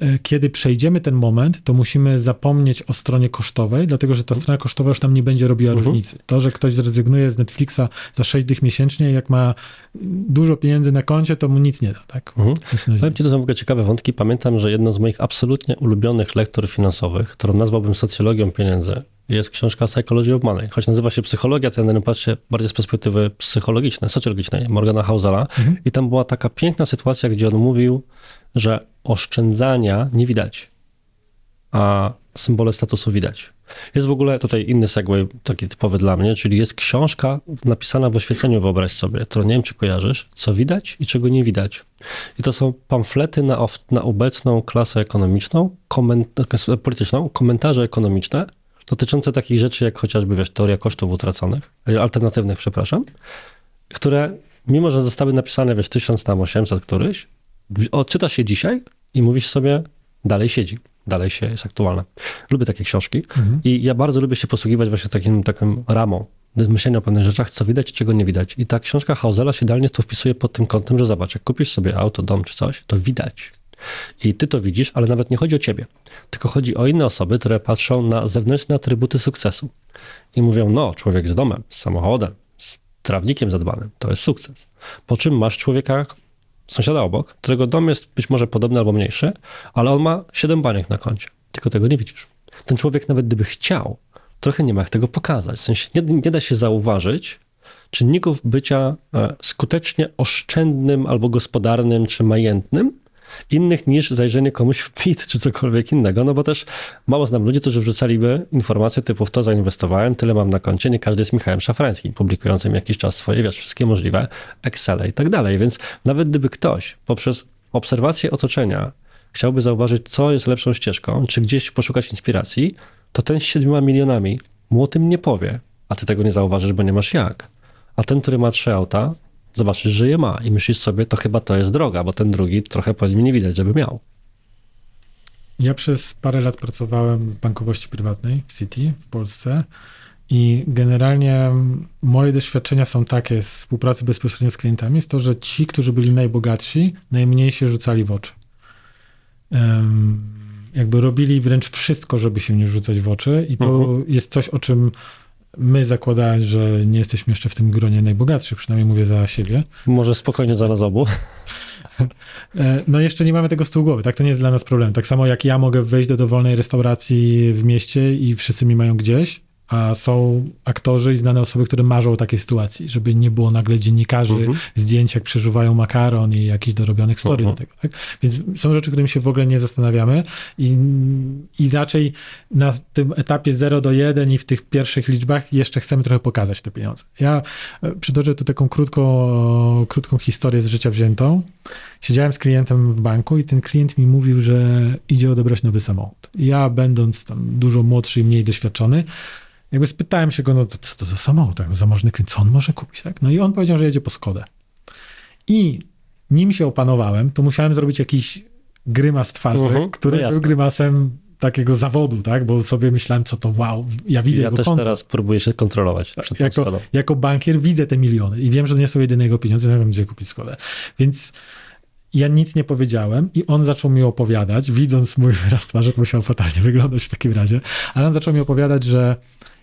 Speaker 2: e, kiedy przejdziemy ten moment, to musimy zapomnieć o stronie kosztowej, dlatego że ta strona kosztowa już nam nie będzie robiła
Speaker 1: Mhm.
Speaker 2: różnicy. To, że ktoś zrezygnuje z Netflixa za 6 dych miesięcznie, jak ma dużo pieniędzy na koncie, to mu nic nie da. Tak?
Speaker 1: Mhm.
Speaker 2: Nie
Speaker 1: Powiem ci, to są w ogóle ciekawe wątki. Pamiętam, że jedną z moich absolutnie ulubionych lektur finansowych, którą nazwałbym socjologią pieniędzy, jest książka Psychology of Money. Choć nazywa się Psychologia, to ja na nią patrzę bardziej z perspektywy psychologicznej, socjologicznej, Morgana Hausela.
Speaker 2: Mhm.
Speaker 1: I tam była taka piękna sytuacja, gdzie on mówił, że oszczędzania nie widać, a symbole statusu widać. Jest w ogóle tutaj inny segway, taki typowy dla mnie, czyli jest książka napisana w oświeceniu, wyobraź sobie, którą nie wiem, czy kojarzysz, co widać i czego nie widać. I to są pamflety na, na obecną klasę ekonomiczną, koment- polityczną, komentarze ekonomiczne dotyczące takich rzeczy jak chociażby, wiesz, teoria kosztów utraconych, alternatywnych, przepraszam, które mimo, że zostały napisane, wiesz, 1800 któryś, odczytasz je dzisiaj i mówisz sobie, dalej siedzi, dalej się jest aktualne. Lubię takie książki
Speaker 2: Mhm.
Speaker 1: i ja bardzo lubię się posługiwać właśnie takim, taką ramą myślenia o pewnych rzeczach, co widać, czego nie widać. I ta książka Hausela się idealnie tu wpisuje pod tym kątem, że zobacz, jak kupisz sobie auto, dom czy coś, to widać. I ty to widzisz, ale nawet nie chodzi o ciebie, tylko chodzi o inne osoby, które patrzą na zewnętrzne atrybuty sukcesu i mówią, no, człowiek z domem, z samochodem, z trawnikiem zadbanym, to jest sukces. Po czym masz człowieka, sąsiada obok, którego dom jest być może podobny albo mniejszy, ale on ma 7 baniek na koncie, tylko tego nie widzisz. Ten człowiek nawet gdyby chciał, trochę nie ma jak tego pokazać. W sensie nie, nie da się zauważyć czynników bycia e, skutecznie oszczędnym albo gospodarnym czy majętnym, innych niż zajrzenie komuś w PIT czy cokolwiek innego, no bo też mało znam ludzi, którzy wrzucaliby informacje typu w to zainwestowałem, tyle mam na koncie, nie każdy jest Michałem Szafrańskim, publikującym jakiś czas swoje, wiesz, wszystkie możliwe Excele i tak dalej, więc nawet gdyby ktoś poprzez obserwację otoczenia chciałby zauważyć, co jest lepszą ścieżką, czy gdzieś poszukać inspiracji, to ten z 7 milionami mu o tym nie powie, a ty tego nie zauważysz, bo nie masz jak. A ten, który ma trzy auta, zobaczysz, że je ma i myślisz sobie, to chyba to jest droga, bo ten drugi trochę po nim nie widać, żeby miał.
Speaker 2: Ja przez parę lat pracowałem w bankowości prywatnej w City w Polsce i generalnie moje doświadczenia są takie z współpracy bezpośrednio z klientami, jest to, że ci, którzy byli najbogatsi, najmniej się rzucali w oczy. Um, jakby robili wręcz wszystko, żeby się nie rzucać w oczy i to uh-huh. jest coś, o czym my zakładając, że nie jesteśmy jeszcze w tym gronie najbogatszych, przynajmniej mówię za siebie.
Speaker 1: Może spokojnie za nas obu.
Speaker 2: E, no jeszcze nie mamy tego z tyłu głowy, tak? To nie jest dla nas problem. Tak samo jak ja mogę wejść do dowolnej restauracji w mieście i wszyscy mi mają gdzieś, a są aktorzy i znane osoby, które marzą o takiej sytuacji, żeby nie było nagle dziennikarzy, uh-huh. zdjęć jak przeżuwają makaron i jakichś dorobionych story do tego. Tak? Więc są rzeczy, którymi się w ogóle nie zastanawiamy i, i raczej na tym etapie 0 do 1 i w tych pierwszych liczbach jeszcze chcemy trochę pokazać te pieniądze. Ja e, przytoczę tu taką krótką, krótką historię z życia wziętą. Siedziałem z klientem w banku i ten klient mi mówił, że idzie odebrać nowy samochód. Ja, będąc tam dużo młodszy i mniej doświadczony, jakby spytałem się go, no to co to za samochód, tak, zamożny klient, co on może kupić, tak? No i on powiedział, że jedzie po Skodę. I nim się opanowałem, to musiałem zrobić jakiś grymas twarzy, uh-huh, który no był grymasem takiego zawodu, tak? Bo sobie myślałem, co to wow, ja widzę
Speaker 1: ja
Speaker 2: jego
Speaker 1: też
Speaker 2: konto.
Speaker 1: teraz próbuję się kontrolować
Speaker 2: przed tak, jako, jako bankier widzę te miliony i wiem, że nie są jedyne jego pieniądze, nie wiem, gdzie kupić Skodę. Więc ja nic nie powiedziałem i on zaczął mi opowiadać, widząc mój wyraz twarzy, musiał fatalnie wyglądać w takim razie, ale on zaczął mi opowiadać, że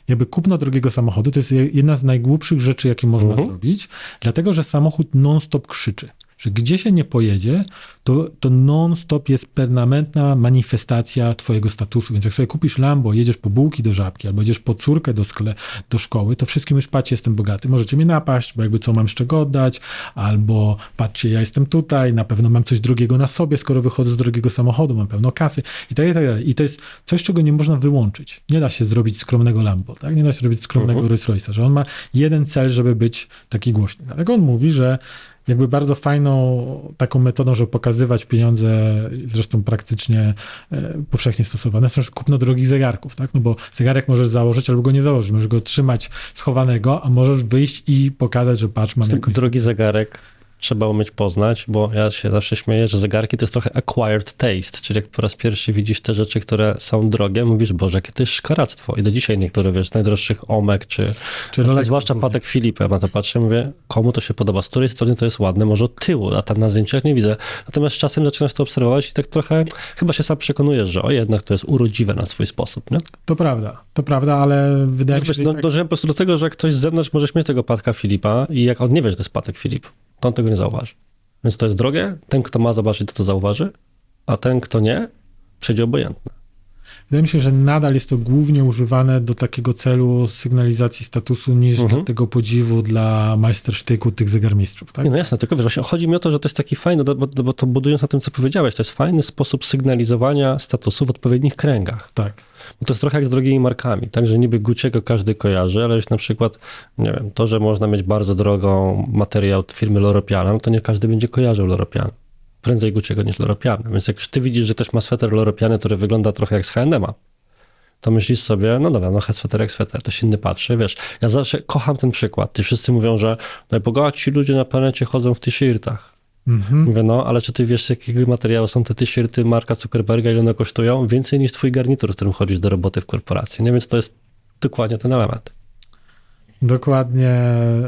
Speaker 2: jakby kupno drogiego samochodu to jest jedna z najgłupszych rzeczy, jakie można uh-huh. zrobić, dlatego że samochód non-stop krzyczy że gdzie się nie pojedzie, to, to non-stop jest permanentna manifestacja twojego statusu. Więc jak sobie kupisz Lambo, jedziesz po bułki do żabki, albo jedziesz po córkę do, skle, do szkoły, to wszystkim już patrzcie, jestem bogaty, możecie mnie napaść, bo jakby co mam z czego oddać, albo patrzcie, ja jestem tutaj, na pewno mam coś drogiego na sobie, skoro wychodzę z drogiego samochodu, mam pełno kasy i tak, i tak dalej. I to jest coś, czego nie można wyłączyć. Nie da się zrobić skromnego Lambo, tak? Nie da się zrobić skromnego uh-huh. Rolls Royce'a, że on ma jeden cel, żeby być taki głośny. Dlatego on mówi, że jakby bardzo fajną taką metodą, żeby pokazywać pieniądze, zresztą praktycznie e, powszechnie stosowane, są kupno drogich zegarków, tak? No bo zegarek możesz założyć albo go nie założyć, możesz go trzymać schowanego, a możesz wyjść i pokazać, że patrz, mam
Speaker 1: jakąś... Drogi zegarek trzeba umieć poznać, bo ja się zawsze śmieję, że zegarki to jest trochę acquired taste, czyli jak po raz pierwszy widzisz te rzeczy, które są drogie, mówisz, Boże, jakie to jest szkaractwo. I do dzisiaj niektóre, wiesz, z najdroższych Omek, czy, czy Rolex, zwłaszcza Patek Filip, ja na to patrzę, mówię, komu to się podoba, z której strony to jest ładne, może od tyłu, a tam na zdjęciach nie widzę. Natomiast z czasem zaczynasz to obserwować i tak trochę chyba się sam przekonujesz, że o, jednak to jest urodziwe na swój sposób, nie?
Speaker 2: To prawda, to prawda, ale wydaje mi się,
Speaker 1: że... No, tak... Dążyłem po prostu do tego, że ktoś z zewnątrz możesz mieć tego Patka Filipa i jak on nie wie, że to jest Patek Filip, to on tego nie zauważy. Więc to jest drogie. Ten, kto ma zobaczyć, to to zauważy, a ten, kto nie, przejdzie obojętny.
Speaker 2: Wydaje mi się, że nadal jest to głównie używane do takiego celu sygnalizacji statusu niż mhm. tego podziwu dla majstersztyku tych zegarmistrzów. Tak?
Speaker 1: Nie, no jasne, tylko wiesz, właśnie chodzi mi o to, że to jest taki fajny, bo, bo to budując na tym, co powiedziałeś, to jest fajny sposób sygnalizowania statusu w odpowiednich kręgach.
Speaker 2: Tak.
Speaker 1: Bo to jest trochę jak z drogimi markami, tak, że niby Gucci'ego każdy kojarzy, ale już na przykład, nie wiem, to, że można mieć bardzo drogą materiał firmy Loropiana, to nie każdy będzie kojarzył Loropian. Prędzej Gucci'ego niż Loropiany. Więc jak już ty widzisz, że ktoś ma sweter Loropiany, który wygląda trochę jak z H&M'a, to myślisz sobie, no dobra, no sweter jak sweter, to się inny patrzy, wiesz. Ja zawsze kocham ten przykład. Ty wszyscy mówią, że najbogatsi ludzie na planecie chodzą w t-shirtach. Mhm. Mówię, no, ale czy ty wiesz, z jakiego materiału są te t-shirty Marka Zuckerberga, ile one kosztują? Więcej niż twój garnitur, w którym chodzisz do roboty w korporacji, nie? Więc to jest dokładnie ten element.
Speaker 2: Dokładnie,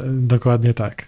Speaker 2: dokładnie tak.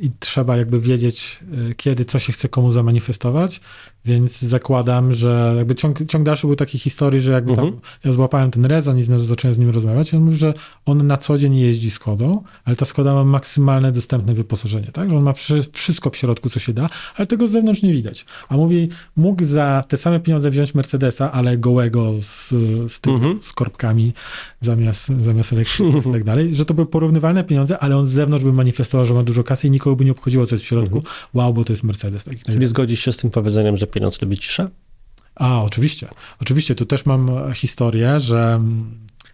Speaker 2: I trzeba jakby wiedzieć, kiedy co się chce komu zamanifestować. Więc zakładam, że jakby ciąg, ciąg dalszy był takiej historii, że jakby mhm. tam ja złapałem ten rezon i zacząłem z nim rozmawiać i on mówi, że on na co dzień jeździ Skodą, ale ta Skoda ma maksymalne dostępne wyposażenie, tak? Że on ma wszystko w środku, co się da, ale tego z zewnątrz nie widać. A mówi, mógł za te same pieniądze wziąć Mercedesa, ale gołego z, z tymi mhm. z korbkami zamiast, zamiast elektryki i tak dalej, że to były porównywalne pieniądze, ale on z zewnątrz by manifestował, że ma dużo kasy i nikogo by nie obchodziło, co jest w środku. Mhm. Wow, bo to jest Mercedes. Tak,
Speaker 1: Czyli zgodzisz się z tym powiedzeniem, że pieniądz lubi ciszę?
Speaker 2: A, oczywiście. Oczywiście, tu też mam historię, że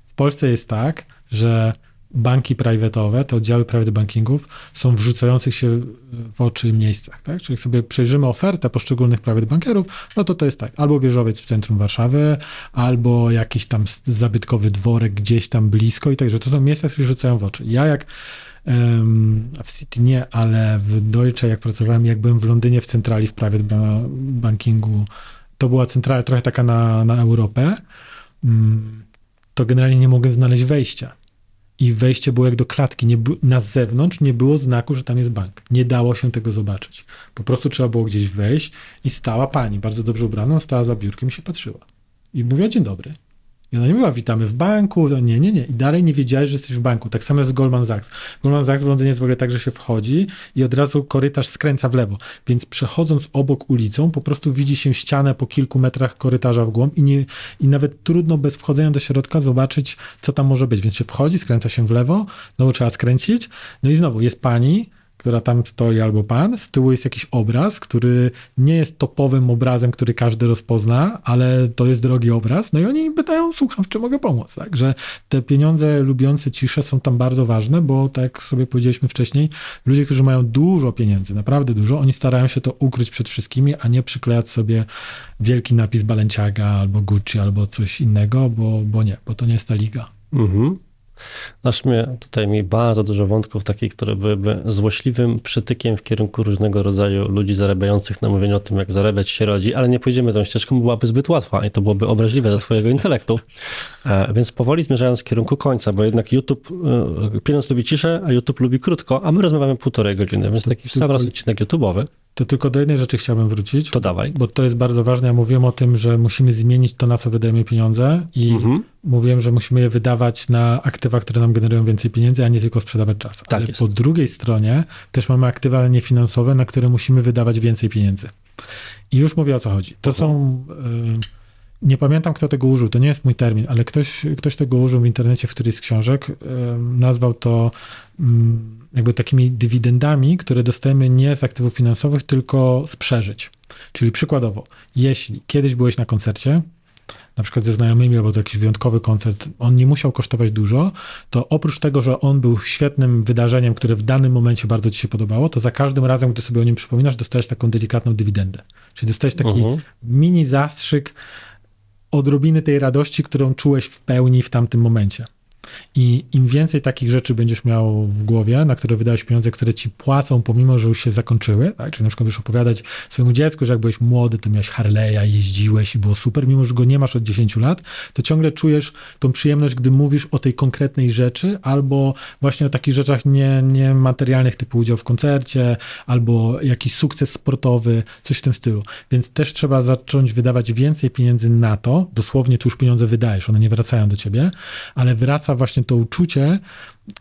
Speaker 2: w Polsce jest tak, że banki privatowe, te oddziały private bankingów są wrzucających się w oczy miejscach. Tak? Czyli jak sobie przejrzymy ofertę poszczególnych private bankerów, no to to jest tak, albo wieżowiec w centrum Warszawy, albo jakiś tam zabytkowy dworek gdzieś tam blisko i także to są miejsca, które rzucają w oczy. Ja jak w City nie, ale w Deutsche, jak pracowałem, jak byłem w Londynie w centrali w private bankingu, to była centrala trochę taka na, na Europę, mm, to generalnie nie mogłem znaleźć wejścia. I wejście było jak do klatki. Nie, na zewnątrz nie było znaku, że tam jest bank. Nie dało się tego zobaczyć. Po prostu trzeba było gdzieś wejść i stała pani, bardzo dobrze ubrana, stała za biurkiem i się patrzyła. I mówiła, dzień dobry. I ona nie mówiła, witamy w banku, nie, nie, nie. I dalej nie wiedziałeś, że jesteś w banku. Tak samo jest z Goldman Sachs. Goldman Sachs w Londynie jest w ogóle tak, że się wchodzi i od razu korytarz skręca w lewo. Więc przechodząc obok ulicą, po prostu widzi się ścianę po kilku metrach korytarza w głąb i, nie, i nawet trudno bez wchodzenia do środka zobaczyć, co tam może być. Więc się wchodzi, skręca się w lewo, znowu trzeba skręcić. No i znowu jest pani, która tam stoi, albo pan. Z tyłu jest jakiś obraz, który nie jest topowym obrazem, który każdy rozpozna, ale to jest drogi obraz. No i oni pytają, słucham, w czym mogę pomóc. Także te pieniądze lubiące ciszę są tam bardzo ważne, bo tak jak sobie powiedzieliśmy wcześniej, ludzie, którzy mają dużo pieniędzy, naprawdę dużo, oni starają się to ukryć przed wszystkimi, a nie przyklejać sobie wielki napis Balenciaga albo Gucci albo coś innego, bo, bo nie, bo to nie jest ta liga. Mhm.
Speaker 1: Aż mnie tutaj mi bardzo dużo wątków takich, które byłyby złośliwym przytykiem w kierunku różnego rodzaju ludzi zarabiających na mówieniu o tym, jak zarabiać się rodzi, ale nie pójdziemy tą ścieżką, bo byłaby zbyt łatwa i to byłoby obraźliwe dla twojego intelektu. E, więc powoli zmierzając w kierunku końca, bo jednak YouTube, e, pieniądz lubi ciszę, a YouTube lubi krótko, a my rozmawiamy półtorej godziny, więc taki sam raz odcinek YouTube'owy.
Speaker 2: To tylko do jednej rzeczy chciałbym wrócić.
Speaker 1: To dawaj.
Speaker 2: Bo to jest bardzo ważne. Ja mówiłem o tym, że musimy zmienić to, na co wydajemy pieniądze i mhm. mówiłem, że musimy je wydawać na aktywa, które nam generują więcej pieniędzy, a nie tylko sprzedawać czas. Tak Ale jest. po drugiej stronie też mamy aktywa niefinansowe, na które musimy wydawać więcej pieniędzy. I już mówię o co chodzi. To mhm. są... Y nie pamiętam, kto tego użył, to nie jest mój termin, ale ktoś, ktoś tego użył w internecie w którejś z książek. Nazwał to mm, jakby takimi dywidendami, które dostajemy nie z aktywów finansowych, tylko z przeżyć. Czyli przykładowo, jeśli kiedyś byłeś na koncercie, na przykład ze znajomymi, albo to jakiś wyjątkowy koncert, on nie musiał kosztować dużo, to oprócz tego, że on był świetnym wydarzeniem, które w danym momencie bardzo ci się podobało, to za każdym razem, gdy sobie o nim przypominasz, dostajesz taką delikatną dywidendę. Czyli dostajesz taki uh mhm. -huh. mini zastrzyk odrobiny tej radości, którą czułeś w pełni w tamtym momencie. I im więcej takich rzeczy będziesz miał w głowie, na które wydałeś pieniądze, które ci płacą, pomimo, że już się zakończyły, tak? czyli na przykład będziesz opowiadać swojemu dziecku, że jak byłeś młody, to miałeś Harley'a, jeździłeś i było super, mimo, że go nie masz od 10 lat, to ciągle czujesz tą przyjemność, gdy mówisz o tej konkretnej rzeczy, albo właśnie o takich rzeczach nie, niematerialnych, typu udział w koncercie, albo jakiś sukces sportowy, coś w tym stylu. Więc też trzeba zacząć wydawać więcej pieniędzy na to, dosłownie tu już pieniądze wydajesz, one nie wracają do ciebie, ale wraca właśnie to uczucie,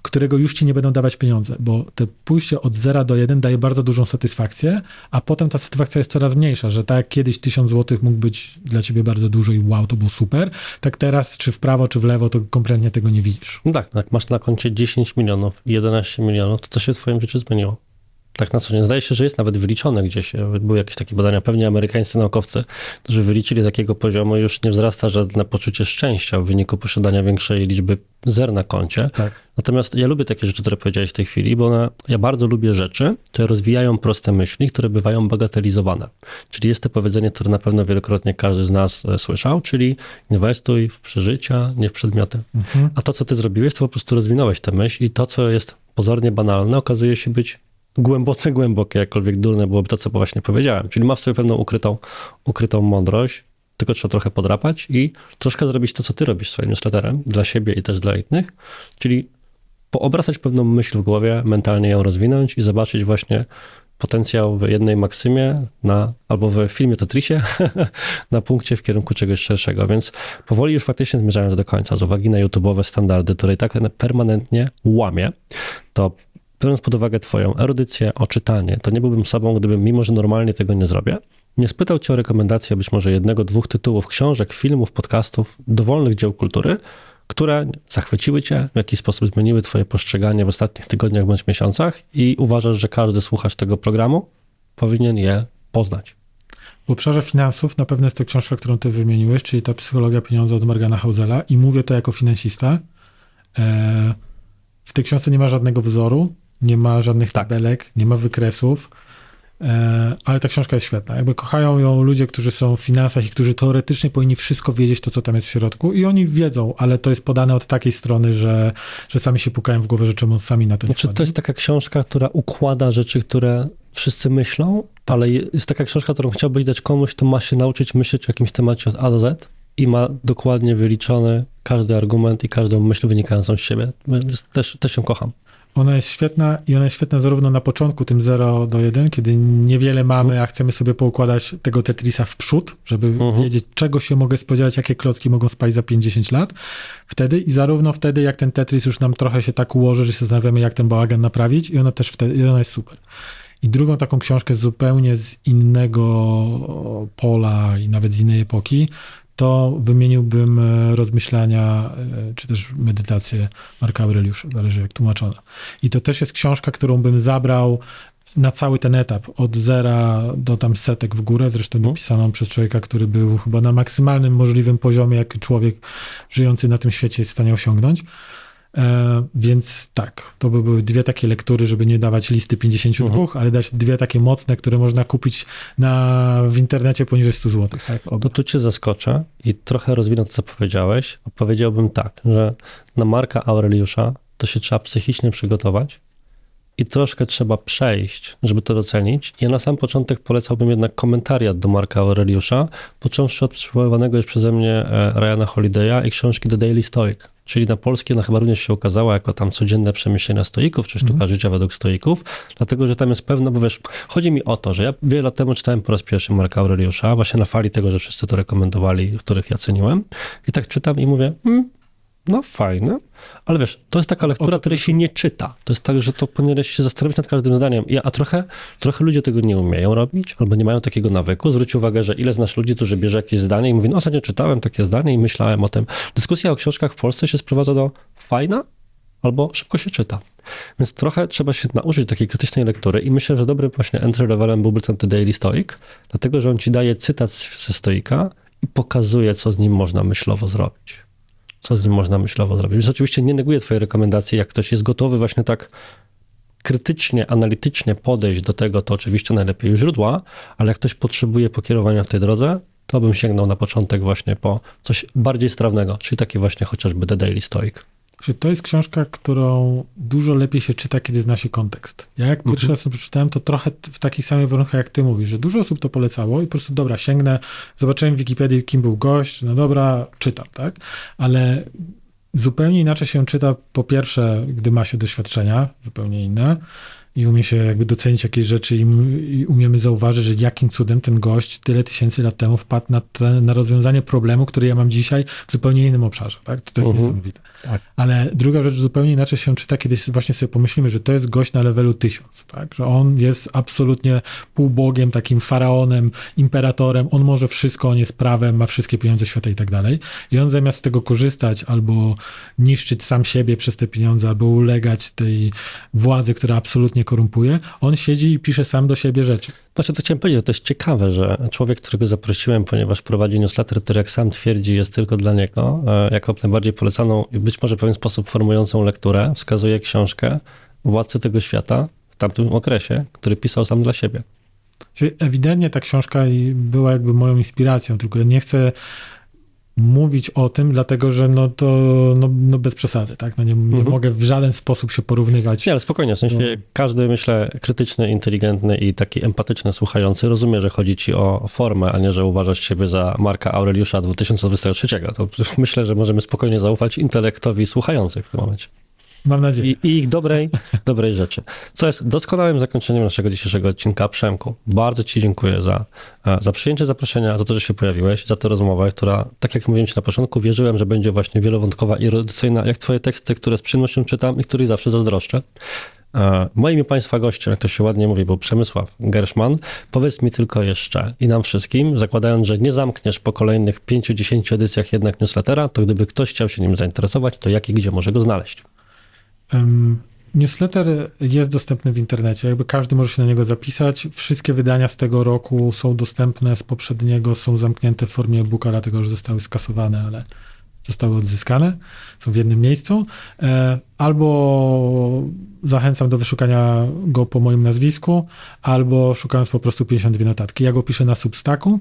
Speaker 2: którego już ci nie będą dawać pieniądze, bo te pójście od 0 do 1 daje bardzo dużą satysfakcję, a potem ta satysfakcja jest coraz mniejsza, że tak jak kiedyś 1000 zł mógł być dla ciebie bardzo dużo i wow, to było super, tak teraz czy w prawo, czy w lewo, to kompletnie tego nie widzisz.
Speaker 1: No tak, tak, masz na koncie 10 milionów i 11 milionów, to co się w twoim życiu zmieniło? Tak na co dzień. Zdaje się, że jest nawet wyliczone gdzieś. Były jakieś takie badania, pewnie amerykańscy naukowcy, którzy wyliczyli takiego poziomu, już nie wzrasta żadne poczucie szczęścia w wyniku posiadania większej liczby zer na koncie. Tak. Natomiast ja lubię takie rzeczy, które powiedziałeś w tej chwili, bo ja bardzo lubię rzeczy, które rozwijają proste myśli, które bywają bagatelizowane. Czyli jest to powiedzenie, które na pewno wielokrotnie każdy z nas e, słyszał, czyli inwestuj w przeżycia, nie w przedmioty. Mhm. A to, co ty zrobiłeś, to po prostu rozwinąłeś tę myśl i to, co jest pozornie banalne, okazuje się być głęboce głębokie, jakkolwiek durne byłoby to, co właśnie powiedziałem. Czyli ma w sobie pewną ukrytą, ukrytą mądrość, tylko trzeba trochę podrapać i troszkę zrobić to, co ty robisz swoim newsletterem, dla siebie i też dla innych, czyli poobracać pewną myśl w głowie, mentalnie ją rozwinąć i zobaczyć właśnie potencjał w jednej maksymie na, albo w filmie Tetrisie [laughs] na punkcie w kierunku czegoś szerszego, więc powoli już faktycznie zmierzając do końca, z uwagi na YouTube'owe standardy, które i tak permanentnie łamie, to biorąc pod uwagę twoją erudycję, oczytanie, to nie byłbym sobą, gdybym, mimo że normalnie tego nie zrobię, nie spytał cię o rekomendację być może jednego, dwóch tytułów książek, filmów, podcastów, dowolnych dzieł kultury, które zachwyciły cię, w jakiś sposób zmieniły twoje postrzeganie w ostatnich tygodniach bądź miesiącach i uważasz, że każdy słuchacz tego programu powinien je poznać.
Speaker 2: W obszarze finansów na pewno jest to książka, którą ty wymieniłeś, czyli ta psychologia pieniądza od Morgana Hausela i mówię to jako finansista. E, w tej książce nie ma żadnego wzoru, nie ma żadnych tak. tabelek, nie ma wykresów. E, ale ta książka jest świetna. Jakby kochają ją ludzie, którzy są w finansach i którzy teoretycznie powinni wszystko wiedzieć, to co tam jest w środku i oni wiedzą, ale to jest podane od takiej strony, że, że sami się pukają w głowę, że czemu sami na to
Speaker 1: nie znaczy, To jest taka książka, która układa rzeczy, które wszyscy myślą, ale jest taka książka, którą chciałbyś dać komuś, kto ma się nauczyć myśleć o jakimś temacie od A do Z i ma dokładnie wyliczony każdy argument i każdą myśl wynikającą z siebie. Też, też ją kocham.
Speaker 2: Ona jest świetna i ona jest świetna zarówno na początku, tym 0 do 1, kiedy niewiele mamy, a chcemy sobie poukładać tego Tetrisa w przód, żeby mhm. wiedzieć, czego się mogę spodziewać, jakie klocki mogą spać za 50 lat. Wtedy i zarówno wtedy, jak ten Tetris już nam trochę się tak ułoży, że się zastanawiamy, jak ten bałagan naprawić i ona też wtedy, i ona jest super. I drugą taką książkę zupełnie z innego pola i nawet z innej epoki, to wymieniłbym e, rozmyślania, e, czy też medytację Marka Aureliusza, zależy jak tłumaczona. I to też jest książka, którą bym zabrał na cały ten etap, od zera do tam setek w górę, zresztą mhm. napisaną przez człowieka, który był chyba na maksymalnym możliwym poziomie, jaki człowiek żyjący na tym świecie jest w stanie osiągnąć. E, więc tak, to by były dwie takie lektury, żeby nie dawać listy 52, uh -huh. ale dać dwie takie mocne, które można kupić na, w internecie poniżej 100 zł. Tak?
Speaker 1: No tu cię zaskoczę i trochę rozwinę to, co powiedziałeś. Powiedziałbym tak, że na Marka Aureliusza to się trzeba psychicznie przygotować i troszkę trzeba przejść, żeby to docenić. Ja na sam początek polecałbym jednak komentariat do Marka Aureliusza, począwszy od przywoływanego już przeze mnie e, Ryana Holiday'a i książki The Daily Stoic czyli na polskie ona chyba również się ukazała jako tam codzienne przemyślenia stoików, czy sztuka mm. życia według stoików, dlatego, że tam jest pewne, bo wiesz, chodzi mi o to, że ja wiele lat temu czytałem po raz pierwszy Marka Aureliusza, właśnie na fali tego, że wszyscy to rekomendowali, których ja ceniłem i tak czytam i mówię, hmm, no fajne, ale wiesz, to jest taka lektura, której się nie czyta. To jest tak, że to powinieneś się zastanowić nad każdym zdaniem. Ja, a trochę, trochę ludzie tego nie umieją robić, albo nie mają takiego nawyku. Zwróć uwagę, że ile znasz ludzi, którzy bierze jakieś zdanie i mówi, no ostatnio czytałem takie zdanie i myślałem o tym. Dyskusja o książkach w Polsce się sprowadza do fajna, albo szybko się czyta. Więc trochę trzeba się nauczyć takiej krytycznej lektury i myślę, że dobrym właśnie entry levelem byłby ten The Daily Stoic, dlatego, że on ci daje cytat ze stoika i pokazuje, co z nim można myślowo zrobić co z nim można myślowo zrobić. Więc oczywiście nie neguję twojej rekomendacji, jak ktoś jest gotowy właśnie tak krytycznie, analitycznie podejść do tego, to oczywiście najlepiej źródła, ale jak ktoś potrzebuje pokierowania w tej drodze, to bym sięgnął na początek właśnie po coś bardziej strawnego, czyli taki właśnie chociażby The Daily Stoic
Speaker 2: że to jest książka, którą dużo lepiej się czyta, kiedy zna się kontekst. Ja jak pierwszy mhm. raz to przeczytałem, to trochę w takich samych warunkach, jak ty mówisz, że dużo osób to polecało i po prostu, dobra, sięgnę, zobaczyłem w Wikipedii, kim był gość, no dobra, czytam, tak? Ale zupełnie inaczej się czyta, po pierwsze, gdy ma się doświadczenia zupełnie inne, i umie się jakby docenić jakieś rzeczy i, i, umiemy zauważyć, że jakim cudem ten gość tyle tysięcy lat temu wpadł na, te, na rozwiązanie problemu, który ja mam dzisiaj w zupełnie innym obszarze. Tak? To, to jest uh mhm. -huh. niesamowite. Tak. Ale druga rzecz zupełnie inaczej się czyta, kiedy właśnie sobie pomyślimy, że to jest gość na levelu tysiąc, tak? że on jest absolutnie półbogiem, takim faraonem, imperatorem, on może wszystko, on jest prawem, ma wszystkie pieniądze świata i tak dalej. I on zamiast z tego korzystać albo niszczyć sam siebie przez te pieniądze, albo ulegać tej władzy, która absolutnie korumpuje, on siedzi i pisze sam do siebie rzeczy.
Speaker 1: Znaczy, to chciałem powiedzieć, że to jest ciekawe, że człowiek, którego zaprosiłem, ponieważ prowadzi newsletter, który jak sam twierdzi jest tylko dla niego, e, jako najbardziej polecaną i być może w pewien sposób formującą lekturę, wskazuje książkę Władcy tego świata w tamtym okresie, który pisał sam dla siebie.
Speaker 2: Czyli ewidentnie ta książka była jakby moją inspiracją, tylko nie chcę mówić o tym, dlatego że no to no, no bez przesady, tak? No nie, nie mhm. mogę w żaden sposób się porównywać.
Speaker 1: Nie, ale spokojnie, w sensie no. każdy, myślę, krytyczny, inteligentny i taki empatyczny słuchający rozumie, że chodzi ci o formę, a nie, że uważasz siebie za Marka Aureliusza 2023. To [laughs] myślę, że możemy spokojnie zaufać intelektowi słuchających w tym momencie.
Speaker 2: Mam nadzieję.
Speaker 1: I, i ich dobrej, [laughs] dobrej rzeczy. Co jest doskonałym zakończeniem naszego dzisiejszego odcinka. Przemku, bardzo Ci dziękuję za, e, za przyjęcie zaproszenia, za to, że się pojawiłeś, za tę rozmowę, która, tak jak mówiłem Ci na początku, wierzyłem, że będzie właśnie wielowątkowa i erudycyjna, jak Twoje teksty, które z przyjemnością czytam i których zawsze zazdroszczę. E, Moim i Państwa gościem, jak to się ładnie mówi, był Przemysław Gerszman. Powiedz mi tylko jeszcze i nam wszystkim, zakładając, że nie zamkniesz po kolejnych 5-10 edycjach jednak newslettera, to gdyby ktoś chciał się nim zainteresować, to jak i gdzie może go znaleźć?
Speaker 2: Newsletter jest dostępny w internecie, jakby każdy może się na niego zapisać. Wszystkie wydania z tego roku są dostępne, z poprzedniego są zamknięte w formie e-booka, dlatego że zostały skasowane, ale zostały odzyskane, są w jednym miejscu. E, albo zachęcam do wyszukania go po moim nazwisku, albo szukając po prostu 52 notatki. Ja go piszę na Substacku,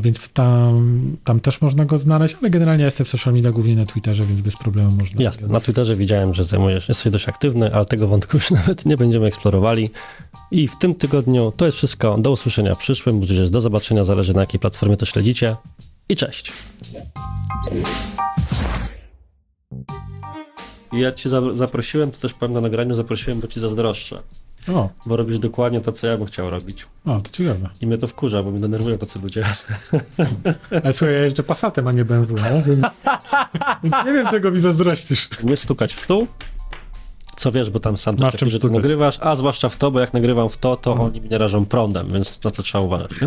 Speaker 2: więc tam, tam też można go znaleźć, ale generalnie jestem w social media, głównie na Twitterze, więc bez problemu można.
Speaker 1: Jasne, na Twitterze widziałem, że zajmujesz, jesteś dość aktywny, ale tego wątku już [laughs] nawet nie będziemy eksplorowali. I w tym tygodniu to jest wszystko. Do usłyszenia w przyszłym, bądź do zobaczenia, zależy na jakiej platformie to śledzicie. I cześć. Ja cię zaprosiłem, to też powiem na nagraniu, zaprosiłem, bo ci zazdroszczę.
Speaker 2: O.
Speaker 1: Bo robisz dokładnie to, co ja bym chciał robić.
Speaker 2: O, to ciekawe.
Speaker 1: I mnie to wkurza, bo mnie denerwują tacy ludzie. [laughs]
Speaker 2: Ale słuchaj, ja jeszcze Passatem, a nie BMW, no? [laughs] więc, nie wiem, czego mi zazdrościsz.
Speaker 1: Nie stukać w tu, co wiesz, bo tam sam ty nagrywasz, a zwłaszcza w to, bo jak nagrywam w to, to oni mnie rażą prądem, więc na to trzeba uważać, nie?